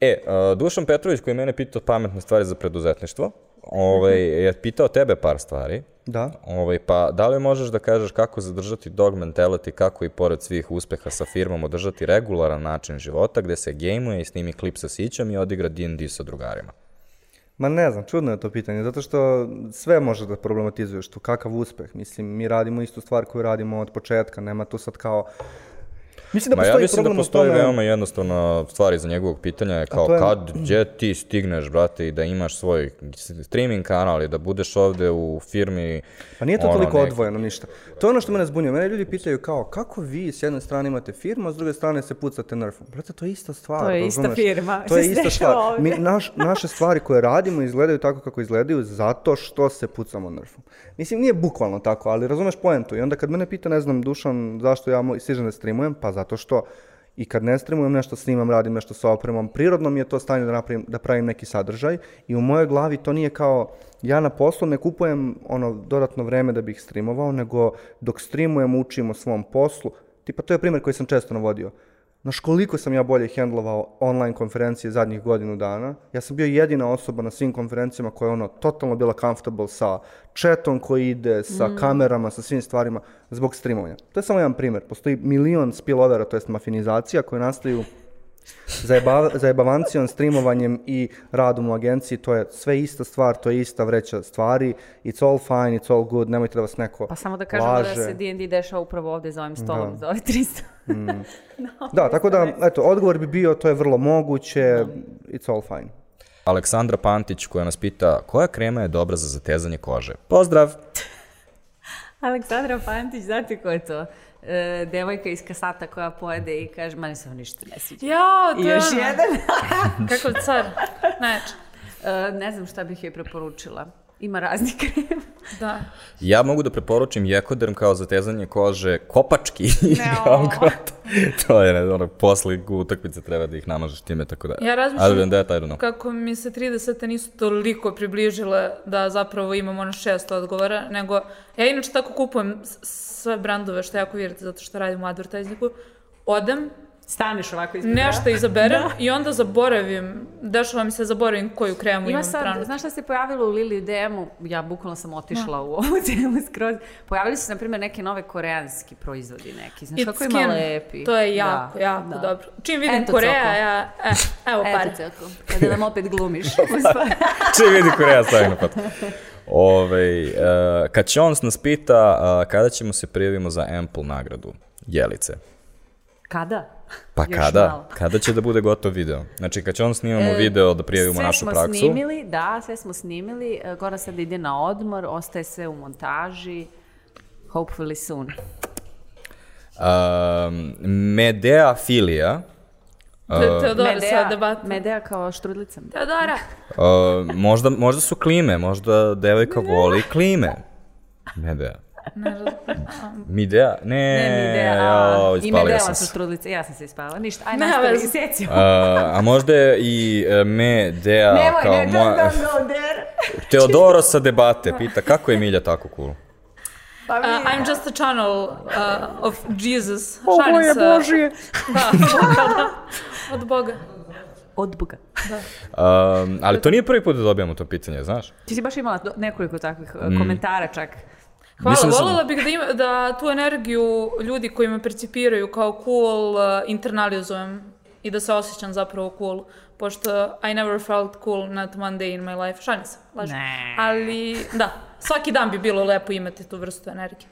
E, uh, Dušan Petrović koji je mene pitao pametne stvari za preduzetništvo, ovaj, je pitao tebe par stvari. Da. Ovaj, pa da li možeš da kažeš kako zadržati dog mentality, kako i pored svih uspeha sa firmom održati regularan način života gde se gejmuje i snimi klip sa sićom i odigra D&D sa drugarima? Ma ne znam, čudno je to pitanje, zato što sve može da problematizuješ tu, kakav uspeh. Mislim, mi radimo istu stvar koju radimo od početka, nema tu sad kao... Mislim da Ma ja postoji mislim da postoji tome... veoma jednostavna stvar iza njegovog pitanja je kao je- kad, gdje ti stigneš, brate, i da imaš svoj streaming kanal i da budeš ovde u firmi... Pa nije to ono, toliko nek- odvojeno ništa. To je ono što mene zbunjuje. Mene ljudi pitaju kao, kako vi s jedne strane imate firmu, a s druge strane se pucate nerfom? Brate, to je ista stvar. To je ista razumeš? firma, To je ista stvar. Mi, naš, naše stvari koje radimo izgledaju tako kako izgledaju zato što se pucamo nerfom. Mislim, nije bukvalno tako, ali razumeš poentu. I onda kad mene pita, ne znam, Dušan, zašto ja stižem da streamujem, pa zato što i kad ne streamujem nešto snimam, radim nešto sa opremom, prirodno mi je to stanje da, napravim, da pravim neki sadržaj i u mojoj glavi to nije kao ja na poslu ne kupujem ono dodatno vreme da bih streamovao, nego dok streamujem učim o svom poslu. Tipa to je primjer koji sam često navodio. Znaš koliko sam ja bolje hendlovao online konferencije zadnjih godinu dana. Ja sam bio jedina osoba na svim konferencijama koja je ono totalno bila comfortable sa chatom koji ide, sa kamerama, sa svim stvarima zbog streamovanja. To je samo jedan primjer. Postoji milion spillovera, to jest mafinizacija koje nastaju Zajeba, zajebavancijom, streamovanjem i radom u agenciji, to je sve ista stvar, to je ista vreća stvari, it's all fine, it's all good, nemojte da vas neko Pa samo da kažemo laže. da se D&D dešava upravo ovde za ovim stolom, Da. za ovih 300. Da, tako da, eto, odgovor bi bio, to je vrlo moguće, it's all fine. Aleksandra Pantić koja nas pita koja krema je dobra za zatezanje kože? Pozdrav! Aleksandra Pantić, znate ko je to? E, devojka iz kasata koja pojede i kaže, mani se ovo ništa ne sviđa. Jao, to I još ono. jedan. Kakav car. Najjače. E, ne znam šta bih joj preporučila. Ima razni krem. Da. Ja mogu da preporučim Jekoderm kao zatezanje kože kopački. Ne, Kao to je, ne, ono, posle utakmice treba da ih namažeš time, tako da... Ja razmišljam- that, I don't know. Kako mi se 30 nisu toliko približile da zapravo imam ono šest odgovora, nego ja inače tako kupujem sve brandove što jako vidite zato što radim u advertisingu, odem, Staneš ovako ispred. nešto izaberem i onda zaboravim, dešava mi se zaboravim koju kremu Ima imam sad, trenutno. znaš šta se pojavilo u Lili DM-u? Ja bukvalno sam otišla u ovu temu skroz. Pojavili su na primjer, neke nove koreanski proizvodi neki. Znaš It's kako ima skin. lepi. To je jako, Da, jako da. dobro. Čim vidim Eto, Koreja, Coko. ja, e, evo pare. Eto, Ceko, kada nam opet glumiš. Čim vidi Koreja stavim na pot. Ove, uh, kad Čons nas pita uh, kada ćemo se prijavimo za Ample nagradu Jelice. Kada? Pa Još kada? malo. Kada će da bude gotov video? Znači, kad će on snimamo video da prijavimo sve našu smo praksu. snimili, da, sve smo snimili. E, Gora sad ide na odmor, ostaje sve u montaži. Hopefully soon. Um, Medea Filija, Te, Teodora sa debat. Medea kao štrudlica. Teodora! uh, možda, možda su klime, možda devojka voli klime. Medea. Midea? Ne, Ne, Midea. a, I ispalio Medela su se. štrudlice. Ja sam se ispala. Ništa, aj Ne nastavi, veze. seci. Uh, a možda je i uh, Medea Nemoj, kao ne, moja... don't, don't go there. Teodoro sa debate pita kako je Milja tako cool. Pa Uh, mi- I'm just a channel uh, of Jesus. Ovo je Božije. Da, od Boga, da. Od Boga. Od Boga. Um, ali to nije prvi put da dobijamo to pitanje, znaš? Ti si baš imala nekoliko takvih uh, komentara čak. Hvala, Mislim da sam- voljela bih da, ima, da tu energiju ljudi koji me percipiraju kao cool uh, internalizujem i da se osjećam zapravo cool, pošto I never felt cool not one day in my life. Šalim se, lažem. Ne. Ali, da, svaki dan bi bilo lepo imati tu vrstu energije.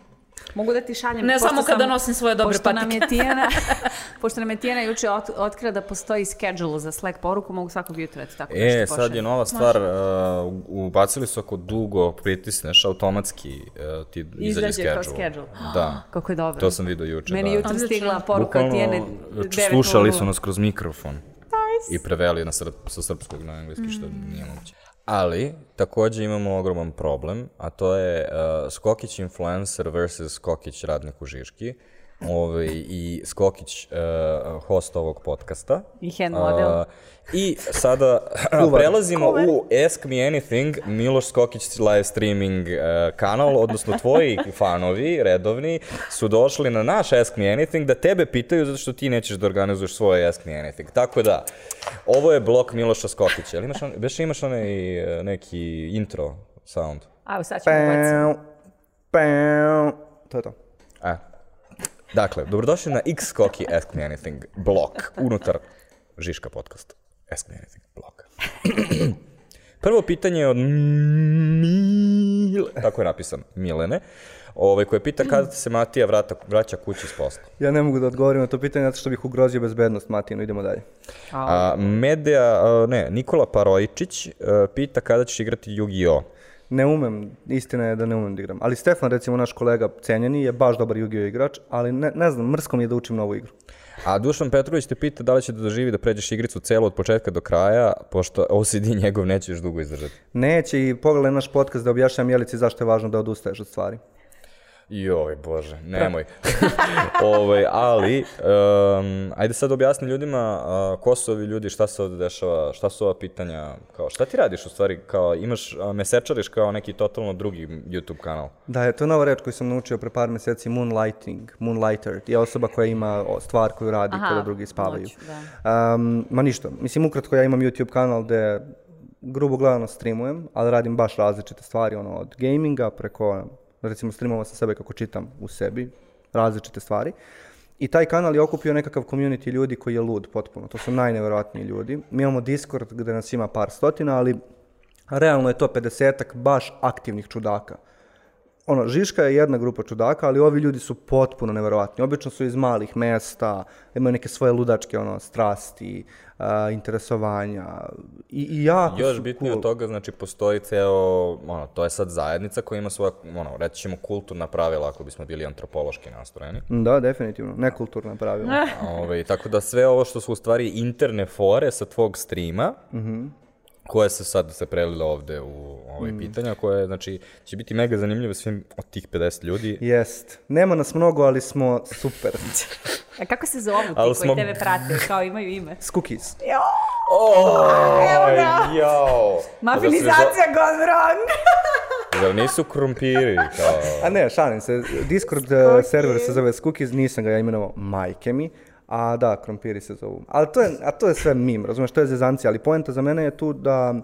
Mogu da ti šaljem... Ne samo kada sam- nosim svoje dobre pošto nam patike. je Tijana, pošto nam je Tijana juče ot, otkrila da postoji schedule za Slack poruku, mogu svakog jutra da ti tako E, nešto sad je pošaljem. nova stvar, uh, ubacili su ako dugo pritisneš, automatski uh, ti izađe Izađe kao schedule. schedule. Da, Kako je dobro. to sam vidio juče, Meni da. jutro Odlično. stigla poruka od Tijene. Bukvalno, 9:00. slušali su nas kroz mikrofon. I preveli na srp, sa srpskog na engleski, što nije moguće. Ali, takođe imamo ogroman problem, a to je uh, Skokić influencer versus Skokić radnik u Žiški. Ovaj, I Skokić uh, host ovog podcasta. I hand model. Uh, I sada prelazimo u Ask Me Anything, Miloš Skokić live streaming uh, kanal, odnosno tvoji fanovi, redovni, su došli na naš Ask Me Anything da tebe pitaju zato što ti nećeš da organizuješ svoj Ask Me Anything. Tako da, ovo je blok Miloša Skokića. Jel imaš, on, beš imaš onaj uh, neki intro sound? A, evo sad ćemo pau. To je to. E. Dakle, dobrodošli na X Skoki Ask Me Anything blok unutar Žiška podcast. Ask Me Anything blok. Prvo pitanje je od Mile, tako je napisano, Milene, ovaj, koja pita kada se Matija vrata, vraća kući s posla. Ja ne mogu da odgovorim na to pitanje zato što bih ugrozio bezbednost Matinu. Idemo dalje. A, Medea, ne, Nikola Parojičić pita kada ćeš igrati Yu-Gi-Oh! Ne umem, istina je da ne umem da igram. Ali Stefan, recimo naš kolega cenjeni, je baš dobar Yu-Gi-Oh igrač, ali ne, ne znam, mrsko mi je da učim novu igru. A Dušan Petrović te pita da li će da doživi da pređeš igricu celu od početka do kraja, pošto OCD njegov neće još dugo izdržati. Neće i pogledaj naš podcast da objašnjam Jelici zašto je važno da odustaješ od stvari. Joj, bože, nemoj. ovaj, ali, um, ajde sad objasni ljudima uh, ko su ovi ljudi, šta se ovde dešava, šta su ova pitanja, kao, šta ti radiš u stvari, kao, imaš, uh, mesečariš kao neki totalno drugi YouTube kanal. Da, je to je nova reč koju sam naučio pre par meseci, moonlighting, moonlighter, je osoba koja ima stvar koju radi Aha, kada drugi spavaju. noć, da. Um, ma ništa, mislim ukratko ja imam YouTube kanal gde grubo gledano streamujem, ali radim baš različite stvari, ono od gaminga preko, recimo streamova sa sebe kako čitam u sebi, različite stvari. I taj kanal je okupio nekakav community ljudi koji je lud potpuno, to su najneverovatniji ljudi. Mi imamo Discord gde nas ima par stotina, ali realno je to 50 baš aktivnih čudaka ono, Žiška je jedna grupa čudaka, ali ovi ljudi su potpuno neverovatni. Obično su iz malih mesta, imaju neke svoje ludačke ono, strasti, a, interesovanja i, i jako Još bitnije cool. od toga, znači, postoji ceo, ono, to je sad zajednica koja ima svoja, ono, reći ćemo kulturna pravila ako bismo bili antropološki nastrojeni. Da, definitivno, nekulturna pravila. Ovaj, tako da sve ovo što su u stvari interne fore sa tvog streama, koje se sad se prelile ovde u ovaj pitanja, koje, znači, će biti mega zanimljivo svim od tih 50 ljudi. Jest. Nema nas mnogo, ali smo super. A kako se zovu ti Ali koji smo- tebe prate, kao imaju ime? S cookies. Oj, jao! Mafinizacija gone wrong! Zar nisu krumpiri, kao... A ne, šalim se. Discord okay. server se zove Cookies, nisam ga ja imenovao majke mi. A da, krompiri se zovu. Ali to je, a to je sve mim, razumeš, to je zezancija. Ali poenta za mene je tu da,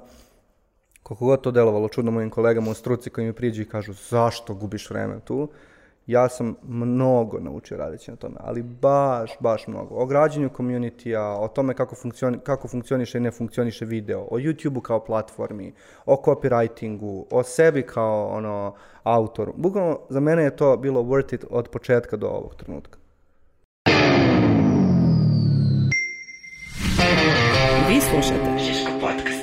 koliko god to delovalo čudno mojim kolegama u struci koji mi priđu i kažu zašto gubiš vreme tu, ja sam mnogo naučio radeći na tome, ali baš, baš mnogo. O građenju community-a, o tome kako, funkcioni, kako funkcioniše i ne funkcioniše video, o YouTube-u kao platformi, o copywritingu, o sebi kao ono, autoru. Bukvalno, za mene je to bilo worth it od početka do ovog trenutka. Вы слушаете Шишка подкаст.